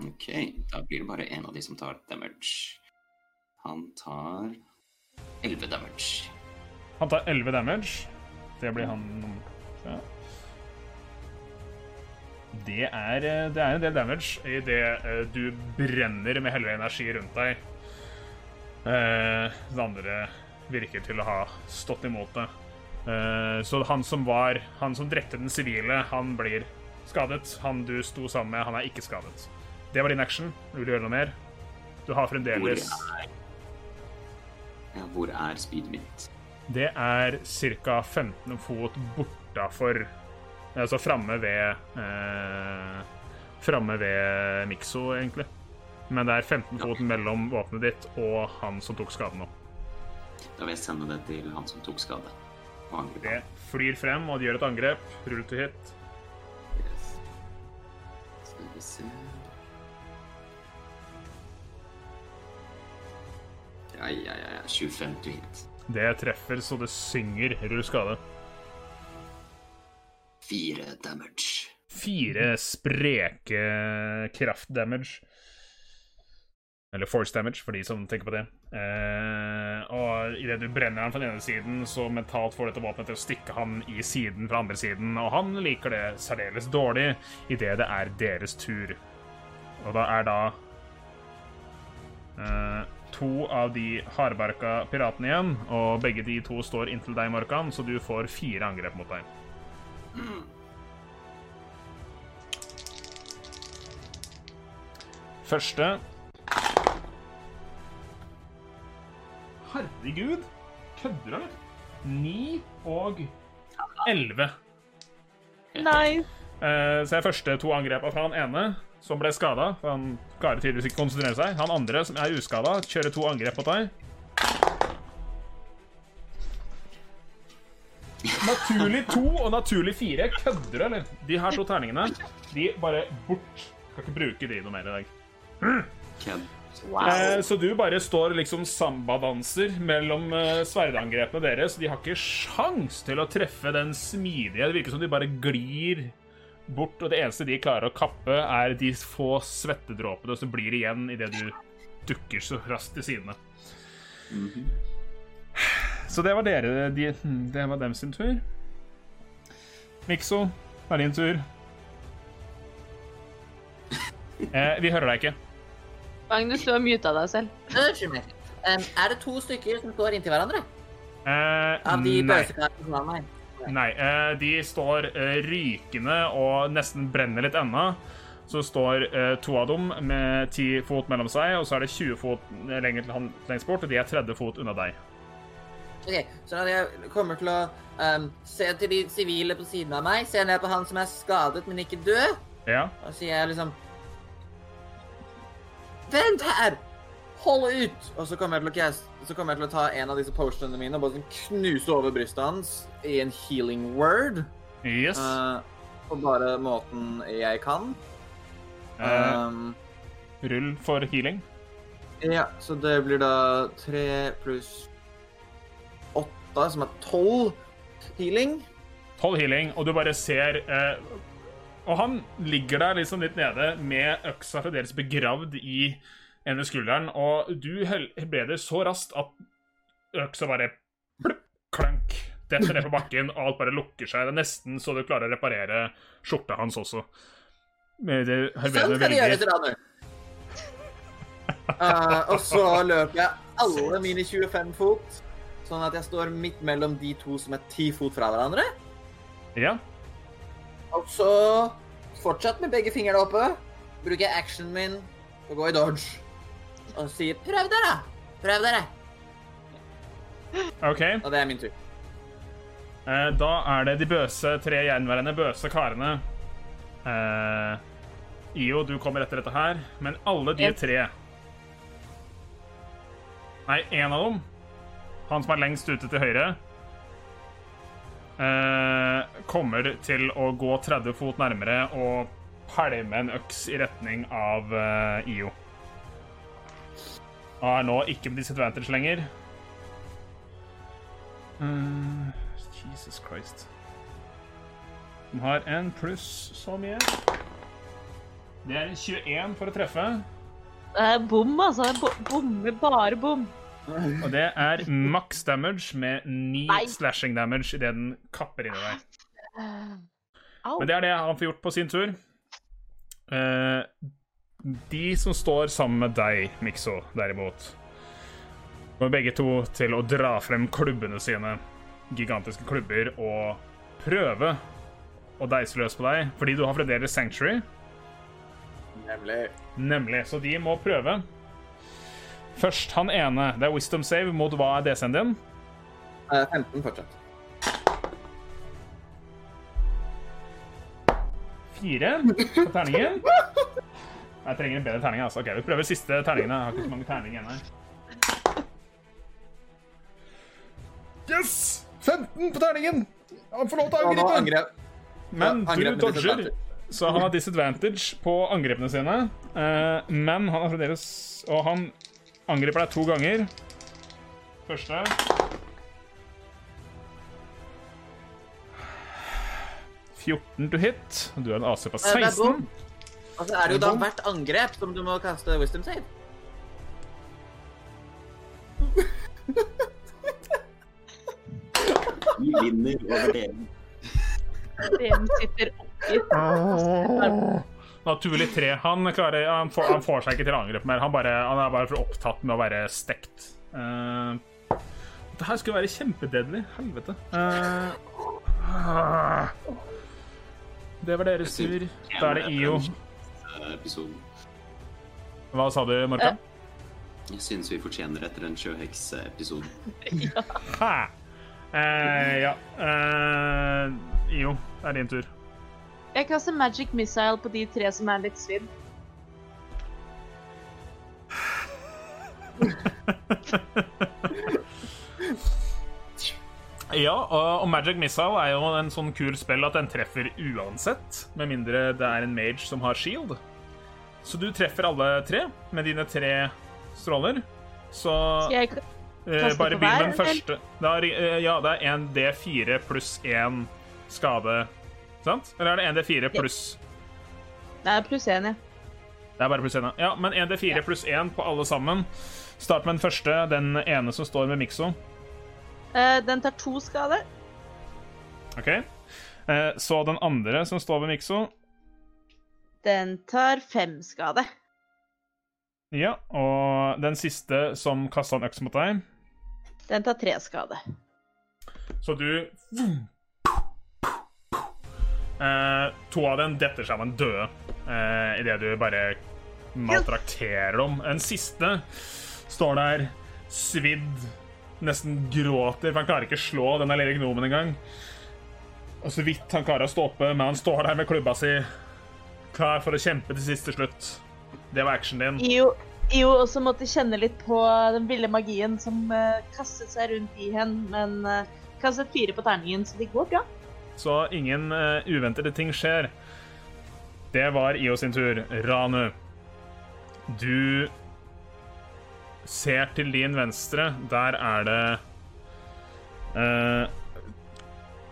Speaker 3: Ok, da blir det bare en av de som tar damage. Han tar 11 damage.
Speaker 1: Han tar 11 damage. Det blir han ja. Det er, eh, det er en del damage i det eh, du brenner med hele energi rundt deg. Eh, det andre virker til å ha stått imot det. Så han som var Han som drepte den sivile, han blir skadet. Han du sto sammen med, han er ikke skadet. Det var din action. Vil du gjøre noe mer? Du har
Speaker 3: Hvor
Speaker 1: fremdeles
Speaker 3: er, ja, hvor er speedet mitt?
Speaker 1: Det er ca. 15 fot bortafor Altså framme ved eh, Framme ved Mikso, egentlig. Men det er 15 fot mellom våpenet ditt og han som tok skade nå.
Speaker 3: Da vil jeg sende det til han som tok skade.
Speaker 1: Det flyr frem, og de gjør et angrep. Rull til hit.
Speaker 3: Yes. Skal vi se Ja, ja, ja. ja. 25 til hit.
Speaker 1: Det treffer så det synger. Rull skade.
Speaker 3: Fire damage.
Speaker 1: Fire spreke kraftdamage. Eller force damage, for de som tenker på det. Eh, og idet du brenner han fra den ene siden, så mentalt får dette våpenet til å stikke han i siden fra andre siden, og han liker det særdeles dårlig idet det er deres tur. Og da er da eh, to av de hardbarka piratene igjen, og begge de to står inntil deg, Morkan, så du får fire angrep mot deg. Første Herregud! Kødder du? Ni og elleve.
Speaker 4: Nice.
Speaker 1: Eh, så er første to angrepa fra han ene, som ble skada. Han klarer tydeligvis ikke å konsentrere seg. Han andre, som er uskada, kjører to angrep på deg. Naturlig to og naturlig fire. Kødder du, eller? De her to terningene, de bare bort. Kan ikke bruke de noe mer i dag.
Speaker 4: Wow.
Speaker 1: Eh, så du bare står liksom sambadanser mellom eh, sverdangrepene deres. De har ikke sjans til å treffe den smidige. Det virker som de bare glir bort, og det eneste de klarer å kappe, er de få svettedråpene som blir igjen idet du dukker så raskt til sidene. Så det var dere de, Det var dem sin tur. Mikso, det er din tur. Eh, vi hører deg ikke.
Speaker 4: Magnus, du har muta deg selv.
Speaker 2: Unnskyld meg. Um, er det to stykker som står inntil hverandre?
Speaker 1: Eh,
Speaker 2: Av de
Speaker 1: nei.
Speaker 2: bøsekarene som var meg?
Speaker 1: Nei, eh, de står eh, rykende og nesten brenner litt ennå. Så står eh, to av dem med ti fot mellom seg, og så er det 20 fot lenger til han lengst bort, og de er 30 fot unna deg.
Speaker 2: Ok, Så når jeg kommer til å um, se til de sivile på siden av meg, ser ned på han som er skadet, men ikke død,
Speaker 1: Ja.
Speaker 2: og sier jeg liksom Vent her! Hold ut! Og så kommer jeg til å, cast, så kommer jeg til å ta en av disse potionene mine og bare sånn knuse over brystet hans i en healing word.
Speaker 1: Yes.
Speaker 2: Uh, på bare måten jeg kan.
Speaker 1: Eh,
Speaker 2: Um,
Speaker 1: rull for healing.
Speaker 2: Ja, så det blir da tre pluss åtte, som er tolv healing.
Speaker 1: 12 healing, og du bare ser eh, Og han ligger der liksom litt nede med øksa fremdeles begravd i ene skulderen, og du hel- helbreder så raskt at øksa bare plupp, klank, detter ned på bakken, og alt bare lukker seg. Det er nesten så du klarer å reparere skjorta hans også. Med det
Speaker 2: Sånn
Speaker 1: helbreder
Speaker 2: skal du gjøre,
Speaker 1: veldig
Speaker 2: Ranu. Uh, og så løper jeg alle mine 25 fot, sånn at jeg står midt mellom de to som er 10 fot fra hverandre.
Speaker 1: Ja.
Speaker 2: Og så, fortsatt med begge fingrene oppe, bruker jeg actionen min og går i dodge. Og sier 'prøv dere', prøv dere.
Speaker 1: OK.
Speaker 6: Og det er min tur.
Speaker 1: Eh, da er det de bøse, tre gjenværende bøse karene. Eh, Io, du kommer etter dette her, men alle de tre Nei, én av dem, han som er lengst ute til høyre, eh, kommer til å gå 30 fot nærmere og pælme en øks i retning av eh, Io. Og er nå ikke med disadvantage lenger. Uh, Jesus Christ. Den har en pluss så mye. Det er en 21 for å treffe.
Speaker 4: Det er bom, altså. Bommer bare bom.
Speaker 1: Og det er maks damage med 9 slashing damage idet den kapper inni deg. Men det er det han får gjort på sin tur. Eh, de som står sammen med deg, Mikso, derimot, kommer begge to til å dra frem klubbene sine, gigantiske klubber, og prøve å deise løs på deg, fordi du har fremdeles Sanctuary.
Speaker 6: Nemlig.
Speaker 1: Nemlig. Så de må prøve. Først han ene. Det er wisdom save mot hva er DC-en din?
Speaker 6: Eh, 15 fortsatt.
Speaker 1: Fire på terningen. [LAUGHS] Jeg trenger en bedre terning. altså. Ok, Vi prøver siste terningene. Jeg har ikke så mange terninger igjen her. Yes! 15 på terningen! Han får lov til å angripe.
Speaker 6: angrep.
Speaker 1: Men
Speaker 6: Ja,
Speaker 1: du dodger, så han har disadvantage på angrepene sine. Eh, men han har fremdeles Og han angriper deg to ganger. Første «14 to hit. Du har en AC på
Speaker 6: 16. det er
Speaker 1: 16.
Speaker 6: bom. Og så er det jo da hvert angrep som du må kaste wisdom save.
Speaker 3: Vi vinner over delen.
Speaker 4: Delen sitter oppgitt.
Speaker 1: Naturlig tre. Han, klarer, han, får, han får seg ikke til å angripe mer. Han, bare, han er bare for opptatt med å være stekt. Uh, det her skulle være kjempededelig. Helvete. Uh, det var deres tur. Da er det IO.
Speaker 3: Episoden.
Speaker 1: Hva sa du, Marka?
Speaker 3: Jeg synes vi fortjener etter den sjøheksepisoden. [LAUGHS]
Speaker 1: ja. Eh, ja. Eh, jo, det er din tur.
Speaker 4: Jeg kaster magic missile på de tre som er litt svidd. [LAUGHS] [LAUGHS]
Speaker 1: Ja, og Magic Missile er jo en sånn kul spill at den treffer uansett, med mindre det er en mage som har shield. Så du treffer alle tre med dine tre stråler. Så
Speaker 4: Skal jeg
Speaker 1: eh,
Speaker 4: kaste
Speaker 1: bare begynn med den første. Da er, eh, ja, det er en D4 pluss én skade. Sant? Eller er det en D4 pluss
Speaker 4: Det er pluss én, ja.
Speaker 1: Det er bare pluss én, ja. ja. Men en D4 pluss én på alle sammen. Start med den første, den ene som står med Mikso.
Speaker 4: Eh, den tar to skader.
Speaker 1: OK? Eh, så den andre som står ved Mikso.
Speaker 4: Den tar fem skade.
Speaker 1: Ja, og den siste som kasta en øks mot deg.
Speaker 4: Den tar tre skade.
Speaker 1: Så du eh, To av dem detter sammen døde eh, idet du bare maltrakterer dem. Den siste står der svidd, nesten gråter, for han klarer ikke å slå denne lille gnomen engang. Og så vidt han klarer å stå oppe, men han står der med klubba si, klar for å kjempe til siste slutt. Det var actionen din.
Speaker 4: Jo, jo også måtte kjenne litt på den ville magien som uh, kastet seg rundt i henne, men uh, kastet fire på terningen, så det går bra.
Speaker 1: Så ingen uh, uventede ting skjer. Det var IO sin tur. Ranu, du ser til din venstre. Der er det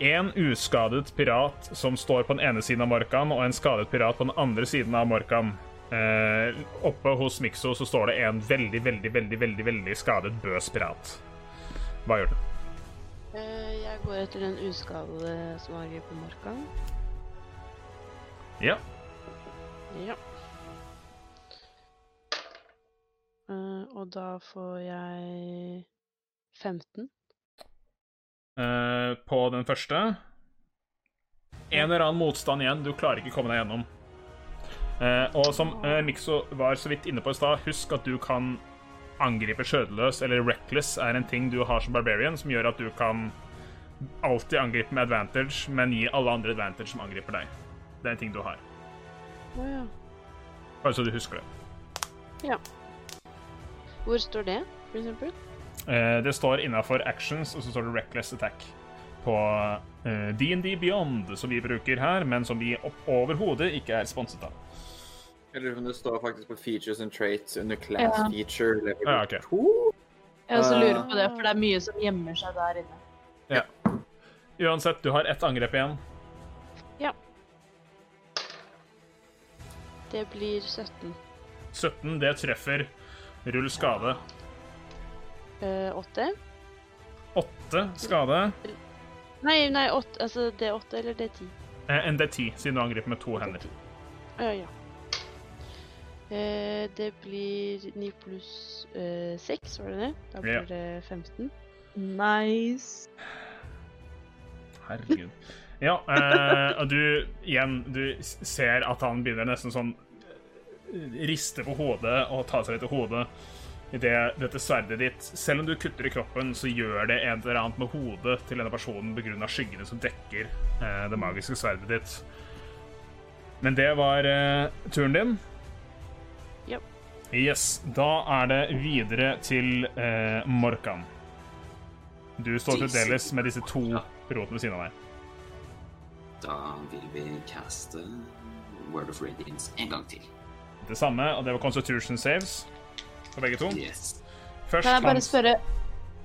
Speaker 1: En uskadet pirat som står på den ene siden av Morkan, og en skadet pirat på den andre siden av Morkan. Uh, oppe hos Mikso så står det en veldig, veldig, veldig, veldig, veldig skadet bøs pirat. Hva gjør du?
Speaker 5: Uh, jeg går etter den uskadede som angriper Morkan.
Speaker 1: Ja.
Speaker 5: Ja. Og da får jeg 15.
Speaker 1: Eh, på den første. En eller annen motstand igjen. Du klarer ikke komme deg gjennom. Eh, og som eh, Mikso var så vidt inne på i stad, husk at du kan angripe skjødeløs eller reckless er en ting du har som barbarian, som gjør at du kan alltid angripe med advantage, men gi alle andre advantage som angriper deg. Det er en ting du har.
Speaker 5: Å ja.
Speaker 1: Bare så du husker det.
Speaker 5: ja. Hvor står det, for eksempel?
Speaker 1: Eh, det står innafor actions, og så står det reckless attack på eh, DND Beyond, som vi bruker her, men som vi overhodet ikke er sponset av.
Speaker 2: Jeg lurer på om det står faktisk på features and traits under class
Speaker 4: Ja.
Speaker 2: feature. level
Speaker 1: Ja, ok.
Speaker 2: to.
Speaker 4: Jeg også lurer på det, for det er mye som gjemmer seg der inne. Ja.
Speaker 1: Uansett, du har ett angrep igjen. Ja.
Speaker 5: Det blir 17.
Speaker 1: 17, det treffer. Rull skade.
Speaker 5: Åtte. 8?
Speaker 1: 8 skade.
Speaker 5: Nei, nei, åtte, altså D8 eller D10?
Speaker 1: Eh, en D10, siden du angriper med to hender.
Speaker 5: Ja, ja. Uh, det blir 9 pluss eh, 6, var det det? Da blir
Speaker 1: Ja.
Speaker 5: det 15.
Speaker 4: Nice.
Speaker 1: Herregud. Ja, eh, og du igjen Du ser at han begynner nesten sånn eh, Riste på hodet og ta seg litt i hodet idet dette sverdet ditt Selv om du kutter i kroppen, så gjør det et eller annet med hodet til denne personen pga. skyggene som dekker eh, det magiske sverdet ditt. Men det var eh, turen din.
Speaker 5: Ja.
Speaker 1: Yes. Da er det videre til eh, Morkan. Du står fremdeles med disse to rotene ved siden av deg.
Speaker 3: Da vil vi caste Word of Radiance en gang til.
Speaker 1: Det samme, og det var Constitution saves for begge to.
Speaker 3: Yes.
Speaker 1: Først
Speaker 4: Kan jeg bare spørre,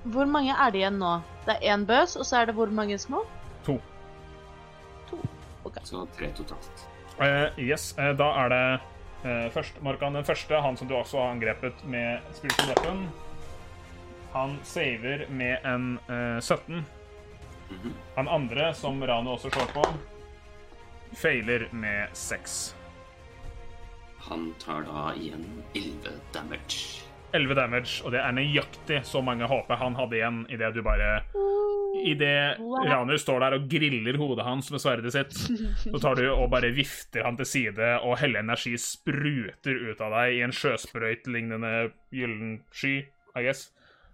Speaker 4: hvor mange er det igjen nå? Det er én bøs, og så er det hvor mange små?
Speaker 1: To.
Speaker 3: Så tre totalt.
Speaker 1: Uh, yes, uh, da er det uh, først Markan den første, han som du også har angrepet med spiritual weapon. Han saver med en eh, 17.
Speaker 3: Mhm.
Speaker 1: Han andre, som Rano også slår på, feiler med 6.
Speaker 3: Han tar da igjen 11 damage.
Speaker 1: 11 damage, og det er nøyaktig så mange HP han hadde igjen idet du bare Idet Ranu står der og griller hodet hans med sverdet sitt, så tar du og bare vifter han til side, og hele energi spruter ut av deg i en sjøsprøyt-lignende gyllen sky, I guess,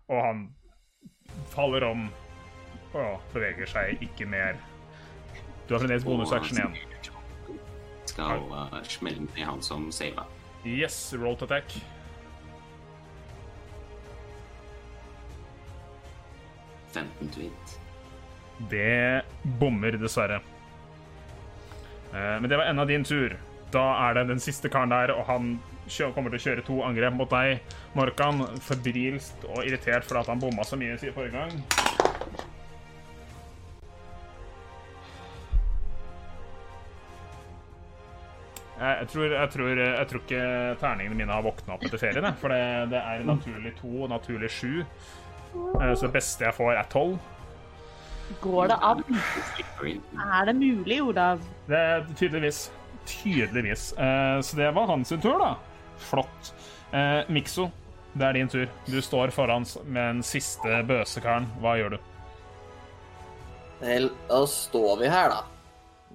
Speaker 1: og han faller om og beveger seg ikke mer. Du har fremdeles bonusaksjon igjen.
Speaker 3: Skal uh, smelle ned han som sava.
Speaker 1: Yes, roll to attack. Det bommer, dessverre. Eh, Men det var enda din tur. Da er det den siste karen der, og han kommer til å kjøre to angrep mot deg, Morkan. Febrilsk og irritert for at han bomma så mye siden forrige gang. Jeg, jeg, tror, jeg, tror, jeg tror ikke terningene mine har våkna opp etter ferien, for det, det er naturlig to og naturlig sju. Eh, Så det beste jeg får, er tolv.
Speaker 4: Går det an? Er det mulig, Olav?
Speaker 1: Det er tydeligvis. Tydeligvis. Eh, så det var hans tur, da. Flott. Eh, Mikso, det er din tur. Du står foran med den siste bøsekaren. Hva gjør du?
Speaker 2: Vel, da står vi her, da.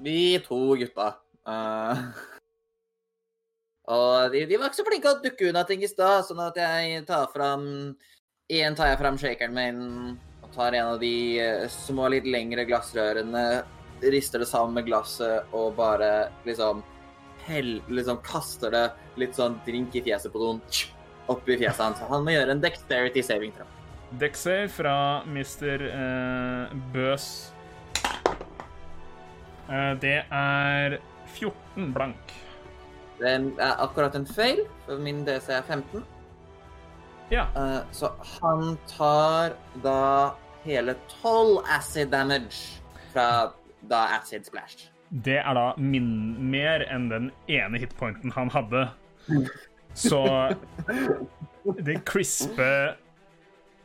Speaker 2: Vi to gutta. Eh, [LAUGHS] og de, de var ikke så flinke å dukke unna ting i stad, sånn at jeg tar fram Igjen tar jeg fram shakeren min og tar en av de eh, små, litt lengre glassrørene, rister det sammen med glasset og bare liksom hell, liksom kaster det litt sånn drink i fjeset på noen oppi fjeset hans. Han må gjøre en dexterity saving throw.
Speaker 1: Dexsave fra Mr. Eh, Bøs. Eh, det er 14 blank.
Speaker 2: Det er akkurat en feil, for min DC er 15.
Speaker 1: Ja.
Speaker 2: Uh, så han tar da hele 12 acid damage fra da acid splash.
Speaker 1: Det er da min mer enn den ene hitpointen han hadde. Så det crispe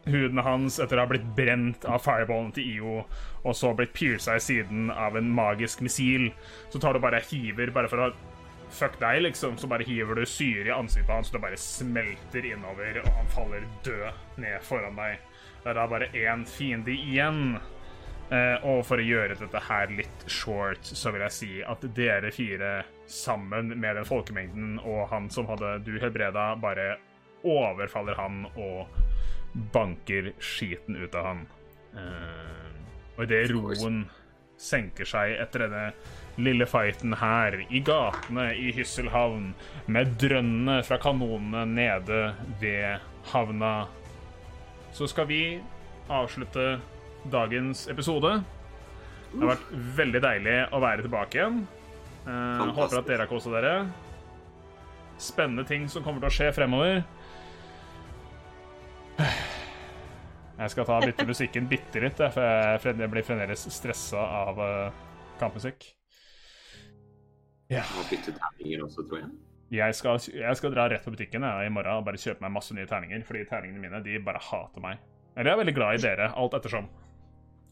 Speaker 1: huden hans etter å ha blitt brent av fireballen til IO, og så blitt pierca i siden av en magisk missil, så tar du bare hiver bare for å Fuck deg, liksom. Så bare hiver du syre i ansiktet hans, det bare smelter innover, og han faller død ned foran deg. Det er da bare én fiende igjen. Eh, og for å gjøre dette her litt short, så vil jeg si at dere fire sammen med den folkemengden og han som hadde du helbreda, bare overfaller han og banker skiten ut av han. Eh, og idet roen senker seg etter denne lille fighten her i gatene i Hysselhavn, med drønnene fra kanonene nede ved havna, så skal vi avslutte dagens episode. Det har vært veldig deilig å være tilbake igjen. Eh, håper at dere har kosa dere. Spennende ting som kommer til å skje fremover. Jeg skal ta bytte [LAUGHS] musikken bitte litt, for jeg blir fremdeles stressa av eh, kampmusikk.
Speaker 3: Og bytte terninger også, tror jeg.
Speaker 1: Jeg skal, jeg skal dra rett på butikken jeg, i morgen og bare kjøpe meg masse nye terninger, fordi terningene mine de bare hater meg. Eller jeg er veldig glad i dere, alt ettersom.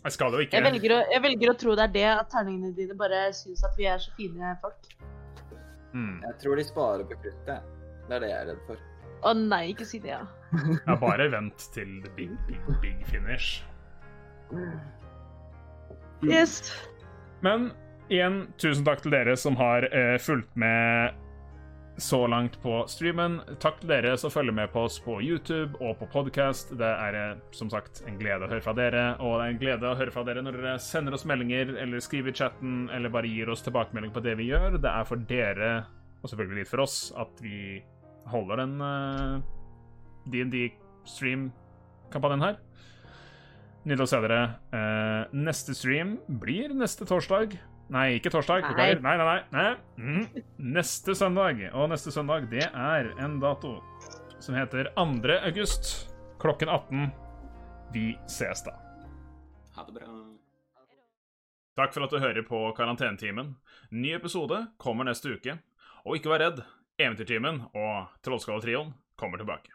Speaker 1: Jeg skal jo ikke
Speaker 4: Jeg velger, å, jeg velger å tro det er det, at terningene dine bare syns at vi er så fine folk.
Speaker 1: mm.
Speaker 6: Jeg tror de sparer på kruttet. Det er det jeg er redd for.
Speaker 4: Å nei, ikke si det, ja. [LAUGHS]
Speaker 1: Ja, bare vent til the big, big, big finish.
Speaker 4: Yes.
Speaker 1: Men igjen, tusen takk til dere som har uh, fulgt med så langt på streamen. Takk til dere som følger med på oss på YouTube og på podcast. Det er eh, som sagt en glede å høre fra dere, og det er en glede å høre fra dere når dere sender oss meldinger eller skriver i chatten eller bare gir oss tilbakemelding på det vi gjør. Det er for dere, og selvfølgelig litt for oss, at vi holder den uh, DND-stream-kampanjen her. Nydelig å se dere. Eh, neste stream blir neste torsdag. Nei, ikke torsdag.
Speaker 4: Nei.
Speaker 1: Nei, nei, nei. nei. Mhm. Neste søndag. Og neste søndag, det er en dato som heter 2. august klokken 18. Vi ses da.
Speaker 3: Ha det bra.
Speaker 1: Takk for at du hører på Karantenetimen. Ny episode kommer neste uke. Og ikke vær redd, Eventyrtimen og Trollskalletrioen kommer tilbake.